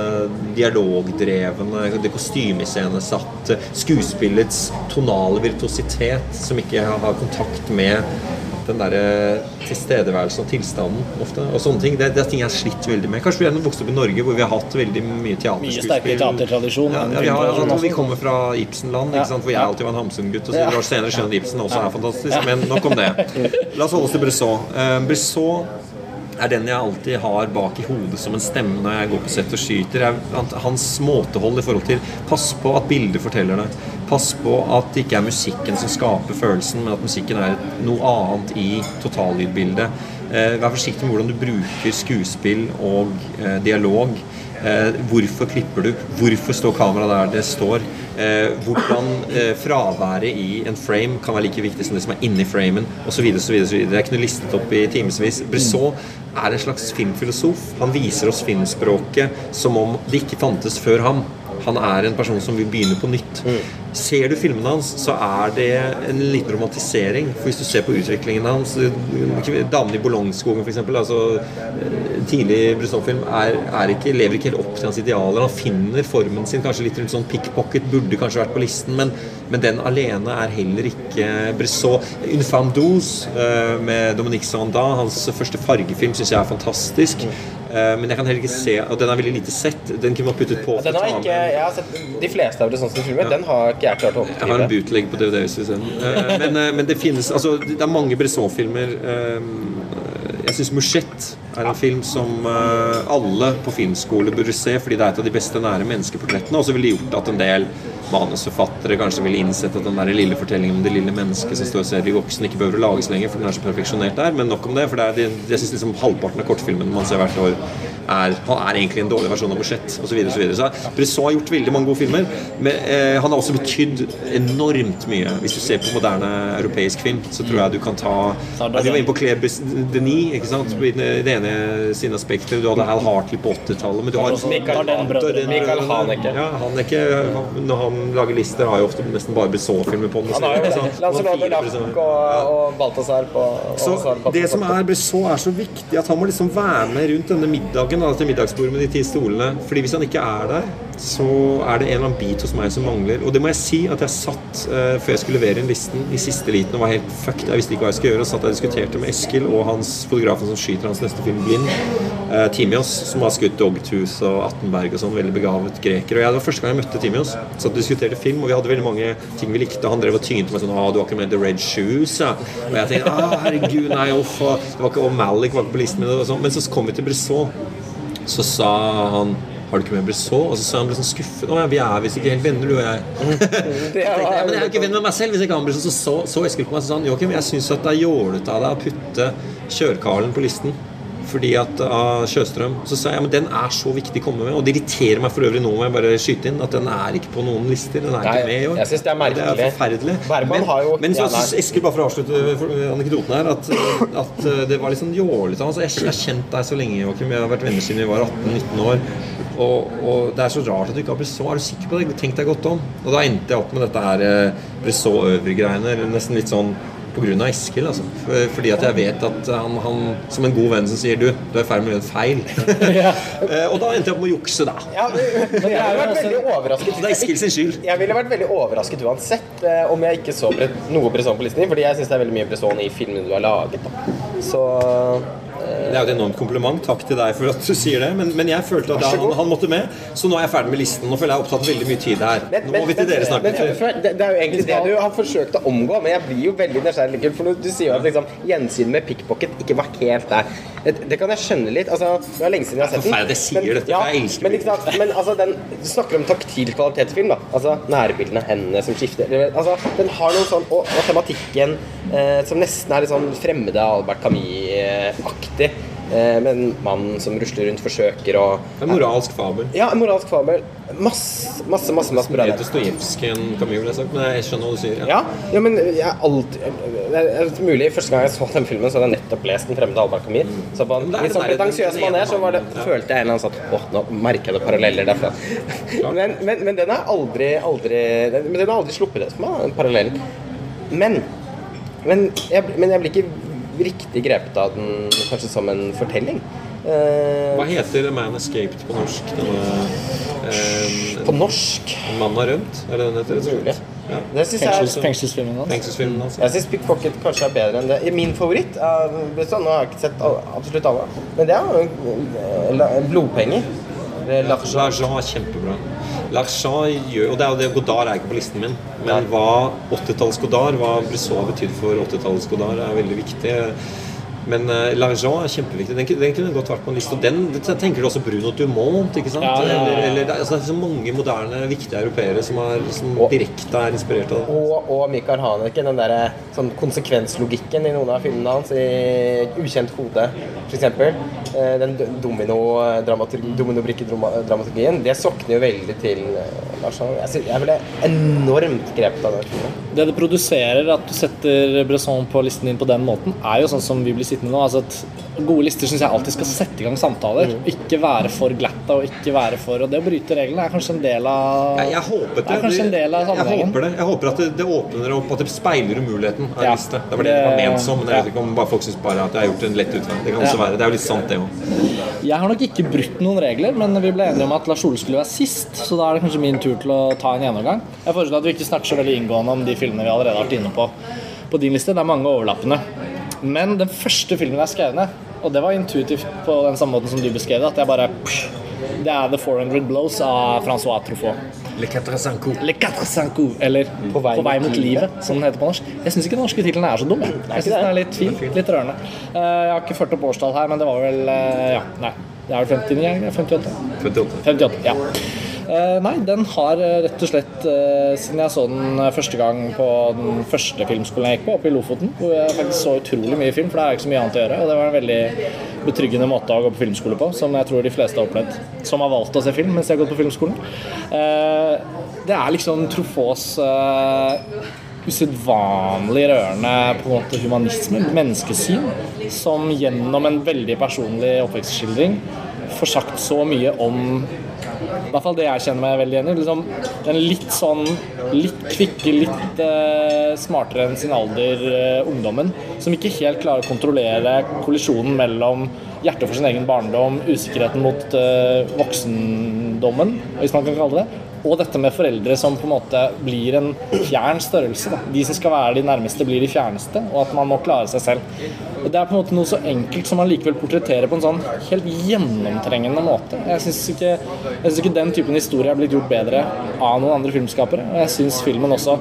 dialogdrevne, det kostymescenesatte, skuespillets tonale virtuositet som ikke har kontakt med den derre tilstedeværelsen og tilstanden ofte. Og sånne ting. Det, det er ting jeg har slitt veldig med. Kanskje vi er vokst opp i Norge hvor vi har hatt veldig mye teaterskuespill. Mye sterkere teatertradisjon Ja, ja, vi, altså, vi kommer fra Ibsen-land, ikke sant? hvor jeg alltid var en Hamsun-gutt. Og så senere skjønner Ibsen også er fantastisk. Men nok om det. La oss holde oss til Bressot. Uh, Bresson er den jeg alltid har bak i hodet som en stemme når jeg går på sett og skyter. Er han- hans måtehold i forhold til Pass på at bildet forteller det. Pass på at det ikke er musikken som skaper følelsen, men at musikken er noe annet i totallydbildet. Eh, vær forsiktig med hvordan du bruker skuespill og eh, dialog. Eh, hvorfor klipper du? Hvorfor står kameraet der det står? Eh, hvordan eh, fraværet i en frame kan være like viktig som det som er inni framen, osv. Jeg kunne listet opp i timevis. Bresson er en slags filmfilosof. Han viser oss filmspråket som om det ikke fantes før ham. Han er en person som vil begynne på nytt. Ser du filmene hans, så er det en liten romantisering. For Hvis du ser på utviklingen hans 'Damene i Bologneskogen', f.eks. Altså, eh, tidlig Bresson-film er, er lever ikke helt opp til hans idealer. Han finner formen sin kanskje litt rundt sånn pickpocket, burde kanskje vært på listen, men, men den alene er heller ikke Bresson. 'Une femme douce' eh, med Dominique Sanda, hans første fargefilm, syns jeg er fantastisk. Eh, men jeg kan heller ikke se Og den er veldig lite sett. Den kunne man puttet på. Den har ikke, jeg har sett De fleste av Bressons filmer, den har ikke jeg klart å Jeg har en bootleg på DVD. hvis du. Eh, Men, eh, men det finnes Altså, det er mange Bresson-filmer. eh, Jeg syns 'Mouchette' er en film som eh, alle på filmskole burde se, fordi det er et av de beste nære menneskeportrettene. Og så ville det gjort at en del manusforfattere kanskje ville innsett at den der lille fortellingen om det lille mennesket som står og ser de voksne, ikke behøver å lages lenger, for den er så perfeksjonert der. Men nok om det. For det er, jeg syns liksom halvparten av kortfilmene man ser hvert år, er, er egentlig en dårlig versjon av Mouchette, osv. Så, videre, og så, videre. så Brissot har gjort veldig mange gode filmer, men eh, han har også betydd enormt mye. Hvis du ser på moderne europeisk film, så tror jeg du kan ta Vi var inne på Claire Denis, ikke sant? I det ene sine aspekter. Du hadde Hal Hartley på 80-tallet, men du har Michael Michael Haneke. Ja, Haneke når han- Lager lister, har jo ofte nesten bare Bresson-filmer på den. Lancelot Lac og, Balthazar på det som er Bresson er så viktig at han må liksom være med rundt denne middagen da, til middagsbordet med de ti stolene. Fordi hvis han ikke er der, så er det en eller annen bit hos meg som mangler. Og det må jeg si at jeg satt eh, før jeg skulle levere inn listen i siste liten og var helt fucked. Jeg visste ikke hva jeg skulle gjøre. Og satt og diskuterte med Eskil og hans fotografen som skyter hans neste film, Blind. eh, Timios, som har skutt Dogtooth og Attenberg og sånn. Veldig begavet greker. Og jeg, det var første gang jeg møtte Timios. Satt og diskuterte film, og vi hadde veldig mange ting vi likte. Han drev og tynte meg sånn Å, du har ikke med The Red Shoes, ja. Og jeg tenkte Å, herregud, nei, uff. Det var ikke Og Malik var ikke på listen min. Sånn. Men så kom vi til Bresson. Så sa han har du ikke med så? Og så sa han ble sånn skuffet. Å ja, vi er visst ikke helt venner, du og jeg. jeg Så tenkte jeg, men jeg er jo ikke venn med meg selv hvis jeg ikke har med Så så, så Eskil på meg og sa han, Joakim, jeg syns at det er jålete av deg å putte Kjørkarlen på listen. Fordi at av Sjøstrøm Så sa jeg ja, men den er så viktig å komme med. Og det irriterer meg for øvrig nå, må jeg bare skyte inn, at den er ikke på noen lister. Den er Nei, ikke med i år. jeg synes det er merkelig. Det er forferdelig. Bergman men, har jo- men så ja, Eskil, bare for å avslutte for- anekdoten her, at, at uh, det var litt sånn jålete. Altså, jeg, jeg har kjent deg så lenge, Joakim. Vi har vært venner siden vi var 18-19 år. Og, og det er så rart at du ikke har Bressot. Er du sikker på det? Tenk deg godt om. Og da endte jeg opp med dette her uh, Bresson-øvrig-greiene. Nesten litt sånn av Eskil, altså. Fordi at jeg vet at han, han som en god venn som sier du, du er i ferd med å gjøre en feil. Eh, og da endte jeg opp med å jukse, da. Ja, men jeg ville vært veldig overrasket. Det er Eskil sin skyld. Jeg ville vært veldig overrasket uansett eh, om jeg ikke så noe Bresson på listen din, fordi jeg syns det er veldig mye Bresson i filmene du har laget. Da. Så Det er jo et enormt kompliment. Takk til deg for at du sier det. Men, men jeg følte at han, han måtte med, så nå er jeg ferdig med listen. Nå føler jeg opptatt veldig mye tid her. Men- Nå må men- vi til dere snart. det, det er jo egentlig det du har forsøkt å omgå, men jeg blir jo veldig nysgjerrig. For du sier jo at liksom, gjensynet med pickpocket ikke var helt der. Det, det kan jeg skjønne litt. Altså, det er lenge siden jeg har sett den. jeg sier dette, jeg elsker men, sant? men altså, den, snakker om taktil kvalitetsfilm, da. Altså nærbildene, hendene som skifter. Altså, den har noe sånn Og, og tematikken eh, som nesten er litt sånn fremmede Albert Camus-aktig. Eh, med en mann som rusler rundt, forsøker å En moralsk fabel. Ja, en moralsk fabel. Masse, masse, masse, masse der. Dostojevskij Camus, ville jeg sagt. Men jeg skjønner hva du sier. Ja. Ja, ja, men jeg er alltid Det er mulig Første gang jeg så den filmen, så hadde jeg nettopp lest Den fremmede Albert Camus. Så på en er litt sånn pretensiøs maner så var det, ja. følte jeg en eller annen sånn Åh, nå merker jeg det paralleller derfra. men, men, men den har aldri, aldri den, Men den har aldri sluppet det for meg, den parallellen. Men men jeg, men jeg blir ikke riktig grepet av den kanskje som en fortelling. Eh, Hva heter Man Escaped på norsk? Denne eh, på norsk. Mannen har rømt? Er det den heter? Mulig. Ja. Fengsels, fengselsfilmen hans. Fengselsfilmen hans. Jeg syns Pickpocket kanskje er bedre enn det. Min favoritt er Nå har jeg ikke sett alle, absolutt alle, men det er blodpenger. L'argent er kjempebra. L'argent gjør Og det er jo det Godard er ikke på listen min, men hva 80-tallets Godard, hva Bresson har betydd for 80-tallets Godard, er veldig viktig. Men uh, L'argent er kjempeviktig. Den, den kunne godt vært på en liste. Og den tenker du også Bruno Dumont, ikke sant? Ja, ja, ja. Eller, eller, er, altså, det er så mange moderne, viktige europeere som, er, som Og- direkte er inspirert av det. Og, og Michael Haneken, den der sånn konsekvenslogikken i noen av filmene hans, i 'Ukjent hode', f.eks. Den domino-dramaturgien, domino-brikke-dramaturgien, det sokner jo veldig til Lars Larsen. Jeg, jeg ble enormt grepet av den. Det det produserer at du setter Bresson på listen din på den måten, er jo sånn som vi blir sittende nå. Altså at Gode lister syns jeg alltid skal sette i gang samtaler. Ikke være for glatta og ikke være for Og det å bryte reglene er kanskje en del av Jeg, jeg håper det. Det er kanskje en del av jeg sammenhengen. håper det. Jeg håper at det, det åpner opp, at det speiler umuligheten av Ja, liste. Det var det det var ment som, men jeg vet ikke om bare folk syns bare at jeg har gjort en lett utvei. Det kan også Ja. være. Det er jo litt sant, det òg. Jeg har nok ikke brutt noen regler, men vi ble enige om at Lars Ole skulle være sist, så da er det kanskje min tur til å ta en gjennomgang. Jeg foreslår at vi ikke snakker så veldig inngående om de filmene vi allerede har vært inne på på din liste. Det er mange overlappende. Men den første filmen jeg skrev ned, Og det var intuitivt på den samme måten som du beskrev det. At jeg bare psh, Det er The 400 Blows av Francois Truffaut. Le Quatre coups. Le 405, eller På vei, mot livet, som den heter på norsk. Jeg syns ikke den norske tittelen er så dum. Jeg, jeg syns den er litt fin. Litt rørende. Eh, jeg har ikke ført opp årstall her, men det var vel eh, Ja, nei. Det er vel 59? er 58? 58. 58, ja. Eh, nei, den har eh, rett og slett eh, Siden jeg så den første gang på den første filmskolen jeg gikk på, oppe i Lofoten, hvor jeg faktisk så utrolig mye film, for det er ikke så mye annet å gjøre. Og det var en veldig betryggende måte å gå på filmskole på, som jeg tror de fleste har opplevd, som har valgt å se film mens de har gått på filmskolen. Det er liksom trofås eh, usedvanlig rørende på en måte humanisme, menneskesyn, som gjennom en veldig personlig oppvekstskildring får sagt så mye om i hvert fall det jeg kjenner meg veldig igjen i. Liksom, den litt sånn litt kvikke, litt uh, smartere enn sin alder uh, ungdommen, som ikke helt klarer å kontrollere kollisjonen mellom hjertet for sin egen barndom, usikkerheten mot uh, voksendommen, hvis man kan kalle det, og dette med foreldre som på en måte blir en fjern størrelse. Da. De som skal være de nærmeste, blir de fjerneste, og at man må klare seg selv. Og Det er på en måte noe så enkelt som man likevel portretterer på en sånn helt gjennomtrengende måte. Jeg syns ikke, ikke den typen historie er blitt gjort bedre av noen andre filmskapere. Og jeg syns filmen også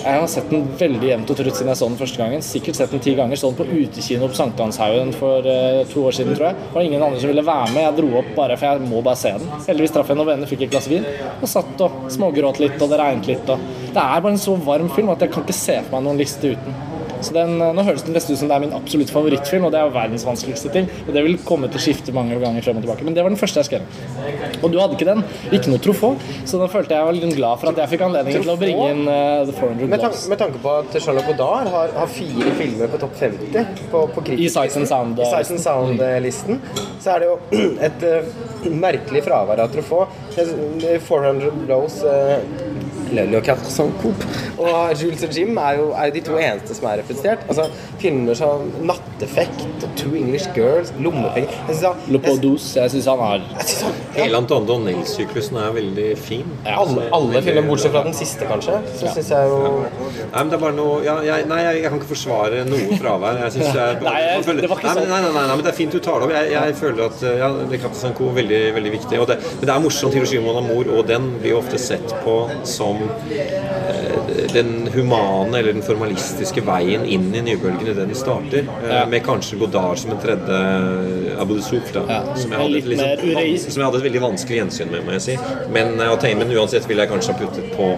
jeg har sett den veldig jevnt og trutt siden jeg så den første gangen. Sikkert sett den ti ganger. Så den på utekino på Sankthanshaugen for uh, to år siden, tror jeg. Det var ingen andre som ville være med. Jeg dro opp bare, for jeg må bare se den. Heldigvis traff jeg noen venner, fikk et glass vin og satt og smågråt litt, og det regnet litt. Og det er bare en så varm film at jeg kan ikke se for meg noen liste uten. Så den, eh, Nå høres den nesten ut som det er min absolutt favorittfilm, og det er jo verdens vanskeligste ting. Og det vil komme til å skifte mange ganger frem og tilbake. Men det var den første jeg skrev. Og du hadde ikke den. Ikke noe trofå Så da følte jeg var litt glad for at jeg fikk anledning til å bringe inn uh, The 400 Med, tan med tanke på at Charlotte Godard har, har fire filmer på topp 50 på, på I Sights and Sound-listen, Sound så er det jo et uh, merkelig fravær av. Eh, 400 Blows uh, Le Quatre Cent Coop og Jules og Jim er jo, er de to eneste som er representert. Altså, filmer som Natteffekt og Two English Girls, Lommepenger Jeg synes han- Le jeg syns han har ja, Hele Anton Donnell-syklusen er veldig fin. alle, alle filmer, bortsett fra den siste, kanskje, så syns jeg jo Nei, men det er bare noe ja, jeg, Nei, jeg, jeg kan ikke forsvare noe fravær. Jeg synes jeg, Nei, føler- det var ikke nei, sånn. nei, nei, nei, nei, men det er fint du tar det opp. Jeg, jeg føler at ja, det Captain Sanko er veldig, veldig viktig. Og det, men det er morsomt. Hiroshima og Namor og den blir jo ofte sett på som eh, den humane eller den formalistiske veien inn i nybølgen i det den starter. eh, Ja. Med kanskje Godard som en tredje Abu Dussouf, da. Ja, Som, jeg hadde liksom, som jeg hadde et veldig vanskelig gjensyn med, må jeg si. Men, eh, men uansett ville jeg kanskje ha puttet på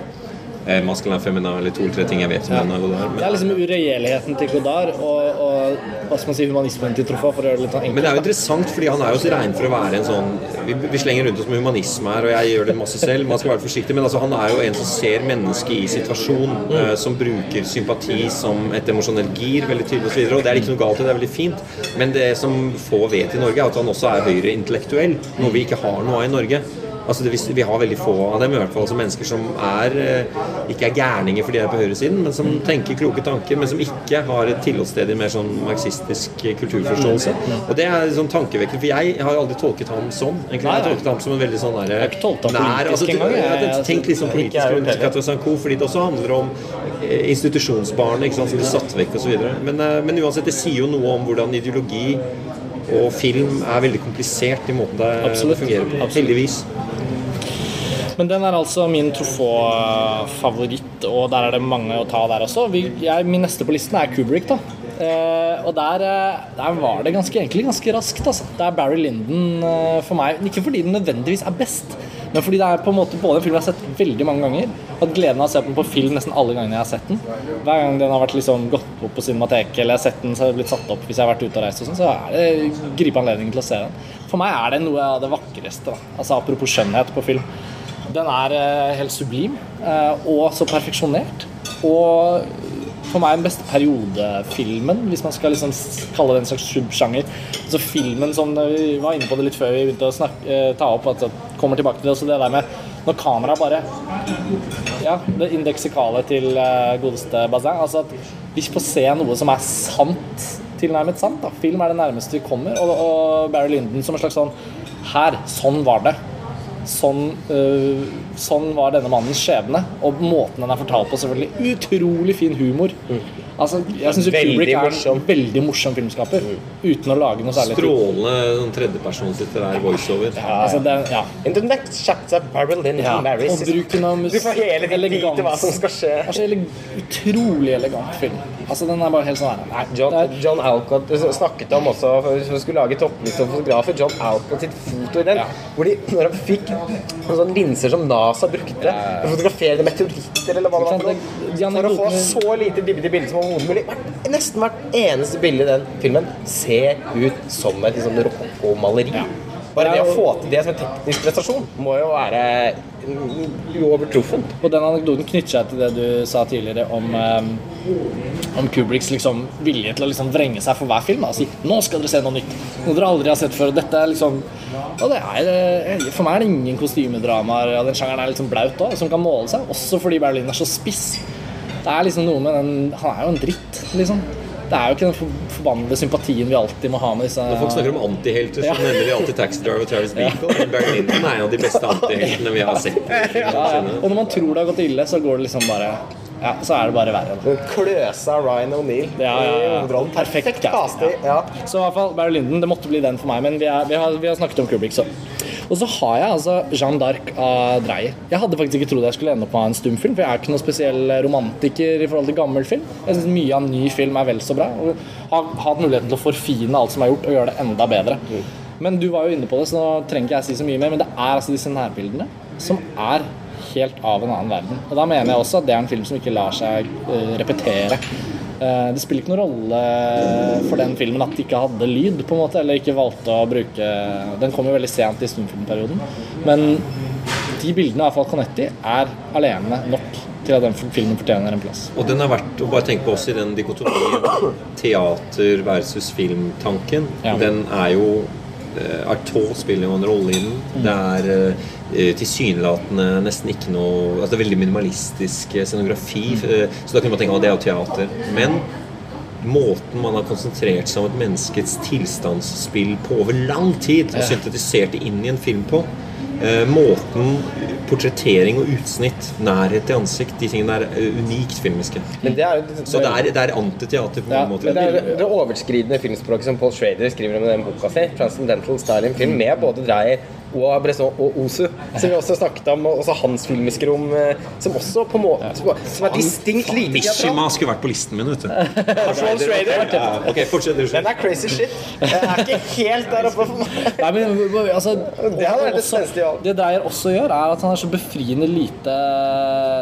eh, Maskulin Femina eller to eller tre ting jeg vet om ja. av Godard. Det er liksom uregjerligheten til Godard og, og hva skal man si, humanismen til Truffaut, for å gjøre det litt enkelt. men det er jo interessant, fordi han er jo så regnet for å være en sånn Vi, vi slenger rundt oss med humanisme her, og jeg gjør det masse selv. Man skal være forsiktig, men altså, han er jo en som ser mennesket i situasjon, eh, som bruker sympati som et emosjonelt gir, veldig tydelig osv. Og, så og det er ikke noe galt i det, det er veldig fint. Men det som få vet i Norge, er at han også er høyreintellektuell, noe vi ikke har noe av i Norge. Altså det, vi har veldig få av dem, i hvert fall altså mennesker som er, eh, ikke er gærninger fordi de er på høyresiden, men som tenker kloke tanker, men som ikke har et tilholdssted i mer sånn marxistisk eh, kulturforståelse. Og det er sånn tankevekkende, for jeg har aldri tolket ham sånn. Egentlig Jeg har tolket ham som en veldig sånn der, politisk altså, du, jeg litt sånn politisk rundt heller. Fordi det også handler om eh, institusjonsbarnet ikke sant, som blir satt vekk osv. Men, men uansett, det sier jo noe om hvordan ideologi og film er veldig komplisert i måten det Absolutt. fungerer på. Heldigvis. Men den er altså min Truffaut-favoritt, og der er det mange å ta der også. Vi, jeg, min neste på listen er Kubrick, da. Eh, og der, eh, der var det ganske egentlig ganske raskt. Altså. Det er Barry Lyndon eh, for meg. Ikke fordi den nødvendigvis er best, men fordi det er på en måte både en film jeg har sett veldig mange ganger. Hatt gleden av å se den på film nesten alle gangene jeg har sett den. Hver gang den har vært liksom gått opp på Cinemateket eller jeg har sett den så har det blitt satt opp hvis jeg har vært ute og reist, og sånn, så er det gripe anledningen til å se den. For meg er det noe av det vakreste. Da. Altså Apropos skjønnhet på film. Den er eh, helt sublim eh, og så perfeksjonert. Og for meg den beste periodefilmen, hvis man skal liksom kalle det en slags subsjanger. Altså filmen som eh, Vi var inne på det litt før vi begynte å snakke, eh, ta opp, at det kommer tilbake til det, også det der med når kameraet bare Ja, det indeksikale til eh, godeste Bazin. Altså at vi får se noe som er sant, tilnærmet sant. da Film er det nærmeste vi kommer. Og, og Barry Lyndon som en slags sånn Her, sånn var det. Sånn, øh, sånn var denne mannens skjebne. Og måten den er fortalt på, selvfølgelig. Utrolig fin humor. Altså, jeg syns Kubrick er morsom. en veldig morsom filmskaper. Uten å lage noe særlig. Strålende sånn tredjepersonslitterær voiceover. Altså, det, ja. In the next chapter, Marilyn Ja, marries og bruken av musikk. Du får hele ditt vite hva som skal skje. Det er så utrolig elegant film. Altså, den er bare helt sånn Nei, John, John Alcott snakket om også Hvis vi skulle lage toppliste over fotografer. John Alcott sitt foto i den Ja. Hvor de, når han fikk sånne linser som NASA brukte For å fotografere meteoritter eller hva det var for å få så lite dybde i bildet som overhodet mulig. Nesten hvert eneste bilde i den filmen Ser ut som et liksom, rocko-maleri Bare det å få til det som en teknisk prestasjon Må jo være uovertruffent og den anekdoten knytter seg til det du sa tidligere om eh, om Kubriks liksom vilje til å liksom vrenge seg for hver film og si 'nå skal dere se noe nytt'. Noe dere aldri har sett før. Dette er liksom Og det er, eh, For meg er det ingen kostymedramaer av den sjangeren er liksom blaut òg, som kan måle seg. Også fordi Berlin er så spiss. Det er liksom noe med den Han er jo en dritt, liksom. Det er jo ikke den for, forbannede sympatien vi alltid må ha med disse Når folk snakker om antihelter, så Ja. nevner de alltid Taxi Driver og Travis Bickle. Men Barry Lyndon er en av de beste antiheltene vi har sett. ja, ja. Og når man tror det har gått ille, så går det liksom bare Ja, så er det bare verre. Den kløsa Ryan O'Neill Ja, ja, ja. Perfekt Perfekt casting. Ja. Så i hvert fall Barry Lyndon, det måtte bli den for meg, men vi, er, vi, har, vi har snakket om Kubrick, så. Og så har jeg altså Jeanne d'Arc av Dreyer. Jeg hadde faktisk ikke trodd jeg skulle ende opp med en stumfilm, for jeg er ikke noen spesiell romantiker i forhold til gammel film. Jeg syns mye av ny film er vel så bra. Og har hatt muligheten til å forfine alt som er gjort, og gjøre det enda bedre. Men du var jo inne på det, så nå trenger ikke jeg si så mye mer, men det er altså disse nærbildene som er helt av en annen verden. Og da mener jeg også at det er en film som ikke lar seg eh, repetere. Eh, det spiller ikke noen rolle for den filmen at de ikke hadde lyd, på en måte, eller ikke valgte å bruke Den kom jo veldig sent i stumfilmperioden, men de bildene av Falconetti er alene nok til at den filmen fortjener en plass. Og den er verdt å bare tenke på også i den dikotomien teater versus filmtanken. Ja. Den er jo Artaud spiller jo en rolle i den. Det er eh, tilsynelatende nesten ikke noe altså Det er veldig minimalistisk eh, scenografi. eh, Så da kunne man tenke at det er jo teater. Men måten man har konsentrert seg om et menneskets tilstandsspill på over lang tid, og syntetisert det inn i en film på eh, Måten portrettering og utsnitt, nærhet til ansikt, de tingene er eh, unikt filmiske. Men det er det, Så det er, det er antiteater på Ja, mange Men det er det overskridende filmspråket som Paul Schrader skriver om i den boka si, 'Transcendental Style in Film', med både Dreyer og Bresson og Osu, som vi også snakket om, og også hans filmiske rom, eh, som også på en måte Som er distinkt lite. Mishima skulle vært på listen min, vet du. Paul Schrader. Ja, ok, fortsett. Den er crazy shit. Jeg er ikke helt der oppe for meg. Nei, men altså, Det hadde vært det spenstige valg. Det Dreyer også gjør, er at han er så befriende lite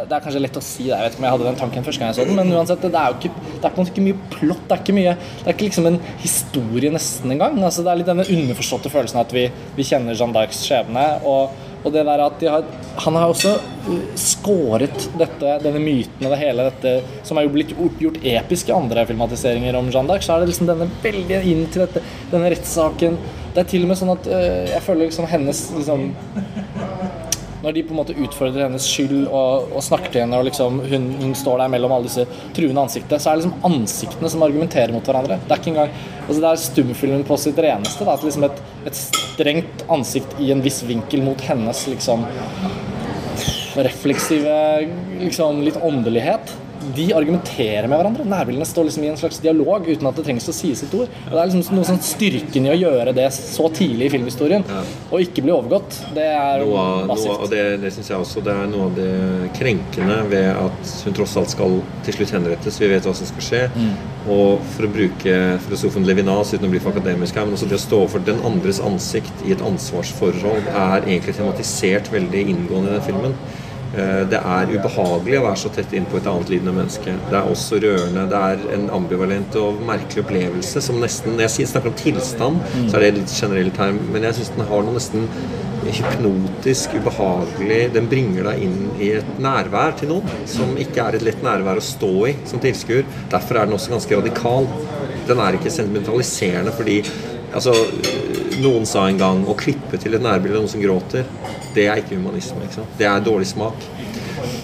Det er kanskje lett å si det, jeg vet ikke om jeg hadde den tanken første gang jeg så den, men uansett, det er jo ikke, det er på en måte ikke mye plott. Det er ikke mye Det er ikke liksom en historie nesten engang. Altså, det er litt denne underforståtte følelsen at vi, vi kjenner Jeanne d'Arcs skjebne. Og, og det der at de har, han har også skåret dette, denne myten og det hele dette som er jo blitt gjort episk i andre filmatiseringer om Jeanne d'Arc, så er det liksom denne veldig inn til dette, denne rettssaken. Det er til og med sånn at øh, jeg føler liksom hennes liksom når de på en måte utfordrer hennes skyld og, og snakker til henne, og liksom hun, hun står der mellom alle disse truende ansiktene, så er det liksom ansiktene som argumenterer mot hverandre. Det er ikke engang altså Det er stumfilmen på sitt reneste. Da, at liksom et, et strengt ansikt i en viss vinkel mot hennes liksom refleksive liksom litt åndelighet. De argumenterer med hverandre. Nærbildene står liksom i en slags dialog uten at det trengs å sies et ord. Og Det er liksom noe sånn styrken i å gjøre det så tidlig i filmhistorien, og ikke bli overgått. Det er Noe, av- noe, massivt. og det, det synes jeg også det er noe av det krenkende ved at hun tross alt skal til slutt henrettes. Vi vet hva som skal skje. Og for å bruke filosofen Levinas uten å bli for akademisk her, men også det å stå for den andres ansikt i et ansvarsforhold er egentlig tematisert veldig inngående i den filmen. Eh, Det er ubehagelig å være så tett innpå et annet lidende menneske. Det er også rørende. Det er en ambivalent og merkelig opplevelse som nesten Når jeg snakker om tilstand, så er det litt generell term, men jeg syns den har noe nesten hypnotisk, ubehagelig Den bringer deg inn i et nærvær til noen som ikke er et lett nærvær å stå i som tilskuer. Derfor er den også ganske radikal. Den er ikke sentimentaliserende fordi Altså, noen sa en gang å klippe til et nærbilde av noen som gråter, det er ikke humanisme. ikke? Det er dårlig smak.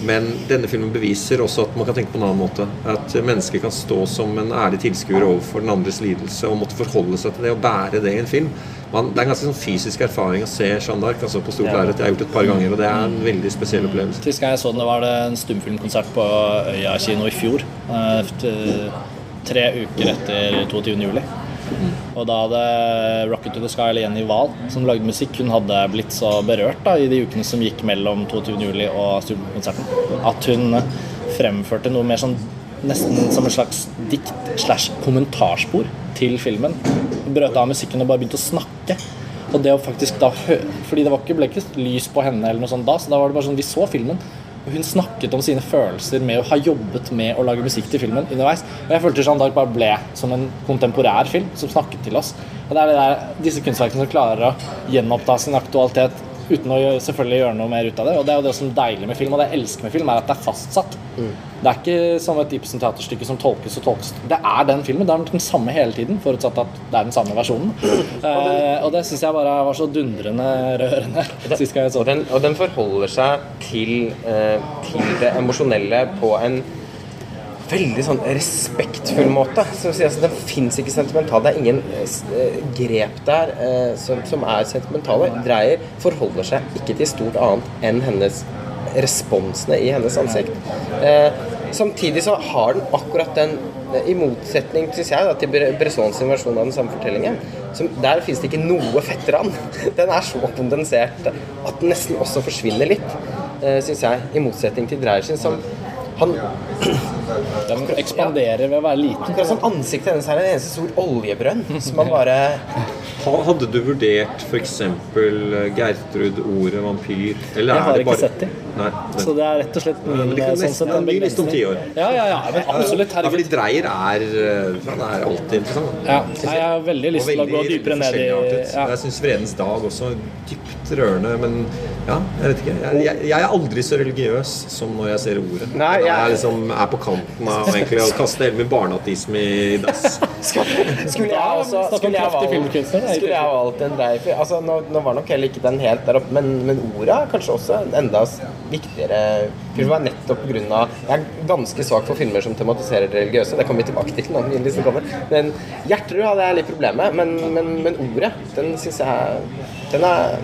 Men denne filmen beviser også at man kan tenke på en annen måte. At mennesker kan stå som en ærlig tilskuer overfor den andres lidelse og måtte forholde seg til det og bære det i en film. man, Det er en ganske sånn fysisk erfaring å se Jeanne d'Arc altså på stort lerret. Jeg har gjort det et par ganger, og det er en veldig spesiell opplevelse. Sist gang jeg så den, var det en stumfilmkonsert på Øya kino i fjor. eh, Tre uker etter 22. juli. Og da hadde Rocket to the Sky, eller Jenny Wahl, som lagde musikk, hun hadde blitt så berørt da, i de ukene som gikk mellom 22. juli og stumfilmkonserten, at hun fremførte noe mer sånn nesten som en slags dikt slash kommentarspor til filmen. Brøt av musikken og bare begynte å snakke. Og det å faktisk da høre Fordi det ikke, ble ikke lys på henne eller noe sånt da, så da var det bare sånn Vi så filmen. Hun snakket om sine følelser med å ha jobbet med å lage musikk til filmen underveis. Og jeg følte Jeanne d'Arc bare ble som en kontemporær film som snakket til oss. Og det er det der, disse kunstverkene som klarer å gjenoppta sin aktualitet uten å selvfølgelig gjøre noe mer ut av det. Og det er jo det som er deilig med film, og det jeg elsker med film, er at det er fastsatt. Det er ikke som et Ibsen-teaterstykke som tolkes og tolkes. Det er den filmen. Det er den samme hele tiden, forutsatt at det er den samme versjonen. Eh, og det syns jeg bare var så dundrende rørende sist gang jeg så den, og den forholder seg til, eh, til det emosjonelle på en veldig sånn respektfull måte. Så si, altså, Den fins ikke sentimental. Det er ingen eh, grep der eh, som, som er sentimentale. Dreyer forholder seg ikke til stort annet enn hennes responsene i hennes ansikt. Eh, samtidig så har den akkurat den i motsetning synes jeg, da, til Bressons versjon av den samme fortellingen. Som, der fins det ikke noe fetteran. Den er så kondensert at den nesten også forsvinner litt, eh, syns jeg. I motsetning til Dreyer sin, som han Den ekspanderer ved å være liten. Akkurat som ansiktet hennes er en eneste stor oljebrønn. Som man bare Hadde du vurdert f.eks. Gertrud, ordet vampyr? Eller Jeg er har ikke bare- sett dem. Nei, Så det er rett og slett min Men det kan sånn nesten sett, en en om ti år. Ja, ja, ja, men absolutt. Ja, fordi Herregud. Dreyer er eh, Han er alltid interessant. Ja, jeg har veldig lyst til å gå dypere ned i ja. Jeg syns 'Vredens dag' også er dypt rørende, men ja, jeg vet ikke. Jeg, jeg, jeg er aldri så religiøs som når jeg ser ordet. Nei, jeg- jeg er liksom er på kanten av egentlig å kaste hele min barneateisme i dass. Skulle jeg også Skulle jeg valgt, skulle jeg valgt en Dreyer altså, nå, nå var nok heller ikke den helt der oppe, men, men ordet er kanskje også enda viktigere film. var nettopp på grunn av Jeg er ganske svak for filmer som tematiserer det religiøse. Det kommer vi tilbake til den listen kommer. Men Hjerterud hadde jeg litt problemer med, men, men, men ordet, den syns jeg Den er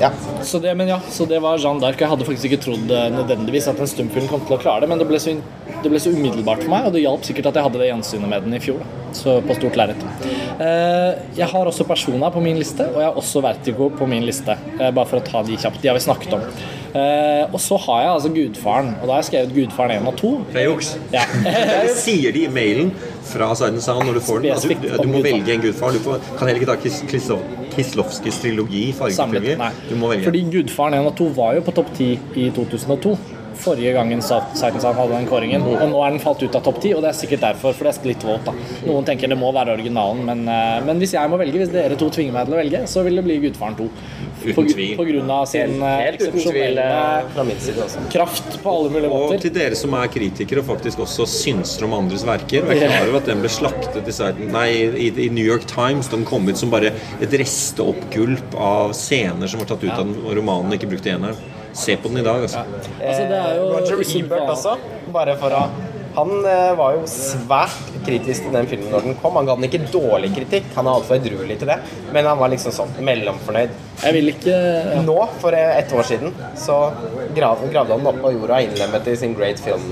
Ja. Så det, men ja, så det var Jeanne d'Arc. Jeg hadde faktisk ikke trodd eh, nødvendigvis at en stumfilm kom til å klare det, men det ble, så, det ble så umiddelbart for meg, og det hjalp sikkert at jeg hadde det gjensynet med den i fjor. Da. Så på stort lerret. Eh, jeg har også Persona på min liste, og jeg har også Vertigo på min liste. Eh, bare for å ta de kjapt. De har vi snakket om. Eh, og så har jeg altså Gudfaren, og da har jeg skrevet Gudfaren 1 og 2. Det er juks. Ja. Det sier de i mailen fra Sight Sound når du får den. at Du, du må velge en gudfar. Du får, kan heller ikke ta Kis- Kislo- Kislovskis trilogi, nei. Du må velge. Fordi Gudfaren 1 og 2 var jo på topp 10 i 2002. Forrige gangen Sight hadde den kåringen. Og nå er den falt ut av topp 10, og det er sikkert derfor. For det er litt våt, da. Noen tenker det må være originalen, men, eh, men hvis jeg må velge, hvis dere to tvinger meg til å velge, så vil det bli Gudfaren 2. Uten På, på grunn av sin Helt, eh, helt tvil eh, også. kraft på alle mulige Og til dere som er kritikere og faktisk også synser om andres verker. Og er klar over at den ble slaktet i, nei, i, i New York Times. Den kom ut som bare et resteoppgulp av scener som var tatt ut av den, og romanen ikke brukt i eneren. Se på den i dag, altså. Altså, det er jo Roger Ebert også, bare for å Han eh, var jo svært kritisk til den filmen når den kom. Han ga den ikke dårlig kritikk, han er altfor edruelig til det, men han var liksom sånn mellomfornøyd. Jeg vil ikke ja. Nå, for et ett år siden, så grav, gravde han den opp av jorda og innlemmet i sin Great Film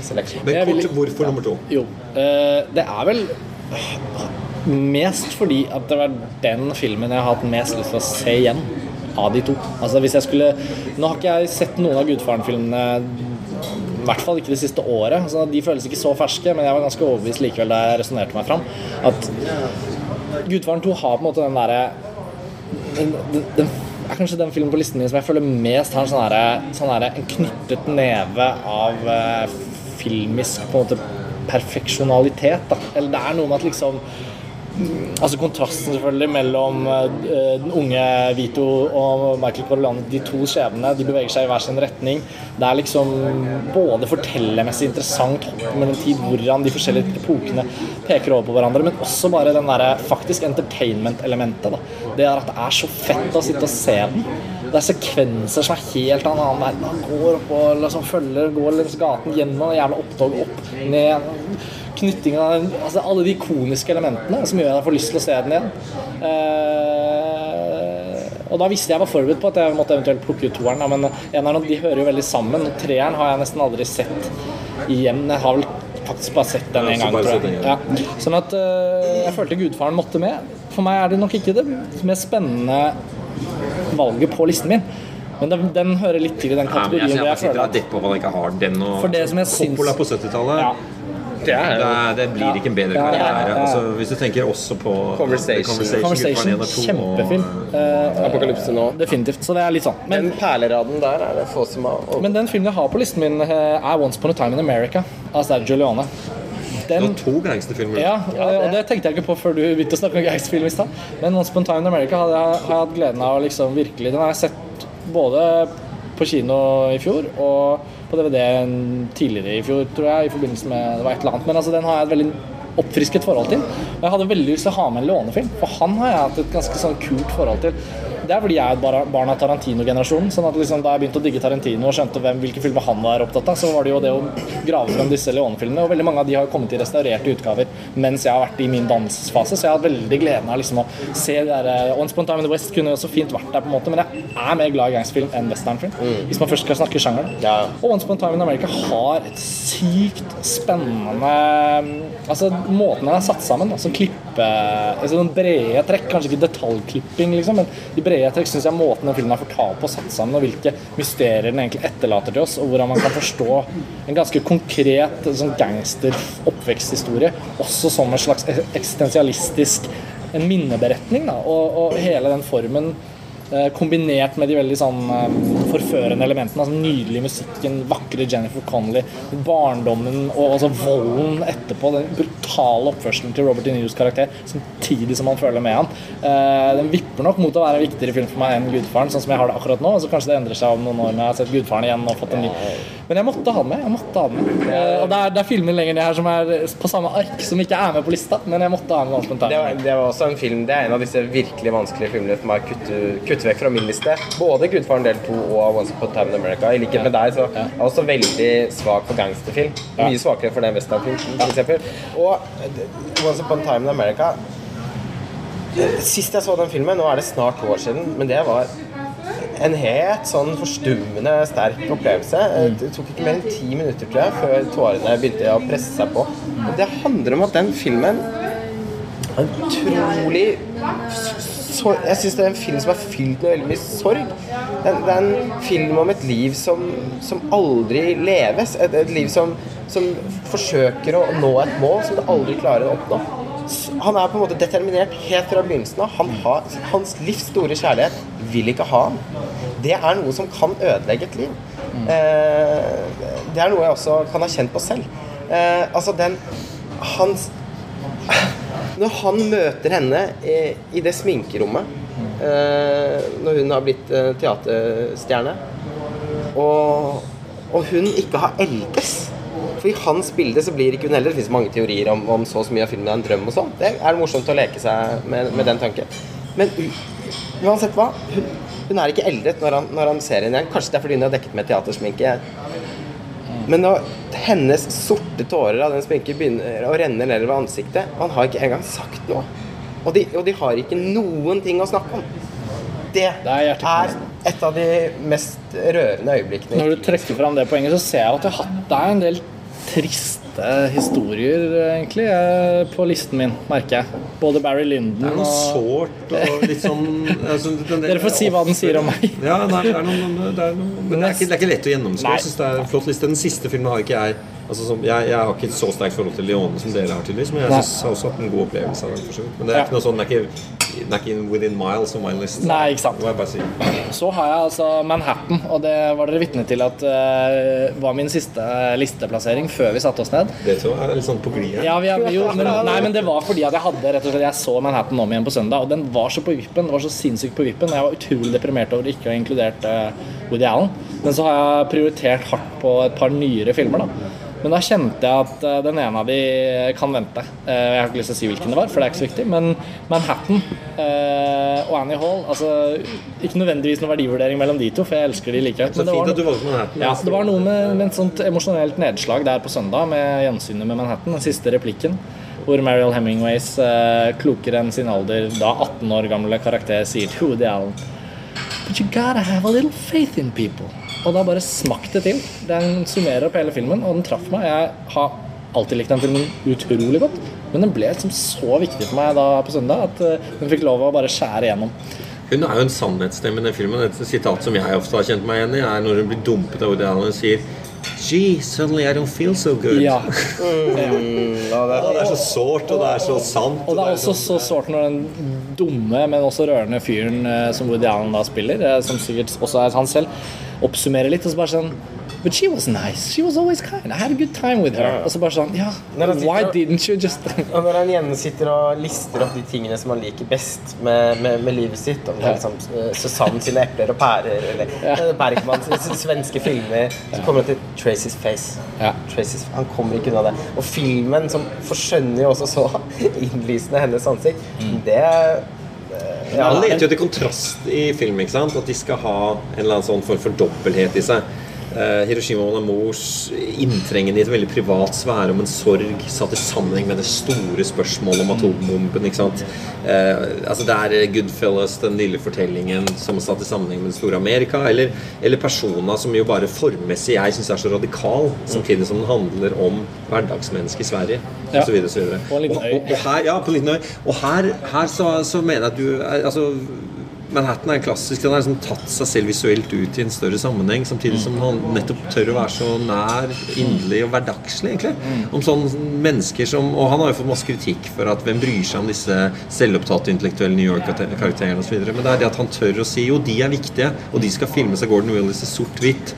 Selection. Men vil kort, ikke- hvorfor nummer to? Jo. eh, det er vel mest fordi at det var den filmen jeg har hatt mest lyst til å se igjen av de to. Altså hvis jeg skulle Nå har ikke jeg sett noen av Gudfaren-filmene i hvert fall ikke det siste året. Så de føles ikke så ferske, men jeg var ganske overbevist likevel da jeg resonnerte meg fram. At Gudfaren 2 har på en måte den derre den, er kanskje den filmen på listen min som jeg føler mest har en sånn derre- sånn en knyttet neve av eh, filmisk på en måte perfeksjonalitet. Da. Eller det er noe med at liksom Altså Kontrasten selvfølgelig mellom eh, den unge Vito og Michael Corleone, de to skjebnene, de beveger seg i hver sin retning. Det er liksom både fortellermessig interessant hopp mellom tid, hvordan de forskjellige epokene peker over på hverandre, men også bare den der faktisk entertainment-elementet. Det er at det er så fett å sitte og se den. Det er sekvenser som er helt av en annen verden. Han går opp og liksom følger, går langs gaten gjennom jævla opptog opp, ned av altså, alle de ikoniske elementene som gjør at jeg får lyst til å se den igjen. Eh, og da visste jeg var forberedt på at jeg måtte eventuelt plukke ut toeren, en men eneren de hører jo veldig sammen. Og treeren har jeg nesten aldri sett igjen. Jeg har vel faktisk bare sett den én en gang, tror jeg. ja. Sånn at eh, jeg følte Gudfaren måtte med. For meg er det nok ikke det mest spennende valget på listen min. Men den, den hører litt til i den kategorien. Ja, jeg, jeg jeg føler og at depper på at han ikke har den og For det som jeg syns- Coppola på 70-tallet ja, Det er det, er- det blir ikke en bedre karriere. ja, ja. Altså, hvis du tenker også på Conversation. Conversation, Conversation 1 og 2 kjempefilm. og- Eh, Apokalypse nå. definitivt. Så det er litt sånn. Men, Den perleraden der er det få som har og- men den filmen jeg har på listen min, eh, er 'Once Upon a Time in America' av Sergio Leone. Det Den var to gangsterfilmer. Ja, og og det tenkte jeg ikke på før du begynte å snakke om gangsterfilm i stad. Men Once Upon a Time in America har jeg, har jeg hatt gleden av å liksom virkelig Den har jeg sett både på kino i fjor og på DVD tidligere i fjor, tror jeg, i forbindelse med det var et eller annet. Men altså, den har jeg et veldig oppfrisket forhold til. Og jeg hadde veldig lyst til å ha med en lånefilm, for han har jeg hatt et ganske sånn kult forhold til. Det er fordi jeg er et barn av Tarantino-generasjonen. sånn at liksom Da jeg begynte å digge Tarantino og skjønte hvem, hvilke filmer han var opptatt av, så var det jo det å grave frem disse Leone-filmene. Og veldig mange av de har kommet i restaurerte utgaver mens jeg har vært i min dansfase. så jeg har hatt veldig gleden av liksom å se det der eh, Once Upon a Time in the West kunne jo så fint vært der, på en måte, men jeg er mer glad i gangsterfilm enn westernfilm. Hvis man først skal snakke sjanger. Ja. Og Once Upon a Time in America har et sykt spennende Altså måten den er satt sammen, altså klippe altså den brede trekk, kanskje ikke detaljklipping, liksom, men i brede trekk syns jeg måten den filmen er fortalt på og satt sammen, og hvilke mysterier den egentlig etterlater til oss, og hvordan man kan forstå en ganske konkret sånn gangster oppveksthistorie, også som en slags eksistensialistisk en minneberetning, da, og, og hele den formen kombinert med de veldig sånn eh, forførende elementene. Altså nydelige musikken, vakre Jennifer Connelly, barndommen og altså volden etterpå. Den brutale oppførselen til Robert De Niros karakter samtidig som man føler med han. Eh, den vipper nok mot å være en viktigere film for meg enn Gudfaren, sånn som jeg har det akkurat nå. Så kanskje det endrer seg om noen år når jeg har sett Gudfaren igjen og fått en ny. Men jeg måtte ha den med. jeg måtte ha den med. Eh, og det er, det er filmer lenger ned her som er på samme ark, som ikke er med på lista, men jeg måtte ha med. Once Det var, det var også en film Det er en av disse virkelig vanskelige filmene for meg å kutte, kutte vekk fra min liste. Både 'Gudfaren del 2' og 'Once Upon a Time in America'. I likhet med deg så er jeg også veldig svak for gangsterfilm. Mye svakere for den westernfilmen, eksempel. Og eh, 'Once Upon a Time in America' Sist jeg så den filmen, nå er det snart to år siden, men det var en helt sånn forstummende sterk opplevelse. Det tok ikke mer enn ti minutter tror jeg, før tårene begynte å presse seg på. Og det handler om at den filmen er utrolig så, Jeg syns det er en film som er fylt med veldig mye sorg. Det er en film om et liv som, som aldri leves. Et, et liv som, som forsøker å nå et mål som det aldri klarer å oppnå. Han er på en måte determinert helt fra begynnelsen av. Han har, hans livs store kjærlighet vil ikke ha ham. Det er noe som kan ødelegge et liv. Eh, det er noe jeg også kan ha kjent på selv. Eh, altså den Hans Når han møter henne i, i det sminkerommet eh, når hun har blitt eh, teaterstjerne, og, og hun ikke har eldes For i hans bilde så blir ikke hun heller. Det finnes mange teorier om, om så og så mye av filmen er en drøm og sånn. Det er morsomt å leke seg med, med den tanken. Men uansett hva, hun, hun er ikke eldret når han, når han ser henne igjen. Kanskje det er fordi hun har dekket med teatersminke. Men når hennes sorte tårer av den sminken begynner å renne nedover ansiktet Han har ikke engang sagt noe. Og de, og de har ikke noen ting å snakke om. Det, Det er er et av de mest rørende øyeblikkene. Når du trekker fram det poenget, så ser jeg at det er en del triste historier, egentlig, eh, på listen min, merker jeg. Både Barry Lyndon Det er noe sårt og litt sånn altså, Dere får si hva den sier om meg. Ja, nei, det er noe, det er noe Men det er, ikke, det er ikke lett å gjennomskue. Jeg syns det er en flott liste. Den siste filmen har ikke jeg altså, som, jeg, jeg har ikke et så sterkt forhold til Leone som dere har, tydeligvis. Men jeg synes, har også hatt en god opplevelse av den. for så vidt. Men det er ikke noe sånn, det er ikke, den er ikke in- within miles of my list. Nei, ikke sant. Det må jeg bare si. Så har jeg altså Manhattan, og det var dere vitne til at uh, var min siste listeplassering før vi satte oss ned. Det tror jeg er litt sånn på glid. Ja, vi er, jo, men, nei, men det var fordi at jeg hadde rett og slett Jeg så Manhattan om igjen på søndag, og den var så på vippen. Det var så sinnssykt på vippen. Jeg var utrolig deprimert over ikke å ha inkludert eh, Woody Allen. Men så har jeg prioritert hardt på et par nyere filmer, da. Men da kjente jeg at eh, den ene av de kan vente. Eh, Jeg har ikke lyst til å si hvilken det var, for det er ikke så viktig. Men Manhattan eh, og Annie Hall altså, Ikke nødvendigvis noen verdivurdering mellom de to, for jeg elsker de like høyt. Men det var noe- ja, det var noe med, med et sånt emosjonelt nedslag der på søndag med gjensynet med Manhattan, den siste replikken. Hvor Mariel Hemingways, eh, klokere enn sin alder, da 18 år gamle karakter, sier til Woody Allen But you gotta have a little faith in people. Og da bare smakk det til. Den summerer opp hele filmen, og den traff meg. Jeg har alltid likt den filmen utrolig godt, men den ble liksom så viktig for meg da på søndag at eh, den fikk lov å bare skjære igjennom. Hun er jo en sannhetsstemme i den filmen. Et sitat som jeg ofte har kjent meg igjen i, er når hun blir dumpet av Woody Allen og sier Gee, suddenly I don't feel so good. Ja. Ja, det er, det er så sårt, og det er så sant. Og det er også så sårt når den dumme, men også rørende fyren eh, som Woody Allen da spiller, eh, som sikkert også er han selv, oppsummerer litt og så bare sånn But she was nice. She was always kind. I had a good time with her. Ja. Og så bare sånn Ja, why og- didn't you just Og når han igjen sitter og lister opp de tingene som han liker best med, med, med livet sitt, om det er liksom eh, Susanne sine epler og pærer, eller ja. Bergmanns svenske filmer, så kommer han til Tracy's Face. Ja. Tracy's, han kommer ikke unna det. Og filmen, som forskjønner jo også så innlysende hennes ansikt, det eh, ja, Han leter jo etter kontrast i film, ikke sant? At de skal ha en eller annen sånn form for dobbelthet i seg. Eh, Hiroshima og Namors inntrengen i et veldig privat sfære om en sorg satt i sammenheng med det store spørsmålet om atombomben. ikke sant? Eh, altså Det er Goodfellas, den lille fortellingen som er satt i sammenheng med det store Amerika. Eller, eller Persona, som jo bare formmessig jeg syns er så radikal, samtidig som den handler om hverdagsmennesket i Sverige. Ja. Og så videre, og Og- og- og her, ja, på en liten øy. Og her, her så, så mener jeg at du er, altså, Manhattan er klassisk. Den har liksom tatt seg selv visuelt ut i en større sammenheng, samtidig som han nettopp tør å være så nær, inderlig og hverdagslig, egentlig. Om sånne mennesker som Og han har jo fått masse kritikk for at hvem bryr seg om disse selvopptatte intellektuelle New York-karakterene osv. Men det er det at han tør å si jo, de er viktige, og de skal filmes av Gordon Willis i sort-hvitt.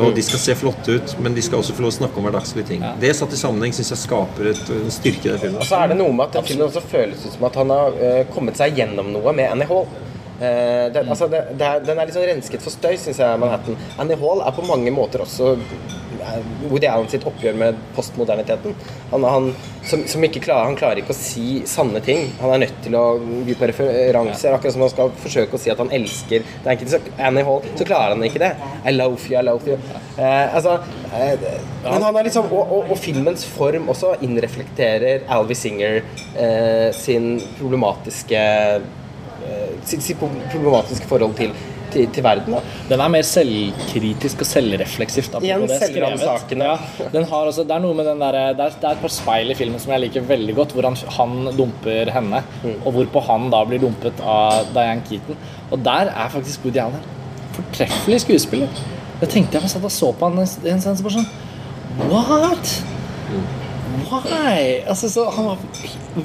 Og de skal se flotte ut, men de skal også få lov å snakke om hverdagslige ting. Det satt i sammenheng syns jeg skaper et, en styrke i den filmen. Og så er det noe med at filmen også føles ut som at han har eh, kommet seg gjennom noe med Annie Hall. Eh, den, altså det, det er, den er litt sånn rensket for støy, syns jeg, Manhattan. Annie Hall er på mange måter også eh, Woody Allen sitt oppgjør med postmoderniteten. Han, han, som, som klarer, han klarer ikke å si sanne ting. Han er nødt til å by på referanser. Akkurat som han skal forsøke å si at han elsker det enkelte, så Annie Hall, så klarer han ikke det. I love you, I love you. Eh, altså, eh, men han er liksom, og, og, og filmens form også innreflekterer Alvy Singer eh, sin problematiske sitt, sitt problematiske forhold til, til, til verden. Da. Den er mer selvkritisk og selvrefleksivt. Igjen selvransakende. Ja, den har også, det er noe med den der, det, er, det er et par speil i filmen som jeg liker veldig godt, hvor han, han dumper henne, Mm. og hvorpå han da blir dumpet av Diane Keaton. Og der er faktisk Woody Allen fortreffelig skuespiller. Det tenkte jeg da jeg så på han en en sånn What? Why? Altså, så han var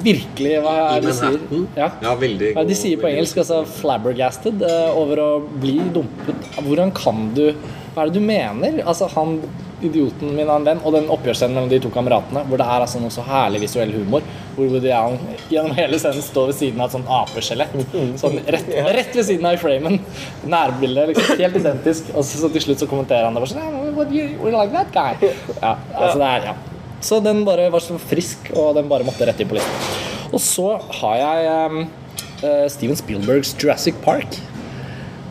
virkelig Hva er det de sier? Ja. Ja, veldig er de sier på engelsk? Altså flabbergasted eh, over å bli dumpet. Hvordan kan du Hva er det du mener? Altså han idioten min og en venn, og den oppgjørsscenen mellom de to kameratene, hvor det er altså noe så herlig visuell humor, hvor Woody Allen gjennom hele scenen står ved siden av et sånt apeskjelett. Sånn rett, rett ved siden av i framen. Nærbildet, liksom helt identisk. Og så, så til slutt så kommenterer han det bare sånn what you, you like that guy? Ja, altså det er, ja. Så den bare var så frisk, og den bare måtte rett inn på listen. Og så har jeg eh, Steven Spielbergs Jurassic Park.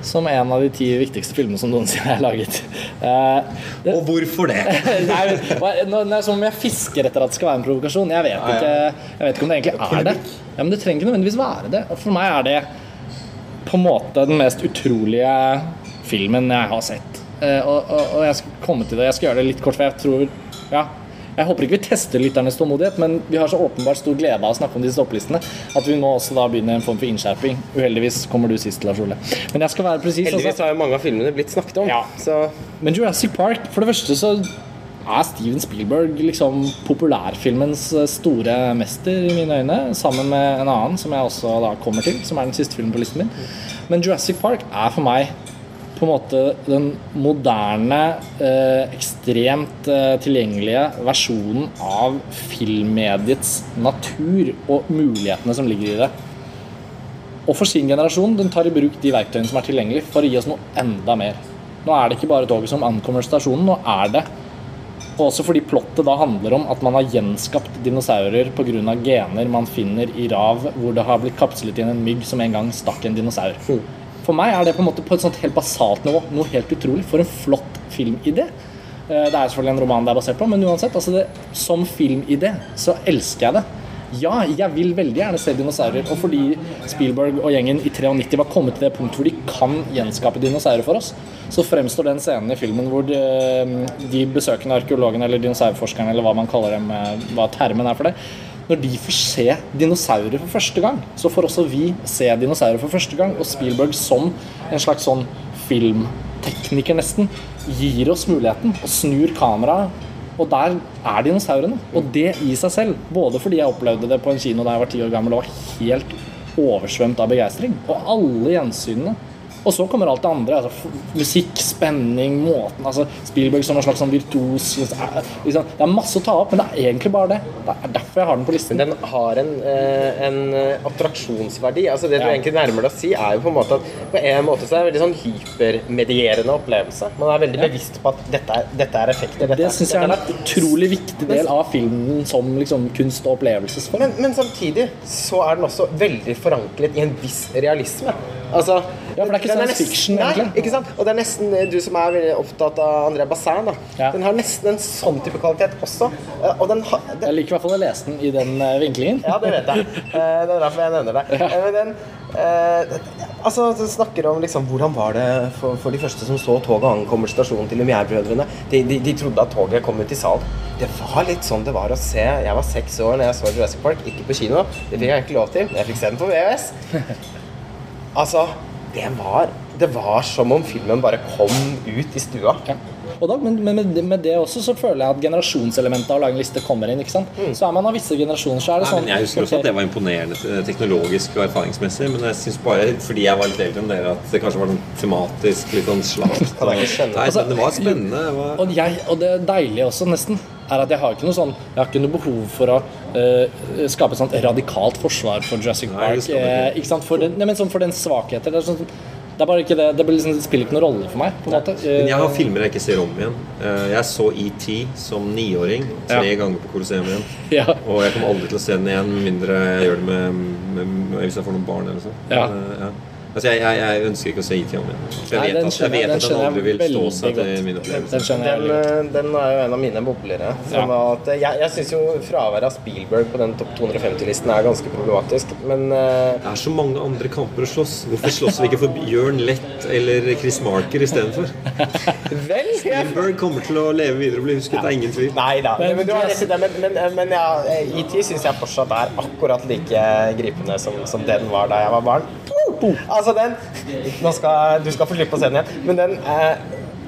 Som en av de ti viktigste filmene som noensinne er laget. Eh, det, Og hvorfor det? Nei, det er som om jeg fisker etter at det skal være en provokasjon. Jeg vet ikke, jeg vet ikke om det egentlig er det. Ja, men det trenger ikke nødvendigvis være det. Og For meg er det på en måte den mest utrolige filmen jeg har sett. Eh, og, og, og jeg skal komme til det. Jeg skal gjøre det litt kort, for jeg tror Ja. Jeg håper ikke vi tester lytternes tålmodighet, men vi har så åpenbart stor glede av å snakke om disse topplistene at vi nå også da begynner en form for innskjerping. Uheldigvis kommer du sist, Lars Ole. Men jeg skal være presis. altså. Heldigvis har jo mange av filmene blitt snakket om. Ja. Så Men Jurassic Park, for det første så er Steven Spielberg liksom populærfilmens eh, store mester i mine øyne, sammen med en annen som jeg også da kommer til, som er den siste filmen på listen min. Men Jurassic Park er for meg på en måte den moderne, eh, ekstremt eh, tilgjengelige versjonen av filmmediets natur og mulighetene som ligger i det. Og for sin generasjon, den tar i bruk de verktøyene som er tilgjengelige for å gi oss noe enda mer. Nå er det ikke bare toget som ankommer stasjonen, nå er det Og også fordi plottet da handler om at man har gjenskapt dinosaurer pga. gener man finner i rav hvor det har blitt kapslet inn en mygg som en gang stakk en dinosaur. For meg er det på en måte på et sånt helt basalt nivå noe helt utrolig. For en flott filmidé. Eh, Det er selvfølgelig en roman det er basert på, men uansett, altså det, som filmidé så elsker jeg det. Ja, jeg vil veldig gjerne se dinosaurer. Og fordi Spielberg og gjengen i 93 var kommet til det punktet hvor de kan gjenskape dinosaurer for oss, så fremstår den scenen i filmen hvor de, de besøkende arkeologene eller dinosaurforskerne, eller hva man kaller dem, eh, hva termen er for det, når de får se dinosaurer for første gang, så får også vi se dinosaurer for første gang. Og Spielberg som en slags sånn filmtekniker nesten gir oss muligheten og snur kameraet. Og der er dinosaurene. Og det i seg selv, både fordi jeg opplevde det på en kino da jeg var ti år gammel og var helt oversvømt av begeistring, og alle gjensynene og så kommer alt det andre. Altså, musikk, spenning, måten altså, Spielberg som en slags sånn virtuos liksom, Det er masse å ta opp, men det er egentlig bare det. Det er derfor jeg har den på listen. Men den har en, eh, en eh, attraksjonsverdi. Altså Det du Ja. egentlig nærmer deg å si, er jo på en måte at på en måte så er det en veldig sånn hypermedierende opplevelse. Man er veldig bevisst på at dette er, dette er effekter. Dette Det syns jeg er en utrolig viktig del av filmen som liksom, kunst- og opplevelsesform. men, men samtidig så er den også veldig forankret i en viss realisme. Altså, Ja, for det er ikke science nest- fiction, Nei, egentlig. ikke sant? Og det er nesten eh, du som er veldig opptatt av André Bassin, da Ja. Den har nesten en sånn type kvalitet også. Eh, Og den har den, Jeg liker i hvert fall å lese den i den eh, vinklingen. Ja, det vet jeg. Det er derfor jeg nevner det. Ja. Men den eh, Altså, du snakker om liksom Hvordan var det for, for de første som så toget ankommer stasjonen til Lumière-brødrene? De, de, de trodde at toget kom ut i sal. Det var litt sånn det var å se Jeg var seks år når jeg så Jurassic Park, ikke på kino. Det fikk jeg ikke lov til. Jeg fikk se den på VHS. Altså, det var Det var som om filmen bare kom ut i stua. Ja. Og da, men men med, med det også så føler jeg at generasjonselementet av å lage en liste kommer inn. ikke sant? Så er man av visse generasjoner, så er det Nei, sånn men Jeg husker også at det var imponerende eh, teknologisk og erfaringsmessig. Men jeg syns bare fordi jeg var litt eldre enn dere, at det kanskje var sånn tematisk litt sånn slakt. Nei, Altså, det var spennende. Det var... Og, jeg, og det deilige også, nesten, er at jeg har ikke noe sånn Jeg har ikke noe behov for å uh, skape et sånt radikalt forsvar for Jurassic Park. Nei, eh, ikke sant? For den, nei, men sånn for den svakheten. Det, er sånn, det er bare ikke det Det, blir liksom, det spiller ikke noen rolle for meg. på en måte Men jeg har filmer jeg ikke ser om igjen. Eh, Jeg så ET som niåring tre Ja. ganger på Colosseum igjen. ja. Og jeg kommer aldri til å se den igjen, mindre jeg gjør det med, med, med hvis jeg får noen barn eller sånt. Ja. Men, eh, ja. Altså, jeg, jeg, jeg ønsker ikke å se IT om igjen. Jeg jeg Nei, vet den at, jeg vet den at den aldri vil stå seg til min Den opplevelse. Den, godt. eh, den er jo en av mine boblere. Som Ja. at jeg jeg syns jo fraværet av Spielberg på den topp 250-listen er ganske problematisk, men uh... Det er så mange andre kamper å slåss. Hvorfor slåss vi ikke for Bjørn Lett eller Chris Marker istedenfor? Spielberg kommer til å leve videre og bli husket, det er ingen tvil. Nei da, men, Men-. Men, men, men ja, IT syns jeg fortsatt er akkurat like gripende som, som den var da jeg var barn. Altså, den Nå skal, Du skal få slippe å se den igjen, men den eh,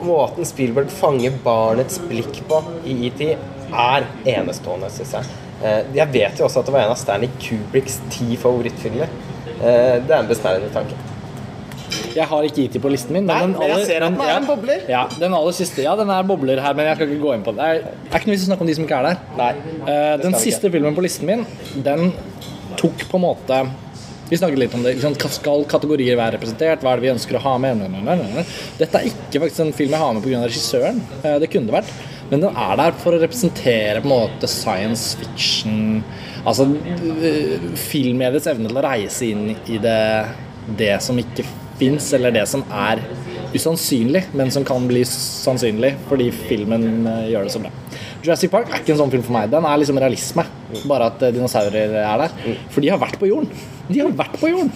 måten Spielberg fanger barnets blikk på i ET, er enestående, syns jeg. Eh, jeg vet jo også at det var en av Stanley Kubriks ti favorittfilmer. Eh, det er en besnærende tanke. Jeg har ikke IT på listen min. Nei, den men jeg ser at den er en bobler. Ja, den aller siste. Ja, den er bobler her, men jeg skal ikke gå inn på det. Det er, det er ikke noe vits i å snakke om de som ikke er der. Nei. uh, den siste filmen på listen min, den tok på en måte Vi snakket litt om det. Sant? Skal kategorier være representert? Hva er det vi ønsker å ha med? Dette er ikke faktisk en film jeg har med pga. regissøren. Eh, det kunne det vært. Men den er der for å representere på en måte science fiction Altså eh, filmmediets evne til å reise inn i det, det som ikke fins, eller det som er usannsynlig, men som kan bli sannsynlig fordi filmen eh, gjør det så bra. Jurassic Park er ikke en sånn film for meg. Den er liksom realisme. Bare at eh, dinosaurer er der. For de har vært på jorden. De har vært på jorden!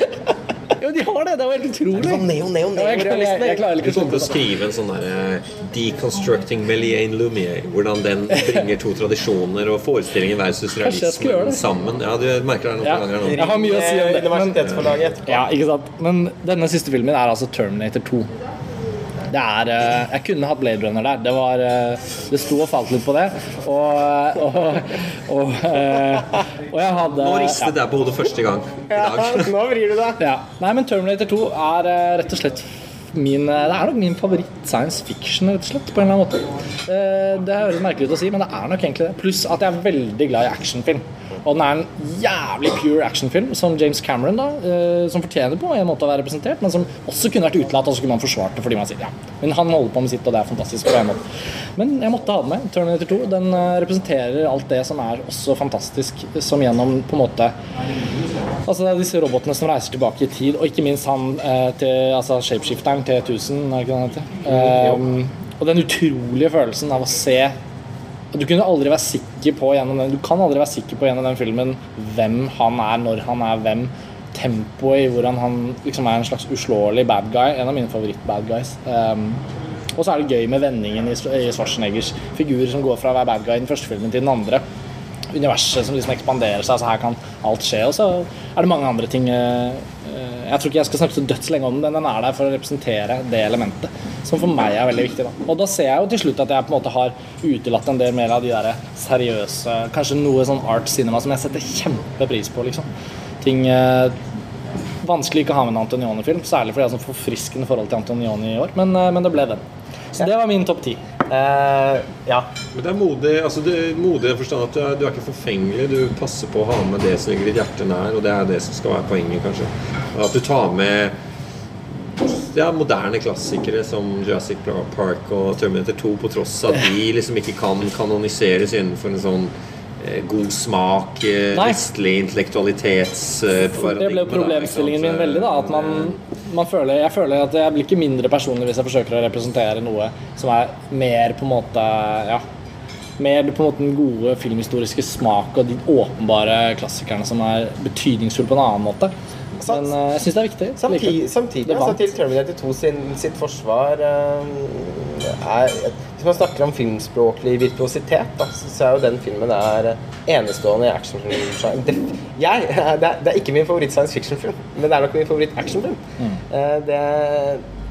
jo, de har det! Det var helt utrolig. Sånn neo, neo, Ja, jeg, jeg, jeg, jeg klarer Du ikke til å skrive en sånn der Deconstructing Meliane Lumiere. Hvordan den bringer to tradisjoner og forestillingen versus realismen sammen. Ja, du merker det noen noe Ja. ganger nå. Jeg har mye å si om det. Men, ja, ikke sant? men denne siste filmen er altså Terminator 2. Det er eh, Jeg kunne hatt Blade Runner der. Det var eh, Det sto og falt litt på det. Og Og, og, eh, og jeg hadde Nå ristet jeg på hodet første gang i dag. Nå vrir du deg. Ja. Nei, men Terminator 2 er eh, rett og slett min eh, Det er nok min favoritt science fiction, rett og slett, på en eller annen måte. Eh, Det høres merkelig ut å si, men det er nok egentlig det. Pluss at jeg er veldig glad i actionfilm. Og den er en jævlig pure actionfilm som James Cameron, da, eh, som fortjener på en måte å være representert, men som også kunne vært utelatt, og så kunne man forsvart det fordi man sier ja. Men han holder på med sitt, og det er fantastisk på en måte. Men jeg måtte ha den med. Terminator 2 den eh, representerer alt det som er også fantastisk, som gjennom på en måte Altså det er disse robotene som reiser tilbake i tid, og ikke minst han eh, til altså shapeshifteren T1000, er det ikke det han heter? Eh, og den utrolige følelsen av å se Du kunne aldri være sikker på gjennom den Du kan aldri være sikker på gjennom den filmen hvem han er, når han er hvem. Tempoet i hvordan han liksom er en slags uslåelig bad guy. En av mine favoritt-bad guys. Um, og så er det gøy med vendingen i i Schwarzeneggers figurer som går fra å være bad guy i den første filmen til den andre universet som liksom ekspanderer seg. Så her kan alt skje. Og så er det mange andre ting eh, Jeg tror ikke jeg skal snakke så dødslenge om den, den er der for å representere det elementet. Som for meg er veldig viktig. da Og da ser jeg jo til slutt at jeg på en måte har utelatt en del mer av de der seriøse Kanskje noe sånn art cinema som jeg setter kjempepris på, liksom. Ting eh, Vanskelig ikke å ha med en Antonioni-film, særlig fordi jeg har sånn forfriskende forhold til Antonioni i år, men, eh, men det ble den. Så det var min topp ti. Eh, ja. Men det er modig altså det er modig forstand at du er, du er ikke forfengelig. Du passer på å ha med det som ligger ditt hjerte nær, og det er det som skal være poenget, kanskje. At du tar med ja, moderne klassikere som Jurassic Park og Terminator 2, på tross av at de liksom ikke kan kanoniseres innenfor en sånn god smak, eh, Nei. vestlig intellektalitets-paradigme. Det ble jo problemstillingen min veldig, da. At man, man føler, jeg føler at jeg blir ikke mindre personlig hvis jeg forsøker å representere noe som er mer på en måte Ja. Mer på en måte den gode filmhistoriske smak og de åpenbare klassikerne som er betydningsfulle på en annen måte. Men uh, jeg syns det er viktig. Samtidig, Likevel. samtidig altså, til Terminator 2 sin, sitt forsvar uh, er, Hvis man snakker om filmspråklig virtuositet, da, så så er jo den filmen er enestående i actionfilm. Det, jeg, det, er, det er ikke min favoritt science fiction-film, men det er nok min favoritt actionfilm. Eh, det,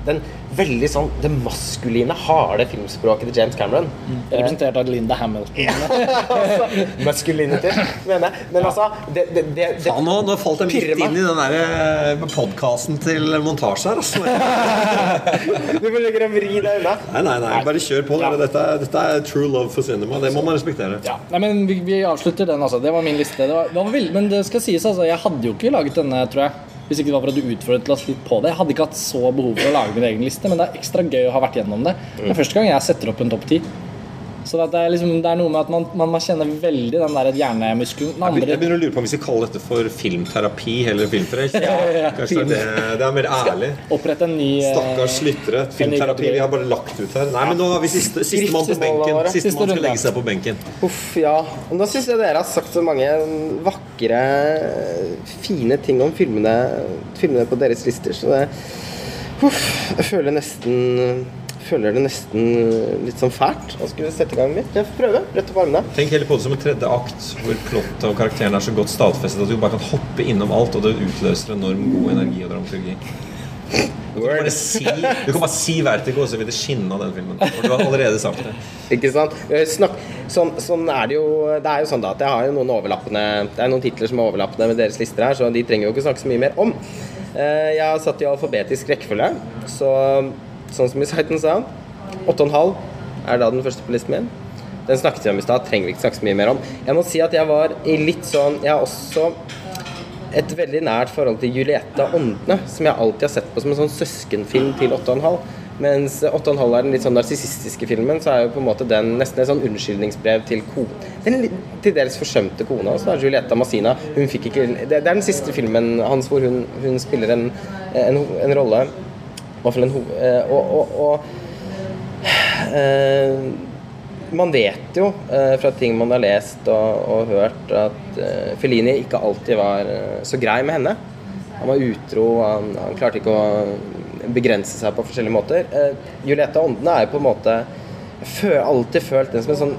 den veldig sånn det maskuline, harde filmspråket til James Cameron. Mm. Representert av Linda Hamilton. altså, maskulinitet, mener jeg. Men altså det, det, det, det, Faen, nå, nå falt jeg midt inn i den der podkasten til montasje her. Altså. Du må legge deg vri deg unna. Nei, nei, nei, bare kjør på. Ja. Dette, dette er true love for cinema. Det må man respektere. Ja, nei, men vi, vi avslutter den, altså. Det var min liste. Det var, det var vild, men det skal sies, altså. Jeg hadde jo ikke laget denne, tror jeg. Hvis ikke det var for at du utfordret oss litt på det. Jeg hadde ikke hatt så behov for å lage min egen liste, men det er ekstra gøy å ha vært gjennom det. Det er første gang jeg setter opp en topp ti. Så det, er liksom, det er noe med at man, man, man kjenner veldig den der hjernemuskelen. Den Jeg begynner å lure på om vi skal kalle dette for filmterapi heller ja, ja, det, det er mer ærlig. opprette en ny eh, Stakkars lyttere. Filmterapi vi har bare lagt ut her. Nei, men nå har vi siste, mann på benken. Siste Siste mann skal legge seg på benken. Uff, ja. Nå syns jeg dere har sagt så mange vakre, fine ting om filmene, filmene på deres lister, så det Uff, jeg føler nesten Føler det nesten litt sånn fælt å skulle sette i gang mitt, Jeg får prøve. Rett opp armene. Tenk heller på det som en tredje akt, hvor plottet og karakteren er så godt stadfestet at du bare kan hoppe innom alt, og det utløser enorm god energi og dramaturgi. Du kan bare si, du kan bare si Vertigo, så vil det skinne av den filmen. For du har allerede sagt det. Ikke sant? Eh, Snakk, sånn, sånn er det jo Det er jo sånn da at jeg har jo noen overlappende Det er noen titler som er overlappende med deres lister her, så de trenger jo ikke snakke så mye mer om. Eh, Jeg har satt i alfabetisk rekkefølge, så sånn som Sight and Sound 8,5 er da den første på listen min. Den snakket vi om i stad, trenger vi ikke snakke så mye mer om. Jeg må si at jeg var i litt sånn Jeg har også et veldig nært forhold til Juliette Åndene, som jeg alltid har sett på som en sånn søskenfilm til 8,5. Mens 8,5 er den litt sånn narsissistiske filmen, så er jo på en måte den nesten et sånn unnskyldningsbrev til kone. Den til dels forsømte kona, er Julieta Massina Hun fikk ikke Det, er den siste filmen hans hvor hun, hun spiller en, en, en rolle hvert fall en ho... eh, Og, og, og eh, man vet jo eh, fra ting man har lest og, og hørt, at Fellini ikke alltid var så grei med henne. Han var utro, han, han klarte ikke å begrense seg på forskjellige måter. Juliette Åndene er jo på en måte Jeg har alltid følt den som en sånn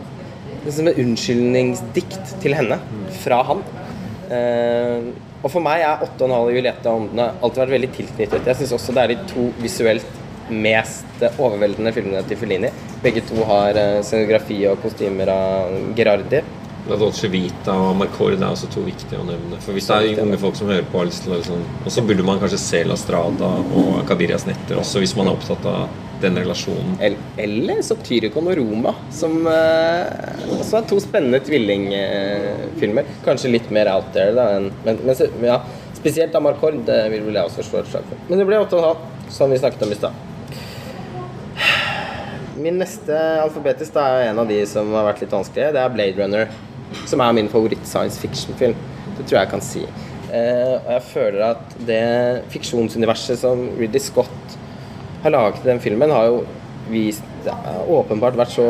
som et unnskyldningsdikt til henne fra han. Og for meg er 8,5 og Juliette Åndene alltid vært veldig tilknyttet. Jeg syns også det er de to visuelt mest overveldende filmene til Fellini. Begge to har eh, scenografi og kostymer av Gerardi. La Dolce Vita og Marcord er også to viktige å nevne. For hvis det er unge folk som hører på, liksom Og så burde man kanskje se La Strada og Cabirias netter også, hvis man er opptatt av den relasjonen. Eller Eller Satyricon og Roma, som uh, også er to spennende tvillingfilmer. Kanskje litt mer out there, da. enn- Men, men ja, spesielt Amarcord det vil jeg også slå et slag for. Men det ble 8,5, som vi snakket om i stad. Min neste alfabetisk da er en av de som har vært litt vanskelige. Det er Blade Runner, som er min favoritt science fiction-film. Det tror jeg jeg kan si. Uh, og jeg føler at det fiksjonsuniverset som Ridley Scott har laget den filmen, har jo vist det åpenbart vært så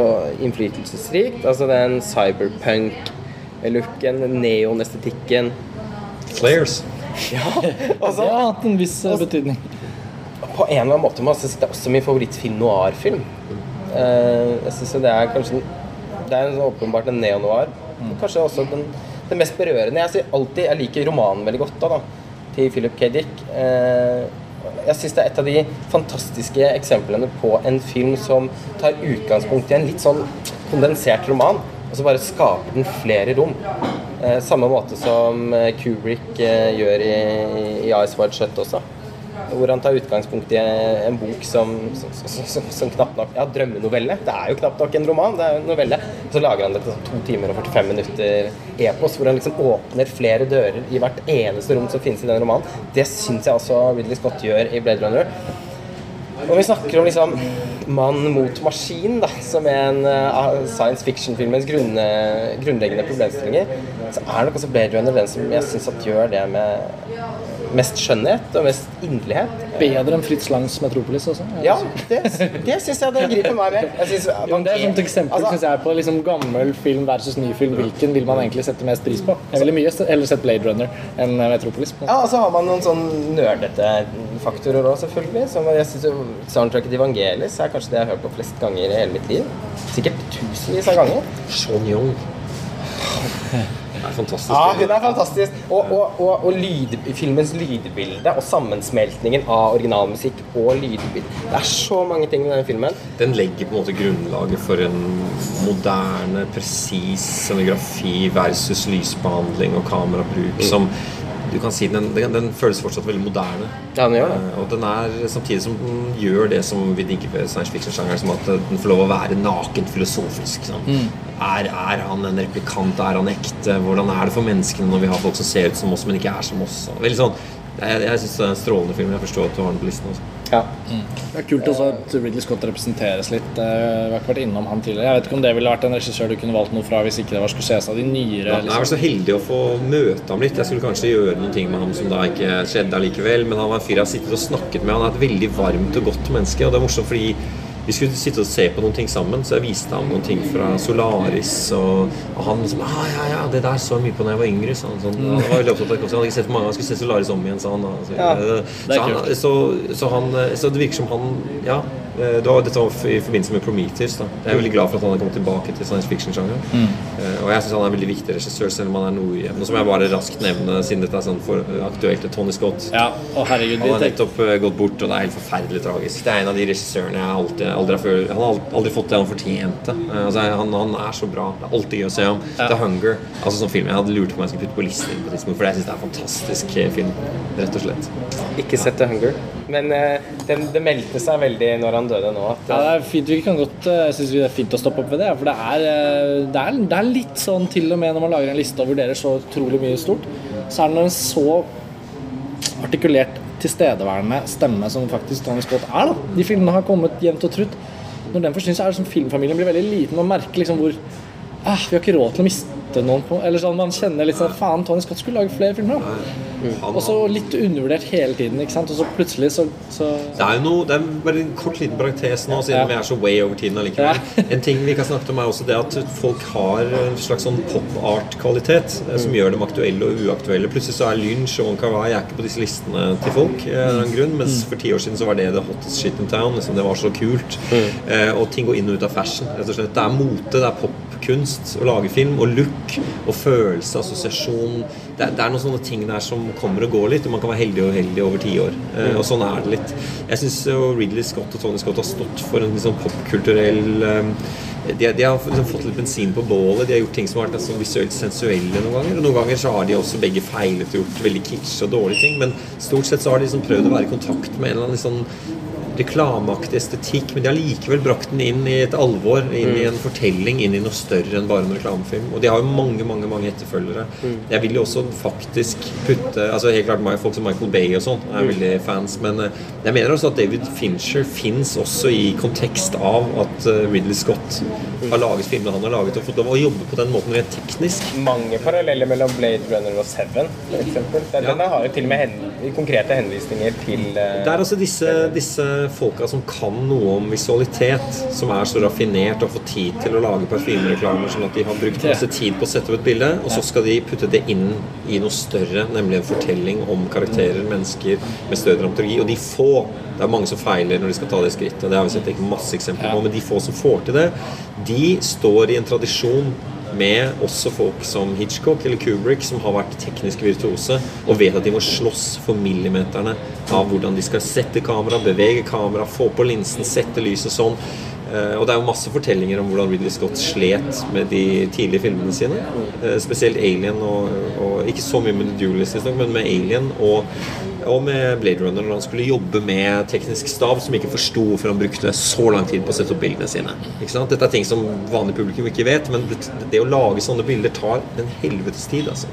innflytelsesrikt. Altså den cyberpunk-looken, neonestetikken Flares. Ja, Det altså, har hatt en viss også, betydning. på en eller annen måte må jeg si det er også min favorittfilm noir-film. Eh, jeg synes det er kanskje Det er sånn åpenbart en neo-noir. Kanskje også den, den mest berørende. Jeg alltid Jeg liker romanen veldig godt, da, da til Philip K. Dick. Jeg syns det er et av de fantastiske eksemplene på en film som tar utgangspunkt i en litt sånn kondensert roman, og så bare skaper den flere rom. Eh, samme måte som eh, Kubrick eh, gjør i, i Ice Wide Shut også. Hvor han tar utgangspunkt i en bok som, som, som, som, knapt nok Ja, drømmenovelle. Det er jo knapt nok en roman, det er jo en novelle. Og så lager han det til to timer og 45 minutter epos, hvor han liksom åpner flere dører i hvert eneste rom som finnes i den romanen. Det syns jeg også Ridley Scott gjør i Blade Runner. Og vi snakker om liksom mann mot maskin, da, som er en eh, av science fiction-filmens grunnleggende problemstillinger, så er nok også Blade Runner den som jeg syns gjør det med mest skjønnhet og mest inderlighet. Bedre enn Fritz Langs Metropolis også. Ja, det, det syns jeg det griper meg med. Jeg synes, Jo, det er et eksempel Altså, synes jeg, på liksom gammel film versus ny film. Hvilken vil man egentlig sette mest pris på? Jeg ville mye heller sett Blade Runner enn Metropolis. Ja, og så har man noen sånn nerdete faktorer òg, selvfølgelig. Som jeg synes Soundtracket til Vangelis er kanskje det jeg har hørt på flest ganger i hele mitt liv. Sikkert tusenvis av ganger. Sean Young. Er fantastisk. Ja, hun er fantastisk. Og, og, og, og lyd, filmens lydbilde og sammensmeltningen av originalmusikk og lydbilde. Det er så mange ting med denne filmen. Den legger på en måte grunnlaget for en moderne, presis scenografi versus lysbehandling og kamerabruk som du kan si den, den, den føles fortsatt veldig moderne. Ja, den gjør det. Uh, Og den er samtidig som den gjør det som vi digger ved science fiction-sjangeren, som at den får lov å være nakent filosofisk. sant? Er, er han en replikant? Er han ekte? Hvordan er det for menneskene når vi har folk som ser ut som oss, men ikke er som oss? Veldig sånn Jeg, jeg syns det er en strålende film. Jeg forstår at du har den på listen. Også. Ja. Det er kult også at Ridley Scott representeres litt. Eh, Vi har ikke vært innom han tidligere. Jeg vet ikke om det ville vært en regissør du kunne valgt noe fra hvis ikke det var Scorsese av de nyere. Ja, jeg var Liksom. så heldig å få møte ham litt. Jeg skulle kanskje gjøre noen ting med ham som da ikke skjedde allikevel. Men han var en fyr jeg har sittet og snakket med. Han er et veldig varmt og godt menneske. Og det er morsomt fordi vi skulle sitte og se på noen ting sammen, så jeg viste ham noen ting fra Solaris. Og, og han liksom ah, ja, ja, det der så jeg mye på da jeg var yngre. Så han, sånn, han var veldig opptatt av det. Han hadde ikke sett på mange, han skulle se Solaris om igjen, sa han. Så, Ja, eh, så, han, så, han, så det virker som han Ja. Eh, Det var, dette var i forbindelse med Prometheus. Da. Jeg er veldig glad for at han har kommet tilbake til science fiction-sjangeren. Eh, Og jeg syns han er en veldig viktig regissør, selv om han er nordhjem. og som jeg bare raskt nevne, siden dette er sånn for aktuelt, er Tony Scott. Ja, og herregud, Han har nettopp eh, gått bort, og det er helt forferdelig tragisk. Det er en av de regissørene jeg alltid, aldri har følt Han har aldri fått det han fortjente. Eh, Altså, han, han er så bra. Det er alltid gøy å se ham. Ja. The Hunger. Altså sånn film Jeg hadde lurt på om jeg skulle putte på listen, på tidspunkt, for jeg syns det er en fantastisk eh, film. Rett og slett. Ikke sett The Hunger. Men uh, den, det meldte seg veldig når han døde nå, at ja, det er fint, vi kan godt, eh, jeg synes det er fint å stoppe opp ved det. For det er, eh, det, er, det er litt sånn til og med når man lager en liste og vurderer så utrolig mye stort, så er det en så artikulert tilstedeværende stemme som faktisk Tony Scott er. da. De filmene har kommet jevnt og trutt. Når den forsvinner, så er det som filmfamilien blir veldig liten. Man merker liksom hvor ah, Vi har ikke råd til å miste noen på Eller sånn, Man kjenner litt sånn Faen, Tony Scott skulle lage flere filmer. da. Og så litt undervurdert hele tiden. ikke sant? Og så plutselig så, så Det er jo noe, det er bare en kort liten parentes nå, siden Ja. vi er så way over tiden allikevel. En ting vi ikke har snakket om, er også det at folk har en slags sånn pop-art-kvalitet eh, som gjør dem aktuelle og uaktuelle. Plutselig så er Lynch og Wong Kar-wai er ikke på disse listene til folk, eh, annen grunn, mens for ti år siden så var det the hottest shit in town. Liksom, det var så kult. Eh, og ting går inn og ut av fashion. Det er mote, det er popkunst å lage film, og look og følelse, assosiasjon. Det det er noen sånne ting der som kommer og går litt, og man kan være heldig og uheldig over ti år. Eh, og sånn er det litt. Jeg syns Ridley Scott og Tony Scott har stått for en sånn popkulturell eh, de, de har liksom fått litt bensin på bålet. De har gjort ting som har vært altså, visuelt sensuelle noen ganger. Og noen ganger så har de også begge feilet og gjort veldig kitsch og dårlige ting. Men stort sett så har de liksom prøvd å være i kontakt med en eller annen liksom, reklameaktig estetikk, men de har likevel brakt den inn i et alvor, inn i en fortelling, inn i noe større enn bare en reklamefilm. Og de har jo mange, mange mange etterfølgere. Jeg vil jo også faktisk putte Altså Helt klart folk som Michael Bay og sånn er veldig fans, men eh, jeg mener også at David Fincher fins også i kontekst av at eh, Ridley Scott har laget filmene han har laget, og fått lov å jobbe på den måten rent teknisk. Mange paralleller mellom Blade Runner og Seven, f.eks. Den, Ja. har jo til og med hen, konkrete henvisninger til uh, Det er altså disse, disse folka som kan noe om visualitet, som er så raffinert og får tid til å lage parfymereklamer, sånn at de har brukt masse tid på å sette opp et bilde, og så skal de putte det inn i noe større, nemlig en fortelling om karakterer, mennesker med større dramaturgi. Og de få Det er mange som feiler når de skal ta det skrittet, det har vi sett masse eksempler på, men de få som får til det, de står i en tradisjon med også folk som Hitchcock eller Kubrick, som har vært teknisk virtuose og vet at de må slåss for millimeterne av hvordan de skal sette kamera, bevege kamera, få på linsen, sette lyset sånn. Eh, Og det er jo masse fortellinger om hvordan Ridley Scott slet med de tidlige filmene sine. Eh, Spesielt Alien, og, og ikke så mye med The Duelist, men med Alien og, og med Blade Runner når han skulle jobbe med teknisk stav som ikke forsto hvorfor han brukte så lang tid på å sette opp bildene sine. Ikke sant? Dette er ting som vanlig publikum ikke vet, men det, å lage sånne bilder tar en helvetes tid. Altså.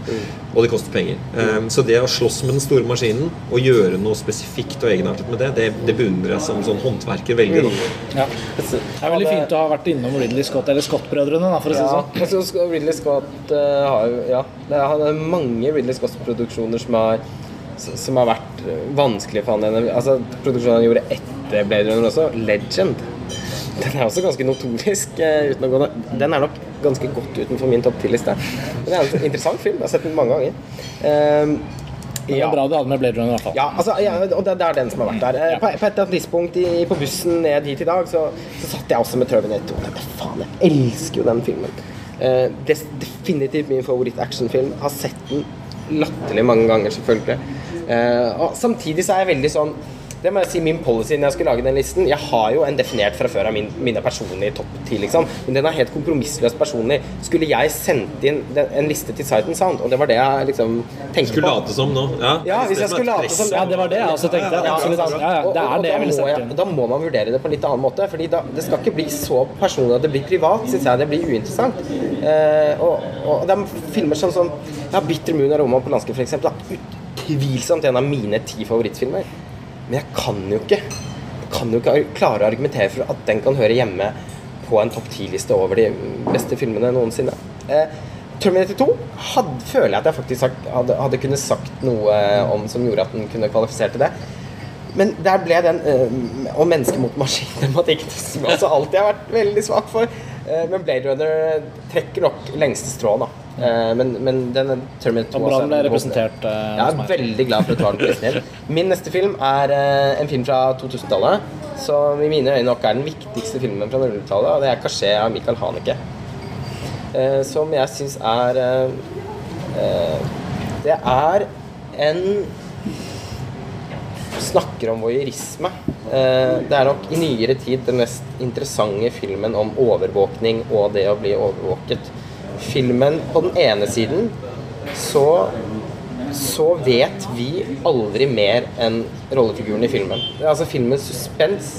Og det koster penger. Um, så det å slåss med den store maskinen og gjøre noe spesifikt og egenartet med det, det, det beundrer jeg som sånn håndverker veldig. Da. Ja. Det er veldig fint å ha vært innom Ridley Scott, eller Scott-brødrene, for å si det sånn. Ridley Scott eh, har jo Ja, det er, er mange Ridley Scott-produksjoner som har s- som har vært vanskelig for han. Altså, Produksjonen han gjorde etter Blade Runner også, Legend, den er også ganske notorisk. eh, uten å gå. Den er nok ganske godt utenfor min topp 10-liste. Men det er en interessant film. Jeg har sett den mange ganger. Ehm, Det var bra du hadde med Blade Runner, i hvert fall. Ja, altså, ja, og det, det er den som har vært der. Ja. På, på et tidspunkt i, på bussen ned hit i dag, så, så satt jeg også med Terminator 2. Tenkte, Faen, jeg elsker jo den filmen. Uh, definitivt min favoritt-actionfilm. Har sett den latterlig mange ganger, selvfølgelig. Eh, og samtidig så er jeg veldig sånn det må jeg si min policy når jeg skulle lage den listen. Jeg har jo en definert fra før av min, mine personlige topp ti, liksom. Men den er helt kompromissløst personlig. Skulle jeg sendt inn den, en liste til Sight and Sound, og det var det jeg liksom tenkte Skulle på late som nå? Ja, Ja, hvis jeg Det skulle late som Ja, det var det jeg også tenkte. ja? Ja, ja, Og- det og- er og det jeg da ville må jeg- Da må man vurdere det på en litt annen måte. Fordi da, Det skal ikke bli så personlig at det blir privat, syns jeg. Det blir uinteressant. Eh, og, og det er filmer sånn som ja, 'Bitter Moon' av Roman Polanski, f.eks. Utvilsomt en av mine ti favorittfilmer. Men jeg kan jo ikke Jeg kan jo ikke klare å argumentere for at den kan høre hjemme på en topp ti-liste over de beste filmene noensinne. Eh, Terminator 2 hadde, føler jeg at jeg faktisk sagt, hadde, hadde kunnet sagt noe om som gjorde at den kunne kvalifisere til det. Men der ble den uh, Og menneske mot maskin-tematikken som jeg også alltid har vært veldig svak for. Eh, men Blade Runner trekker nok lengste strå, da. Eh, men, men denne Terminator 2 Og bra ble representert. eh, jeg er veldig glad for at du har den din. Min neste film er eh, en film fra 2000-tallet. Som i mine øyne nok er den viktigste filmen fra 00-tallet, og det er 'Kasjé' av Michael Haneke. Som jeg syns er Det er en Snakker om voyeurisme. Det er nok i nyere tid den mest interessante filmen om overvåkning og det å bli overvåket. Filmen på den ene siden så så vet vi aldri mer enn rollefiguren i filmen. Altså Filmens suspens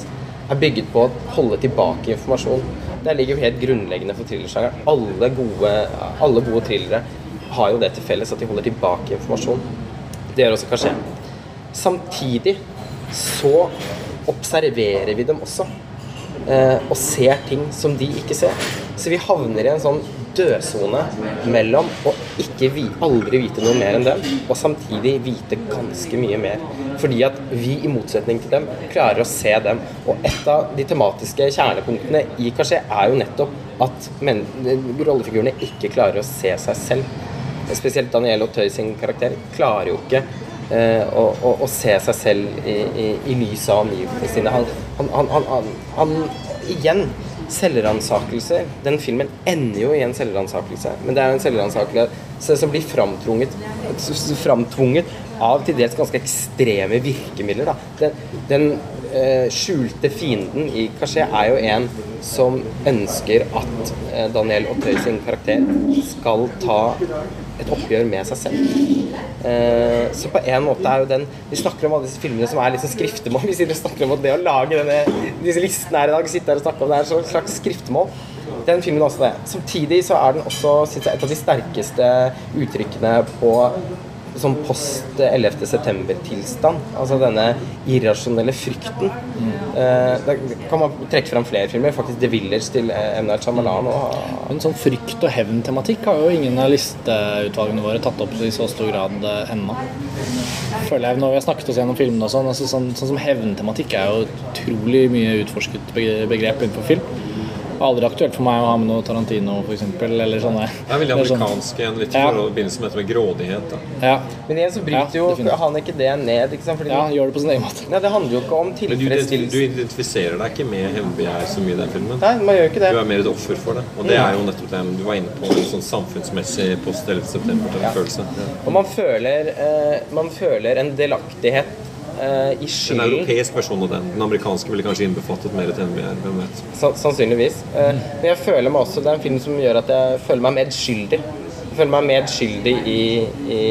er bygget på å holde tilbake informasjon. Det ligger jo helt grunnleggende for thrillersjangeren. Alle gode, alle gode thrillere har jo det til felles at de holder tilbake informasjon. Det gjør også Kasjé. Samtidig så observerer vi dem også. Eh, og ser ting som de ikke ser. Så vi havner i en sånn dødsone mellom å ikke vi, aldri vite noe mer enn dem, og samtidig vite ganske mye mer. Fordi at vi, i motsetning til dem, klarer å se dem. Og et av de tematiske kjernepunktene i Kasjé er jo nettopp at rollefigurene ikke klarer å se seg selv. Spesielt Daniel Auteuil sin karakter klarer jo ikke eh, å, å, å se seg selv i, i, i lyset av omgivelsene sine. Han, han, han, han Igjen, selvransakelse. Den filmen ender jo i en selvransakelse, men det er en selvransakelse som blir framtvunget, framtvunget av til dels ganske ekstreme virkemidler. Den, den skjulte fienden i Kasjé er jo en som ønsker at eh, Daniel Ottøy sin karakter skal ta et oppgjør med seg selv. Eh, så på en måte er jo den Vi snakker om alle disse filmene som er liksom skriftemål. Vi sitter og snakker om at det å lage denne, disse listene her i dag, sitte her og snakke om det er et slags skriftemål. Den filmen er også det. Samtidig så er den også jeg, et av de sterkeste uttrykkene på sånn post 11. september-tilstand. Altså denne irrasjonelle frykten. Mm. Eh, da kan man trekke fram flere filmer. Faktisk 'The Village' til M. Night Shyamalan. Men sånn frykt- og hevntematikk har jo ingen av listeutvalgene våre tatt opp i så stor grad eh, ennå. Føler jeg når vi har snakket oss gjennom filmene og sånn, altså sånn, sånn som hevntematikk er jo utrolig mye utforsket begrep innenfor film aldri aktuelt for meg å ha med noe Tarantino, f.eks. Eller sånne. Det er veldig amerikansk igjen, litt i ja. forbindelse med dette med grådighet. Da. Ja. Men igjen så bryter jo ja, han ikke det ned. Ikke sant? Fordi ja, han gjør det på sin egen måte. Nei, det handler jo ikke om tilfredsstillelse. Du, du, identifiserer deg ikke med hevnbegjær så mye i den filmen. Nei, man gjør ikke det. Du er mer et offer for det. Og det er jo nettopp det du var inne på, en sånn samfunnsmessig post 11. september-følelse. Og man føler, eh, man føler en delaktighet i skylden. En europeisk versjon av den. Den amerikanske ville kanskje innbefattet mer til NBR. Hvem vet. sannsynligvis. Uh, men jeg føler meg også Det er en film som gjør at jeg føler meg medskyldig. Jeg føler meg medskyldig i, i,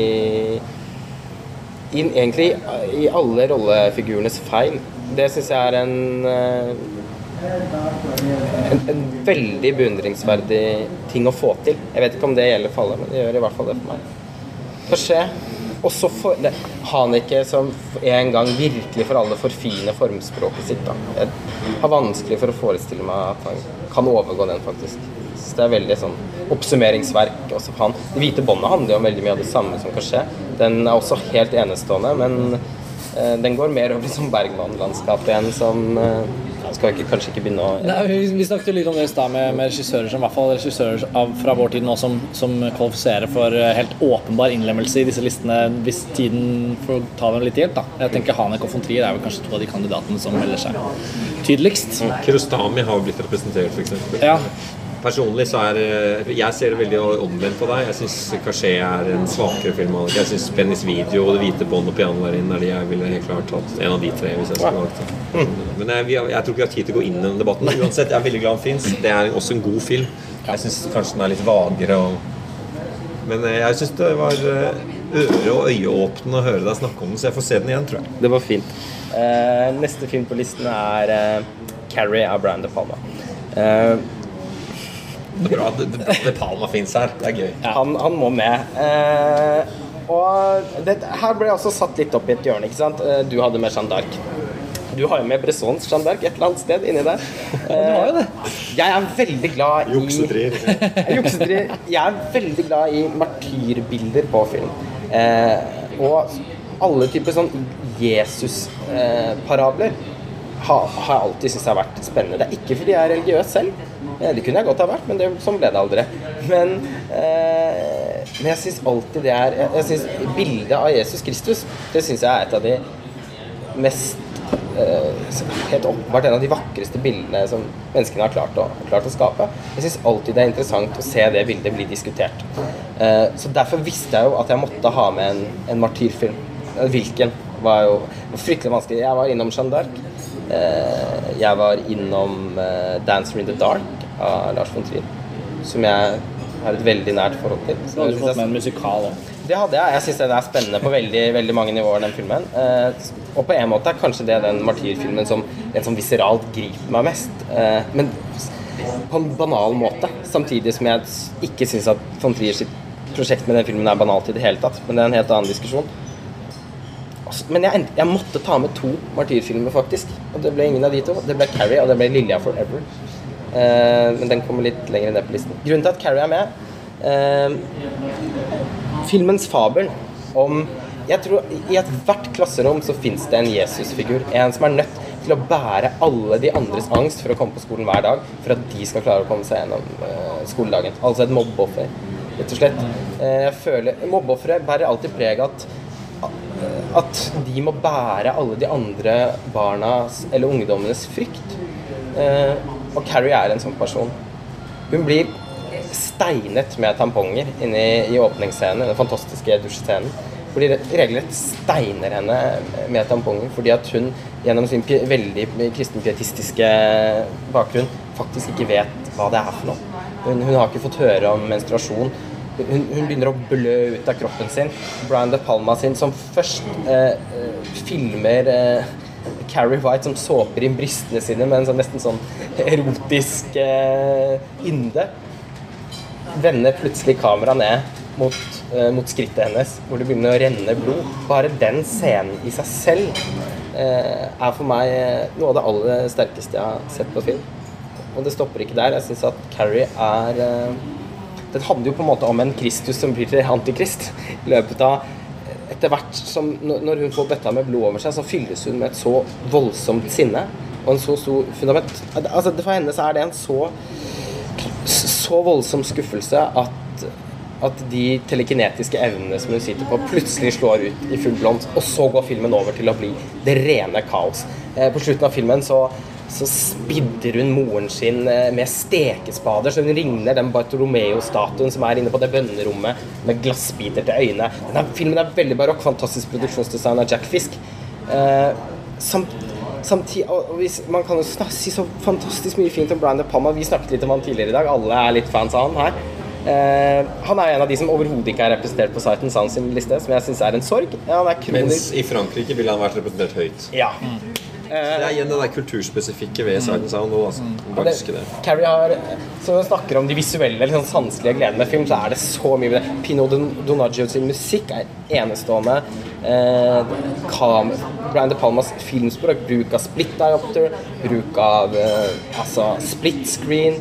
i egentlig i alle rollefigurenes feil. Det syns jeg er en, uh, en, en veldig beundringsverdig ting å få til. Jeg vet ikke om det gjelder for alle, men det gjør i hvert fall det for meg. Kanskje også for det, Haneke som en gang virkelig for alle forfiner formspråket sitt. Da. Jeg har vanskelig for å forestille meg at han kan overgå den, faktisk. Så det er veldig sånn oppsummeringsverk også for han. Det hvite båndet handler jo om veldig mye av det samme som kan skje. Den er også helt enestående, men eh, den går mer over som Bergman-landskapet igjen, som eh, skal vi ikke, kanskje ikke begynne å Nei, vi, vi, snakket jo litt om det i stad med, med, regissører som i hvert fall regissører av, fra vår tid nå som, som, kvalifiserer for eh, helt åpenbar innlemmelse i disse listene hvis tiden får ta dem litt hjelp. da. Jeg tenker Hanek og von Trier er vel kanskje to av de kandidatene som melder seg tydeligst. Krustami har blitt representert, f.eks. Ja. Personlig så er eh, Jeg ser det veldig omvendt på deg. Jeg syns Caché er en svakere film. Jeg syns Bennys video og Det hvite bånd og pianoverinen er de jeg ville helt klart tatt en av de tre. hvis jeg skulle valgt det. Men jeg, jeg, jeg, tror ikke vi har tid til å gå inn i den debatten. Uansett, jeg er veldig glad den fins. Det er også en god film. Jeg syns kanskje den er litt vagere. Og... Men eh, jeg syns det var eh, øre- og øyeåpnende å høre deg snakke om den, så jeg får se den igjen, tror jeg. Det var fint. Uh, neste film på listen er uh, 'Carrie' av Brian De Palma. Uh, det er bra at De Palma fins her. Det er gøy. Ja. Han, han, må med. Eh, og det, her ble jeg også satt litt opp i et hjørne. ikke sant? Eh, du hadde med Jeanne d'Arc. Du har jo med Bressons Jeanne d'Arc et eller annet sted inni der. du har jo det. Eh, jeg er veldig glad i Juksetrier. Jeg er veldig glad i martyrbilder på film. Eh, og alle typer sånn Jesus-parabler har, har jeg alltid syntes har vært spennende. Det er ikke fordi jeg er religiøs selv. Det kunne jeg godt ha vært, men det, sånn ble det aldri. Men, eh, men jeg syns alltid det er Jeg, jeg synes Bildet av Jesus Kristus det syns jeg er et av de mest eh, Helt åpenbart en av de vakreste bildene som menneskene har klart å, klart å skape. Jeg syns alltid det er interessant å se det bildet bli diskutert. Eh, så derfor visste jeg jo at jeg måtte ha med en, en martyrfilm. Hvilken var jo fryktelig vanskelig. Jeg var innom Jeanne d'Arc. Eh, jeg var innom eh, 'Dancer in the Dark' av Lars von Trier. Som jeg har et veldig nært forhold til. Så hadde du fått med en musikal òg? Det hadde jeg. Jeg syns den er spennende på veldig, veldig mange nivåer, den filmen. Eh, og på en måte er kanskje det den martyrfilmen som den som viseralt griper meg mest. Eh, men på en banal måte. Samtidig som jeg ikke syns at von Trier sitt prosjekt med den filmen er banalt i det hele tatt. Men det er en helt annen diskusjon. Men jeg, jeg måtte ta med to martyrfilmer, faktisk. Og det ble ingen av de to. Det ble Carrie, og det ble Lilja Forever. Eh, men den kommer litt lenger ned på listen. Grunnen til at Carrie er med eh, Filmens fabel om jeg tror I ethvert klasserom så fins det en Jesusfigur. En som er nødt til å bære alle de andres angst for å komme på skolen hver dag, for at de skal klare å komme seg gjennom uh, skoledagen. Altså et mobbeoffer, rett og slett. Jeg føler Mobbeofre bærer alltid preg av at at de må bære alle de andre barnas eller ungdommenes frykt. Og Carrie er en sånn person. Hun blir steinet med tamponger inne i, i åpningsscenen, den fantastiske dusjscenen. hvor de regelrett steiner henne med tamponger fordi at hun gjennom sin veldig kristenpietistiske bakgrunn faktisk ikke vet hva det er for noe. Hun, hun har ikke fått høre om menstruasjon. Hun, hun begynner å blø ut av kroppen sin. Brian De Palma sin, som først eh, eh, filmer eh, Carrie White som såper inn brystene sine med en sånn, nesten sånn erotisk eh, ynde vender plutselig kameraet ned mot, eh, mot skrittet hennes, hvor det begynner å renne blod. Bare den scenen i seg selv eh, er for meg eh, noe av det aller sterkeste jeg har sett på film. Og det stopper ikke der. Jeg syns at Carrie er eh, Den handler jo på en måte om en Kristus som blir til antikrist. I løpet av Etter hvert som når hun får bøtta med blod over seg, så fylles hun med et så voldsomt sinne og en så stor fundament. Altså, for henne så er det en så så voldsom skuffelse at, at de telekinetiske evnene som hun sitter på, plutselig slår ut i full blomst. Og så går filmen over til å bli det rene kaos. Eh, på slutten av filmen så, så spidder hun moren sin eh, med stekespader, så hun ligner den Bartolomeo-statuen som er inne på det bønnerommet med glassbiter til øynene. Denne filmen er veldig barokk. Fantastisk produksjonsdesign av Jack Fisk. Eh, samt, samtidig, og og Man kan jo si så fantastisk mye fint om Brian De Palma. Vi snakket litt om han tidligere i dag. Alle er litt fans av han her. Eh, han er en av de som overhodet ikke er representert på Sight and Sound sin liste, som jeg syns er en sorg. Ja, han Mens i Frankrike ville han vært representert høyt. Ja. Det er igjen det der kulturspesifikke ved Silent and Sound. Og, altså. Bare huske det. Carrie har vi snakker om de visuelle, sånn sanselige gledene med film, så er det så mye med det. Pino Don- Donaggio sin musikk er enestående. Eh, kam, Brian De Palmas filmspråk, bruk av split diopter, bruk av eh, altså split screen.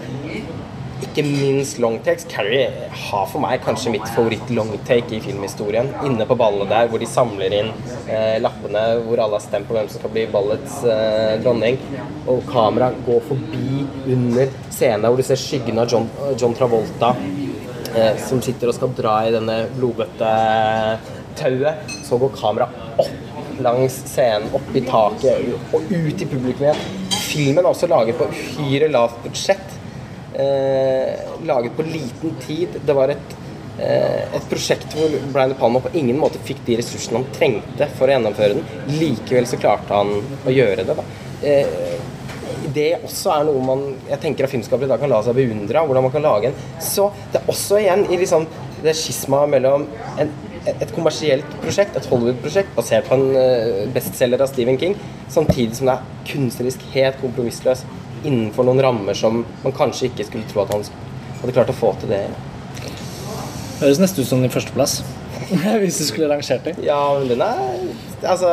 Ikke minst longtakes. Carrie har for meg kanskje mitt favoritt-longtake i filmhistorien. Inne på ballet der hvor de samler inn eh, lappene hvor alle har stemt på hvem som skal bli ballets eh, dronning. Og kameraet går forbi under scenen hvor du ser skyggen av John, John Travolta eh, som sitter og skal dra i denne blodbøtte tauet. Så går kameraet opp langs scenen, opp i taket og ut i publikum igjen. Filmen er også laget på uhyre lavt budsjett eh, laget på liten tid. Det var et, eh, et prosjekt hvor Brian De Palma på ingen måte fikk de ressursene han trengte for å gjennomføre den. Likevel så klarte han å gjøre det. Da. Eh, det også er noe man jeg tenker at filmskapere i dag kan la seg beundre. Hvordan man kan lage en Så det er også igjen i liksom det skisma mellom en, et kommersielt prosjekt, et Hollywood-prosjekt basert på en eh, bestselger av Stephen King, samtidig som det er kunstnerisk helt kompromissløs innenfor noen rammer som man kanskje ikke skulle tro at han hadde klart å få til det. Høres nesten ut som din førsteplass. Hvis du skulle rangert det. Ja, men den er Altså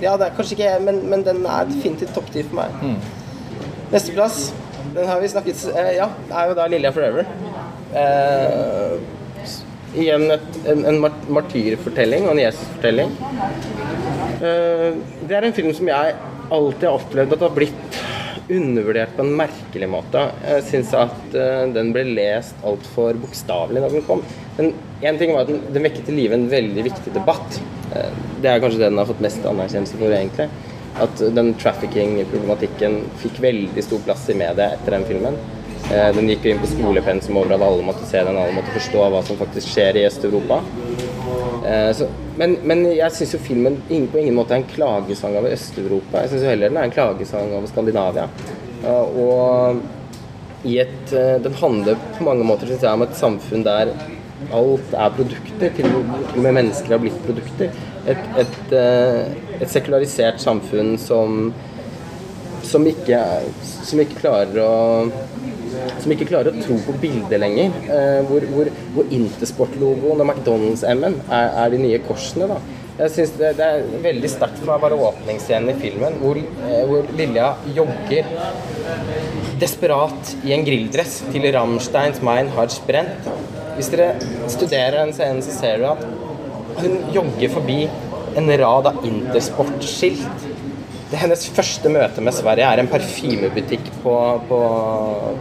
Ja, det er kanskje ikke men, men den er definitivt topp ti for meg. Nesteplass, den har vi snakket eh, Ja, det er jo da Lilja Forever. Eh, igjen et, en, en martyrfortelling og en Jesusfortelling. Eh, det er en film som jeg alltid har opplevd at har blitt undervurdert på en merkelig måte. Jeg syns at eh, den ble lest altfor bokstavelig da den kom. Men en ting var at den, den vekket til live en veldig viktig debatt. Eh, det er kanskje det den har fått mest anerkjennelse for, egentlig. At den trafficking-problematikken fikk veldig stor plass i media etter den filmen. Eh, Den gikk jo inn på skolepensum overalt, alle måtte se den, alle måtte forstå hva som faktisk skjer i Øst-Europa. Eh, Men, men jeg syns jo filmen på ingen måte er en klagesang over Øst-Europa. Jeg syns heller den er en klagesang over Skandinavia. Og et eh, Den handler på mange måter synes jeg, om et samfunn der alt er produkter. Til og med mennesker har blitt produkter. Et, et, et sekularisert samfunn som som ikke, som ikke klarer å som ikke klarer å tro på bildet lenger. Eh, hvor hvor, hvor Intersport-logoen og McDonald's-M-en er, er de nye korsene. da. Jeg synes det, det er veldig sterkt for meg bare åpningsscenen i filmen, hvor, eh, hvor Lilja jogger desperat i en grilldress til Rammsteins Mein Hard Brent. Hvis dere studerer den scenen, så ser dere at hun jogger forbi en rad av Intersport-skilt. Det hennes første møte med Sverige er en parfymebutikk på, på,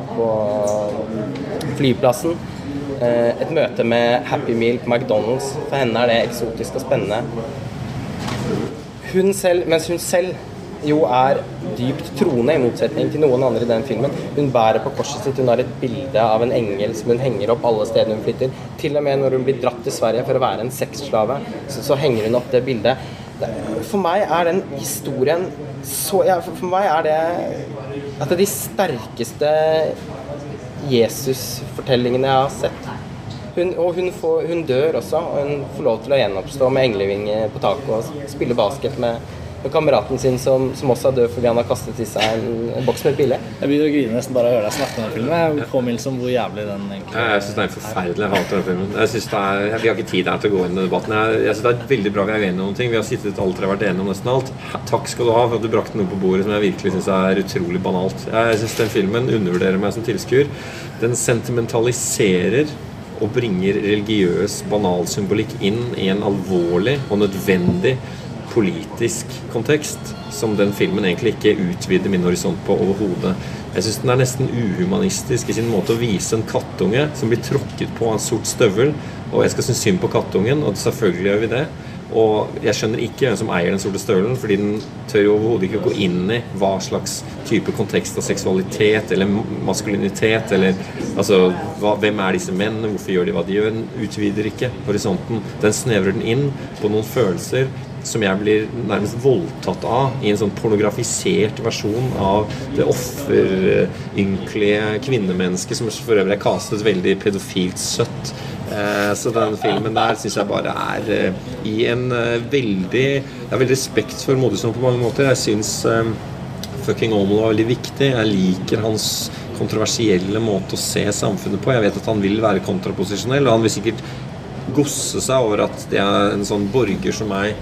på flyplassen. Eh, Et møte med Happy Meal på McDonald's. For henne er det eksotisk og spennende. Hun selv, mens hun selv jo er dypt troende, i motsetning til noen andre i den filmen. Hun bærer på korset sitt, hun har et bilde av en engel som hun henger opp alle stedene hun flytter. Til og med når hun blir dratt til Sverige for å være en sexslave, så, så henger hun opp det bildet. Det- For meg er den historien så ja, for, meg er det et av de sterkeste Jesus-fortellingene jeg har sett. Hun, og hun, får, hun dør også, og hun får lov til å gjenoppstå med englevinger på taket og spille basket med, med kameraten sin som, som også er død fordi han har kastet i seg en, en boks med piller. Jeg begynner å grine nesten bare av å høre deg snakke om den filmen. Jeg er Påminnelse om hvor jævlig den egentlig Jeg, jeg syns det er forferdelig. Jeg hater den filmen. Jeg synes det er, vi har ikke tid her til å gå inn i debatten. Jeg, jeg synes det er veldig bra vi er enige om noen ting. Vi har sittet alle tre og vært enige om nesten alt. Takk skal du ha for at du brakte noe på bordet som jeg virkelig syns er utrolig banalt. Jeg syns den filmen undervurderer meg som tilskuer. Den sentimentaliserer og bringer religiøs banalsymbolikk inn i en alvorlig og nødvendig politisk kontekst som den filmen egentlig ikke utvider min horisont på overhodet. Jeg syns den er nesten uhumanistisk i sin måte å vise en kattunge som blir tråkket på av en sort støvel, og jeg skal synes synd på kattungen, og selvfølgelig gjør vi det. Og jeg skjønner ikke hvem som eier den sorte støvelen, fordi den tør jo overhodet ikke å gå inn i hva slags type kontekst av seksualitet eller maskulinitet eller altså hva, Hvem er disse mennene? Hvorfor gjør de hva de gjør? Den utvider ikke horisonten. Den snevrer den inn på noen følelser som jeg blir nærmest voldtatt av i en sånn pornografisert versjon av det offerynkelige kvinnemennesket som for øvrig er kastet veldig pedofilt søtt. Eh, Så den filmen der syns jeg bare er eh, i en eh, veldig Jeg har veldig respekt for Modusson på mange måter. Jeg syns fucking Omel var veldig viktig. Jeg liker hans kontroversielle måte å se samfunnet på. Jeg vet at han vil være kontraposisjonell, og han vil sikkert gosse seg over at det er en sånn borger som meg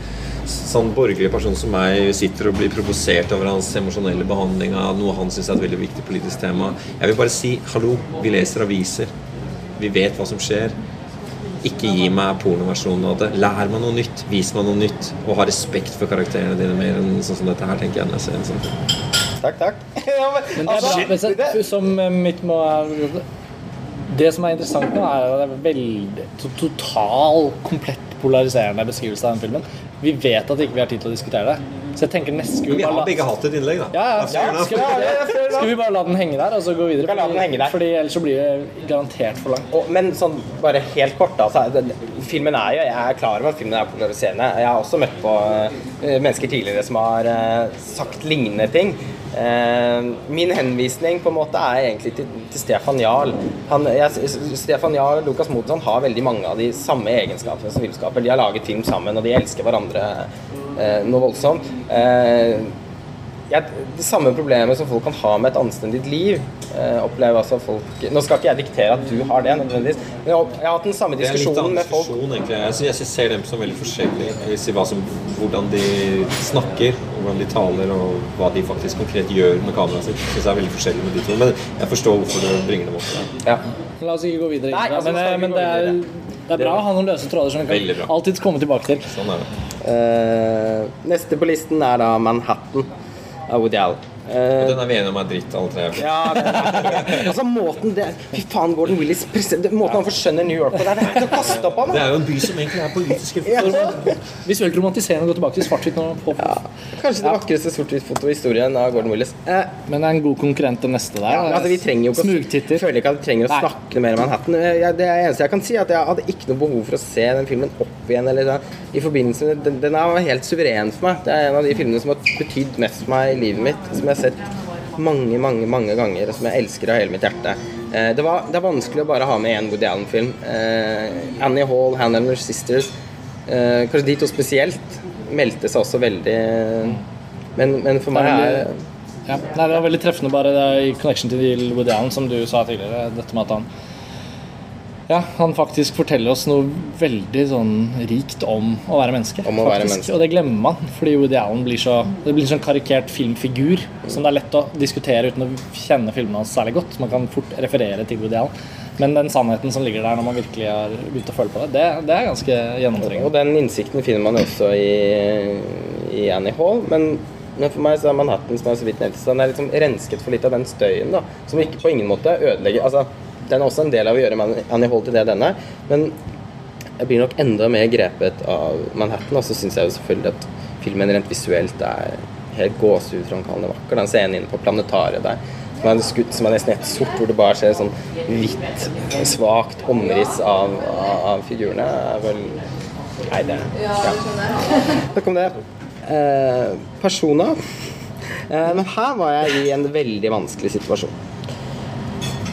sånn borgerlig person som meg sitter og blir provosert over hans emosjonelle behandling av noe han syns er et veldig viktig politisk tema. Jeg vil bare si hallo, vi leser aviser. Vi vet hva som skjer. Ikke gi meg pornoversjonen av det. Lær meg noe nytt. Vis meg noe nytt. Og ha respekt for karakterene dine mer enn sånn som dette her, tenker jeg når jeg ser en sånn film. Takk, takk. Ja, men, Men det er altså, bra. Jeg, som eh, mitt må Det som er interessant nå, er at det er veldig total, komplett polariserende beskrivelse av den filmen. Vi vet at ikke vi har tid til å diskutere det. Så jeg tenker nesten skulle Vi bare har la- begge hatt et innlegg, da. Ja, ja. Ja skal, vi, skal vi bare la den henge der, og så gå videre? Skal la den henge der. Fordi ellers så blir det garantert for langt. Og, men sånn bare helt kort, da. Så er filmen er jo Jeg er klar over at filmen er polariserende. Jeg har også møtt på uh, mennesker tidligere som har uh, sagt lignende ting. Eh, min henvisning på en måte er egentlig til, til Stefan Jarl. Han, jeg, Stefan Jarl og Lukas Modson har veldig mange av de samme egenskapene som filmskaper. De har laget film sammen, og de elsker hverandre eh, noe voldsomt. Eh, jeg, det samme problemet som folk kan ha med et anstendig liv, eh, opplever altså folk Nå skal ikke jeg diktere at du har det, nødvendigvis, men jeg jeg har hatt den samme Det er en litt diskusjonen annen med folk. diskusjon, egentlig. Jeg, jeg ser dem som veldig forskjellige. Som, hvordan de snakker, hvordan de taler, og hva de faktisk konkret gjør med kameraet sitt. Synes jeg er veldig forskjellig med de to. Men jeg forstår hvorfor du bringer dem opp. Ja. La oss ikke gå videre. Nei, altså, men, nå men det, er, det er bra å ha noen løse tråder som vi kan alltid komme tilbake til. Sånn er det. Eh, neste på listen er da Manhattan av Woody Allen. Eh, Og den er vi enige om er dritt, alle tre. ja, altså måten det Fy faen, Gordon Willis Måten ja. Måten han forskjønner New York på, det er det er å kaste opp av Det det. er jo en by som egentlig er politisk Ja. Visuelt romantiserende å gå tilbake til svart-hvitt ja. Kanskje det vakreste sort-hvitt-fotohistorien av Gordon Willis. Eh, Men det er en god konkurrent til neste der. Ja, altså, vi trenger jo ikke å, jeg føler ikke at vi trenger å Nei. snakke mer om Manhattan. Eh, Jeg, det eneste jeg kan si, er at jeg hadde ikke noe behov for å se den filmen opp igjen. Eller, da, i forbindelse med, den, den er helt suveren for meg. Det er en av de filmene som har betydd mest for meg i livet mitt. Som jeg sett mange, mange mange ganger, og som jeg elsker av hele mitt hjerte. Eh, det, var, det er vanskelig å bare ha med én Woody Allen-film. Eh, Annie Hall, Hannah and Her Sisters, eh, kanskje de to spesielt, meldte seg også veldig Men, men for meg er Ja. Nei, det var veldig treffende bare det, i connection til Woody Allen, som du sa tidligere. Dette med at han ja, han faktisk forteller oss noe veldig sånn rikt om å være menneske. Om å være menneske. Og det glemmer man, fordi Woody Allen blir så Det blir en sånn karikert filmfigur som det er lett å diskutere uten å kjenne filmene hans særlig godt. Man kan fort referere til Woody Allen. Men den sannheten som ligger der når man virkelig har begynt å føle på det, det, det er ganske gjennomtrengende. Og den innsikten finner man også i, i Annie Hall. Men, men for meg så er Manhattan som er så vidt nevnt, så den er liksom rensket for litt av den støyen. da Som ikke på ingen måte ødelegger altså, Den er også en del av å gjøre Man- Annie Hall til det den er. Men jeg blir nok enda mer grepet av Manhattan. Og så syns jeg jo selvfølgelig at filmen rent visuelt er helt gåsehudframkallende vakker. Den scenen inne på planetariet der som er skutt som er nesten helt sort, hvor det bare skjer sånn hvitt, svakt omriss av, av, av figurene, er vel Nei, det ja. Takk om det. Eh, persona. Eh, men her var jeg i en veldig vanskelig situasjon.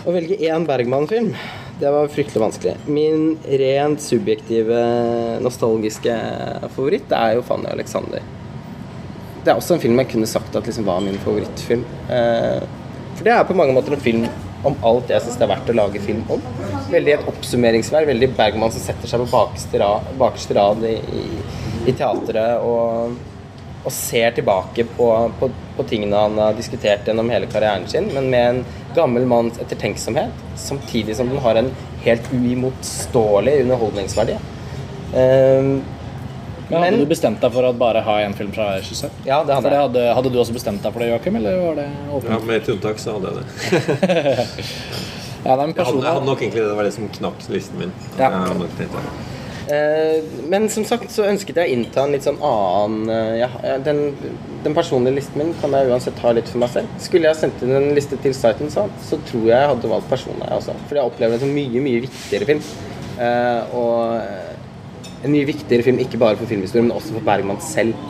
Å velge én Bergman-film, det var fryktelig vanskelig. Min rent subjektive, nostalgiske favoritt er jo Fanny Alexander. Det er også en film jeg kunne sagt at liksom var min favorittfilm. Eh, for det er på mange måter en film om alt jeg syns det er verdt å lage film om. Veldig et oppsummeringsvær. Veldig Bergman som setter seg på bakerste rad, bakerste i, i, teatret og, og, ser tilbake på, på, på, tingene han har diskutert gjennom hele karrieren sin, men med en gammel manns ettertenksomhet, samtidig som den har en helt uimotståelig underholdningsverdi. Um, men, hadde du bestemt deg for å bare ha én film fra hver regissør? Ja, det hadde jeg. Hadde, hadde, du også bestemt deg for det, Joakim? Eller var det åpent? Ja, Med et unntak så hadde jeg det. ja, det jeg, hadde, jeg hadde nok egentlig det var det som knakk listen min. Ja. Eh, men som sagt så ønsket jeg å innta en litt sånn annen eh, ja, den, den, personlige listen min kan jeg uansett ha litt for meg selv. Skulle jeg sendt inn en liste til Sighten, så, så tror jeg jeg hadde valgt personen, jeg også. For jeg opplever det som mye, mye viktigere film. Eh, og en mye viktigere film, ikke bare for filmhistorien, men også for Bergman selv.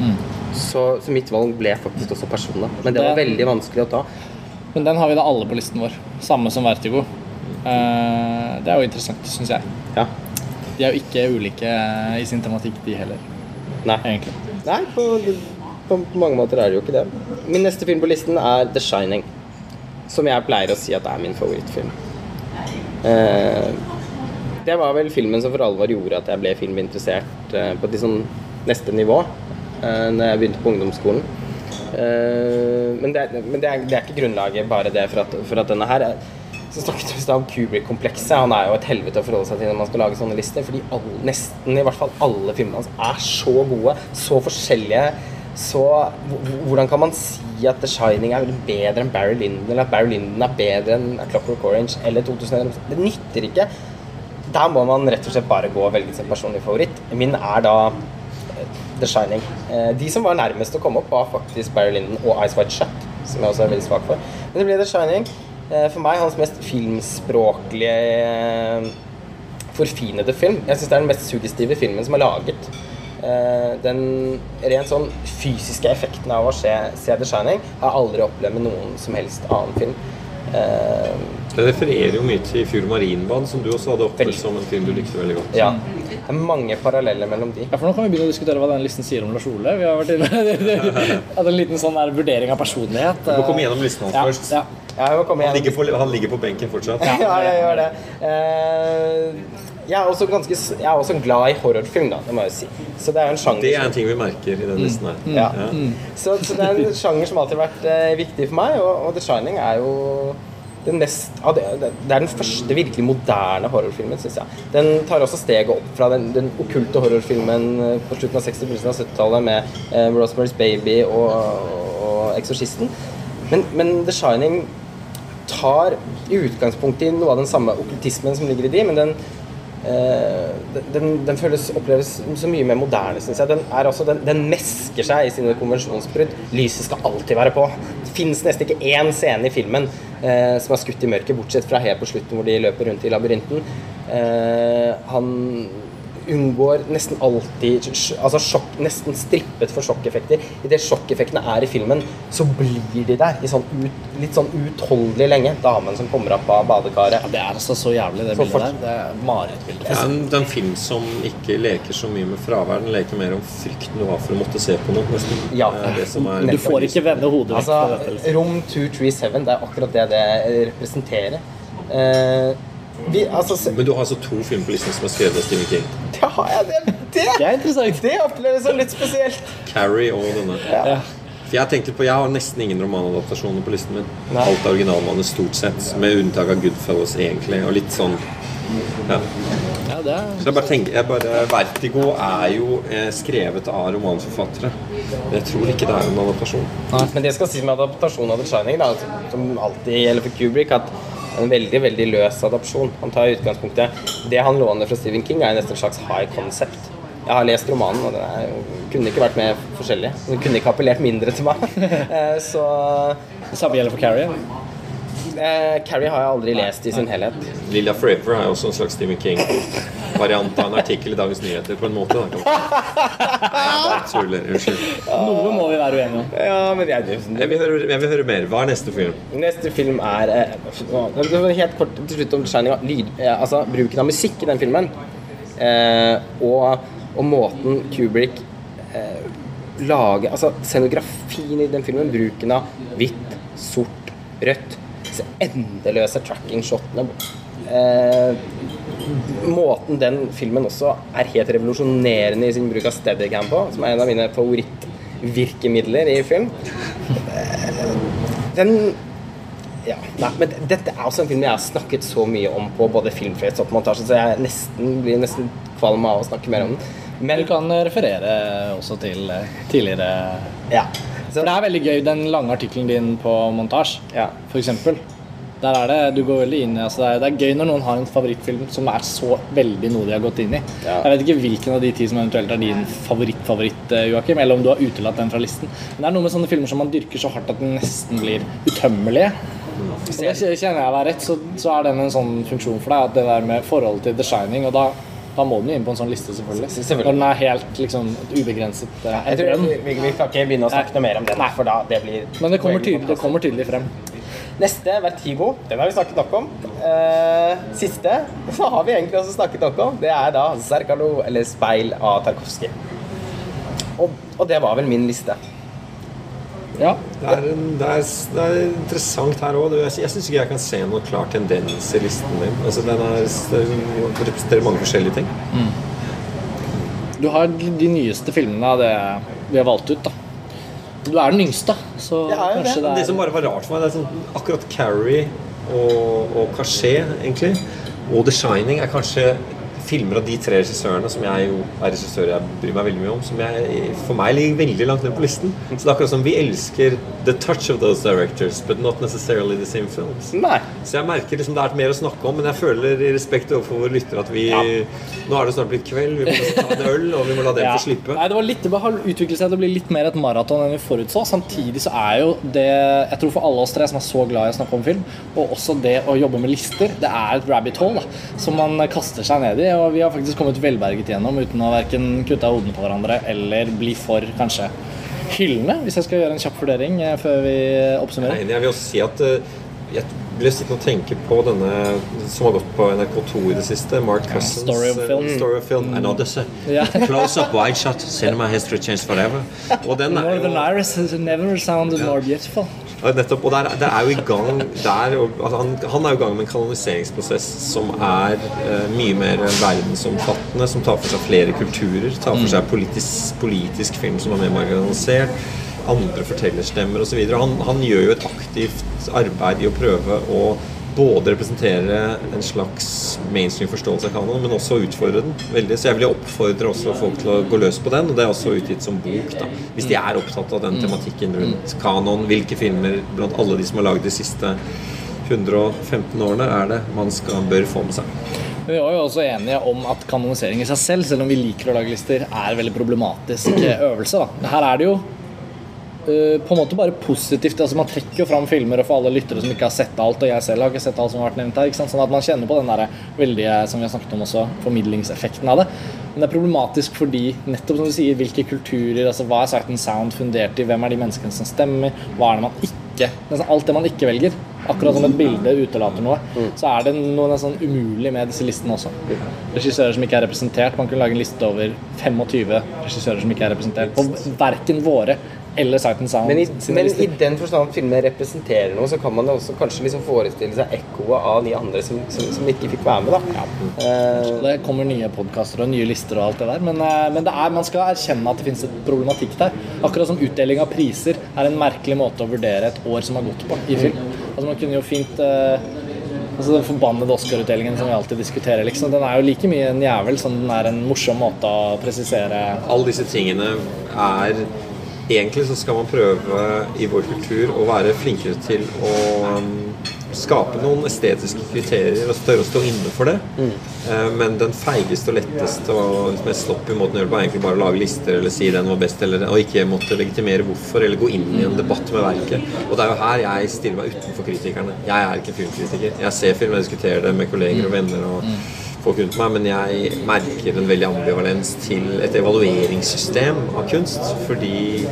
Mm. så, så, mitt valg ble faktisk også personlig. Men det var veldig vanskelig å ta. Men den har vi da alle på listen vår. Samme som Vertigo. Uh, det er jo interessant, syns jeg. Ja. De er jo ikke ulike i sin tematikk, de heller. Nei. Egentlig. Nei, på, på, mange måter er det jo ikke det. Min neste film på listen er The Shining. Som jeg pleier å si at er min favorittfilm. Uh, det var vel filmen som for alvor gjorde at jeg ble filminteressert på et sånn neste nivå uh, når jeg begynte på ungdomsskolen. Men, det, men det, er, det, er, ikke grunnlaget bare det for at, for at denne her så snakket vi om Kubrick-komplekset. Han er jo et helvete å forholde seg til når man skal lage sånne lister. Fordi alle, nesten i hvert fall alle filmene hans er så gode, så forskjellige. Så hvordan kan man si at The Shining er bedre enn Barry Lyndon, eller at Barry Lyndon er bedre enn Clockwork Orange eller 2001? Det nytter ikke der må man rett og slett bare gå og velge sin personlige favoritt. Min er da eh, The Shining. Eh, de som var nærmest å komme opp, var faktisk Barry Lyndon og Ice White Shut, som jeg også er veldig svak for. Men det ble The Shining. Eh, for meg hans mest filmspråklige forfinede film. Jeg syns det er den mest suggestive filmen som er laget. Den rent sånn fysiske effekten av å se, se The Shining har jeg aldri opplevd med noen som helst annen film. Det refererer jo mye til Fjord marinbanen', som du også hadde oppe som en film du likte veldig godt. Ja. Det er mange paralleller mellom de. Ja, for Nå kan vi begynne å diskutere hva den listen sier om Lars Ole. Vi har vært inne hatt en liten sånn vurdering av personlighet. Du må komme gjennom listen hans ja, først. Ja. Ja, han, ligger på, han, ligger på, benken fortsatt. Ja, jeg gjør det. Uh, jeg, er også ganske, jeg er også glad i horrorfilm, da, det må jeg si. Så det er en sjanger Det er en ting vi merker i den mm. listen her. Mm. Ja. Mm. Så, så, det er en sjanger som alltid har vært uh, viktig for meg, og, og The Shining er jo den mest, ja, det, det, er den første virkelig moderne horrorfilmen, syns jeg. Den tar også steget opp fra den, den okkulte horrorfilmen eh, på slutten av 60- og 70-tallet med eh, Rosemary's Baby og, og Exorcisten. Men, men, The Shining tar i utgangspunktet i noe av den samme okkultismen som ligger i de, men den, eh, den, den føles, oppleves så mye mer moderne, syns jeg. Den, er også, den, den mesker seg i sine konvensjonsbrudd. Lyset skal alltid være på. Det fins nesten ikke én scene i filmen eh, som er skutt i mørket, bortsett fra helt på slutten hvor de løper rundt i labyrinten. Eh, han unngår nesten alltid altså sjokk, nesten strippet for sjokkeffekter. Idet sjokkeffektene er i filmen, så blir de der i sånn ut, litt sånn utholdelig lenge. Damen som kommer opp av badekaret. Ja, det er altså så jævlig, det bildet der. Det er marerittbilde. Det er en, en film som ikke leker så mye med fravær. Den leker mer om frykten du har for å måtte se på noe. Nesten. Ja, er, du får ikke vende hodet vekk altså, fra. Rom 237, det er akkurat det det representerer. Uh, vi, altså, Men du har altså to filmer på listen som er skrevet av Stephen King? Det har jeg. Det, det, det er interessant. Det oppleves som litt spesielt. Carrie og denne. Ja. For Jeg tenkte på, jeg har nesten ingen romanadaptasjoner på listen min. Nei. Alt er originalmanus stort sett, med unntak av Goodfellas, egentlig. Og litt sånn ja. ja det er... Så jeg bare tenker jeg bare, Vertigo er jo eh, skrevet av romanforfattere. Men Jeg tror ikke det er en adaptasjon. Nei. Men det skal sies med adaptasjon av The Shining, da, som alltid gjelder for Kubrick, at en veldig veldig løs adopsjon. Han tar utgangspunktet Det han låner fra Stephen King, er nesten en slags high concept. Jeg har lest romanen, og den er, kunne ikke vært mer forskjellig. Den kunne ikke appellert mindre til meg. Eh, så Det samme gjelder for Carrie. Eh, Carrie har jeg aldri lest i sin helhet. Lilla Forever er også en slags Stephen King-variant av en artikkel i Dagens Nyheter, på en måte. Tuller. Unnskyld. Noe må vi være uenige om. Ja, men jeg, Jeg vil, høre, jeg vil høre mer. Hva er neste film? Neste film er eh, Helt kort til slutt om Shining. Lyd, eh, altså bruken av musikk i den filmen. Eh, og, og måten Kubrick eh, lager Altså scenografien i den filmen. Bruken av hvitt, sort, rødt. Disse endeløse tracking-shotene. Eh, måten den filmen også er helt revolusjonerende i sin bruk av steadycam på, som er en av mine favorittvirkemidler i film. Eh, Den ja, nei, men dette er også en film jeg har snakket så mye om på både Filmfest og montasje, så jeg nesten, blir nesten kvalm av å snakke mer om den. Men Du kan referere også til eh, tidligere ja. For det er veldig gøy, den lange artikkelen din på montasje, ja. eksempel. Der er det, du går veldig inn i altså det, er, det er gøy når noen har en favorittfilm som er så veldig noe de har gått inn i. Ja. Jeg vet ikke hvilken av de ti som eventuelt er din favoritt-favoritt, eh, Joakim, eller om du har utelatt den fra listen. Men det er noe med sånne filmer som man dyrker så hardt at den nesten blir utømmelige. Og det kjenner jeg deg rett, så, så er den en sånn funksjon for deg. At det der med forholdet til The Shining Og da, da må den jo inn på en sånn liste, selvfølgelig. Selvfølgelig. Når den er helt liksom ubegrenset eh, Jeg tror vi, vi, vi ikke begynne å snakke noe mer om den, for da det blir Men det kommer, tydelig, det kommer tydelig frem. Neste, Vertigo. Den har vi snakket nok om. Eh, siste så har vi egentlig også snakket nok om. Det er da Zerkalo, eller Speil av Tarkovskij. Og, og det var vel min liste. Ja. Det er, en, det er, det er interessant her òg. Jeg, jeg syns ikke jeg kan se noen klar tendens i listen din. Altså, den er, den representerer mange forskjellige ting. Du har de nyeste filmene av det vi har valgt ut, da. Du er den yngste, så er kanskje det. det Det er som bare var rart for meg, det er sånn, akkurat Carrie og, og Cachet, egentlig, og The Shining er kanskje filmer av de tre regissørene, som jeg jo er regissør jeg bryr meg veldig mye om, som jeg, for meg ligger veldig langt ned på listen. Så det er akkurat som vi elsker the touch of those directors, but not necessarily the same films. Nei. Så jeg merker liksom det er mer å snakke om, men jeg føler i respekt overfor våre lyttere at vi Nå er det snart blitt kveld, vi må ta en øl, og vi må la dem Ja. få slippe. Nei, det, var litt, det har utviklet seg til å bli litt mer et maraton enn vi forutså. Samtidig så er jo det Jeg tror for alle oss tre som er så glad i å snakke om film, og også det å jobbe med lister, det er et rabbit hole da, som man kaster seg ned i. Og vi har faktisk kommet velberget gjennom uten å verken kutte hodene på hverandre eller bli for kanskje hyllende, hvis jeg skal gjøre en kjapp vurdering eh, før vi oppsummerer. Nei, jeg vil også si at eh, jeg ble sittende og tenke på denne som har gått på NRK2 i det siste. Mark Cousins. Story of eh, Film. Story of film. Uh, Ja. Close up, wide shot, cinema history changed forever. Og den er Northern jo Iris has never sounded more beautiful. Nettopp. Og der, det er jo i gang der, altså, han, han er jo i gang med en kanoniseringsprosess som er eh, mye mer verdensomfattende, som tar for seg flere kulturer, tar for seg politisk, politisk film som er mer marginalisert, andre fortellerstemmer osv. Han, han gjør jo et aktivt arbeid i å prøve å både representere en slags mainstream forståelse av kanon, men også utfordre den veldig. Så jeg vil jo oppfordre også folk til å gå løs på den, og det er også utgitt som bok. da Hvis de er opptatt av den tematikken rundt kanon, hvilke filmer blant alle de som har lagd de siste 115 årene, er det man skal, bør få med seg. Vi var jo også enige om at kanonisering i seg selv, selv om vi liker å lage lister, er en veldig problematisk øvelse. da. Her er det jo på en måte bare positivt. altså Man trekker jo fram filmer og for alle lyttere som ikke har sett alt, og jeg selv har ikke sett alt som har vært nevnt her. Sånn at man kjenner på den der veldige, som vi har snakket om også, formidlingseffekten av det. Men det er problematisk fordi nettopp som du sier, hvilke kulturer, altså hva er Sight Sound fundert i, hvem er de menneskene som stemmer, hva er det man ikke nesten Alt det man ikke velger. Akkurat som et bilde utelater noe, så er det noe nesten umulig med disse listene også. Regissører som ikke er representert. Man kunne lage en liste over 25 regissører som ikke er representert på verken våre eller Sight and Sound Men i, men i den forstand at filmene representerer noe, så kan man jo også kanskje liksom forestille seg ekkoet av de andre som, som, som ikke fikk være med. da. Eh, Det kommer nye podkaster og nye lister og alt det der, men, eh, men det er, man skal erkjenne at det finnes et problematikk der. Akkurat som utdeling av priser er en merkelig måte å vurdere et år som har gått på i film. Altså Man kunne jo fint eh, Altså Den forbannede Oscar-utdelingen som vi alltid diskuterer, liksom, den er jo like mye en jævel som den er en morsom måte å presisere Alle disse tingene er Egentlig så skal man prøve i vår kultur å være flinkere til å um, skape noen estetiske kriterier og tørre å stå inne for det. Mm. Eh, Men den feigeste og letteste og mest sloppy måten å gjøre det på, er egentlig bare å lage lister eller si den var best, eller, og ikke måtte legitimere hvorfor, eller gå inn i en debatt med verket. Og det er jo her jeg stiller meg utenfor kritikerne. Jeg er ikke filmkritiker. Jeg ser film, jeg diskuterer det med kolleger og venner. og folk rundt meg, men jeg merker en veldig ambivalens til et evalueringssystem av kunst. Fordi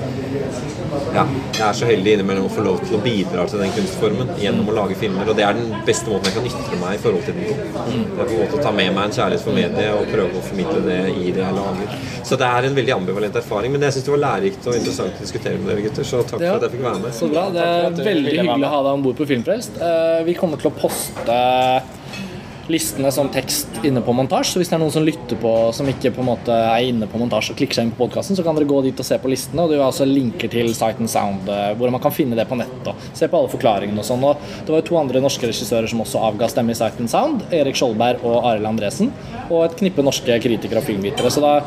ja, jeg er så heldig innimellom å få lov til å bidra til den kunstformen gjennom å lage filmer. Og det er den beste måten jeg kan ytre meg i forhold til den på. Det er på en måte å ta med meg en kjærlighet for mediet og prøve å formidle det i det jeg lager. Så det er en veldig ambivalent erfaring, men jeg syns det var lærerikt og interessant å diskutere med dere gutter. Så takk Ja. for at jeg fikk være med. Så bra. Det er veldig hyggelig å ha deg om bord på Filmfrelst. Eh, Vi kommer til å poste listene som tekst inne på montasje. Så hvis det er noen som lytter på som ikke på en måte er inne på montasje og klikker seg inn på podkasten, så kan dere gå dit og se på listene. Og det er også linker til Sight and Sound, eh, hvor man kan finne det på nett. Og se på alle forklaringene og sånn. Og det var jo to andre norske regissører som også avga stemme i Sight and Sound. Erik Skjoldberg og Arild Andresen. Og et knippe norske kritikere og filmvitere. Så da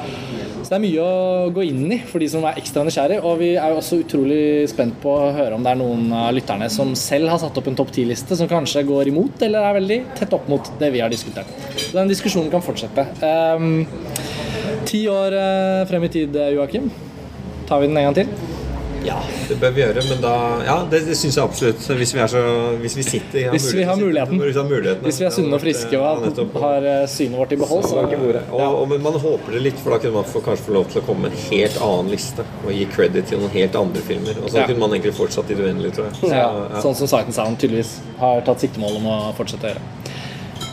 så det er mye å gå inn i for de som er ekstra nysgjerrig. Og vi er jo også utrolig spent på å høre om det er noen av lytterne som selv har satt opp en topp ti-liste som kanskje går imot, eller er veldig tett opp mot det vi har diskutert. Så den diskusjonen kan fortsette. Um, ti år eh, frem i tid, Joakim. Tar vi den en gang til? Ja, det bør vi gjøre, men da Ja, det, det syns jeg absolutt. Hvis vi, er så, hvis vi sitter Hvis vi har muligheten. Hvis vi har. Hvis vi er sunne og friske og har eh, synet vårt i behold, så Og, og, men man håper det litt, for da kunne man få, kanskje få lov til å komme med en helt annen liste. Og gi credit til noen helt andre filmer. Og så Ja. kunne man egentlig fortsatt i det uendelige, tror jeg. Så, Ja, ja. sånn som Sight Sound tydeligvis har tatt siktemål om å fortsette å gjøre.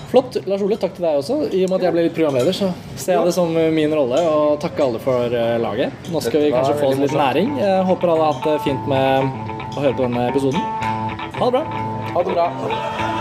Flott. Lars Ole, takk til deg også. I og med at jeg ble litt programleder, så ser jeg det som min rolle å takke alle for eh, laget. Nå skal vi kanskje få oss litt næring. Jeg håper alle har hatt det fint med å høre på denne episoden. Ha det bra. Ha det bra.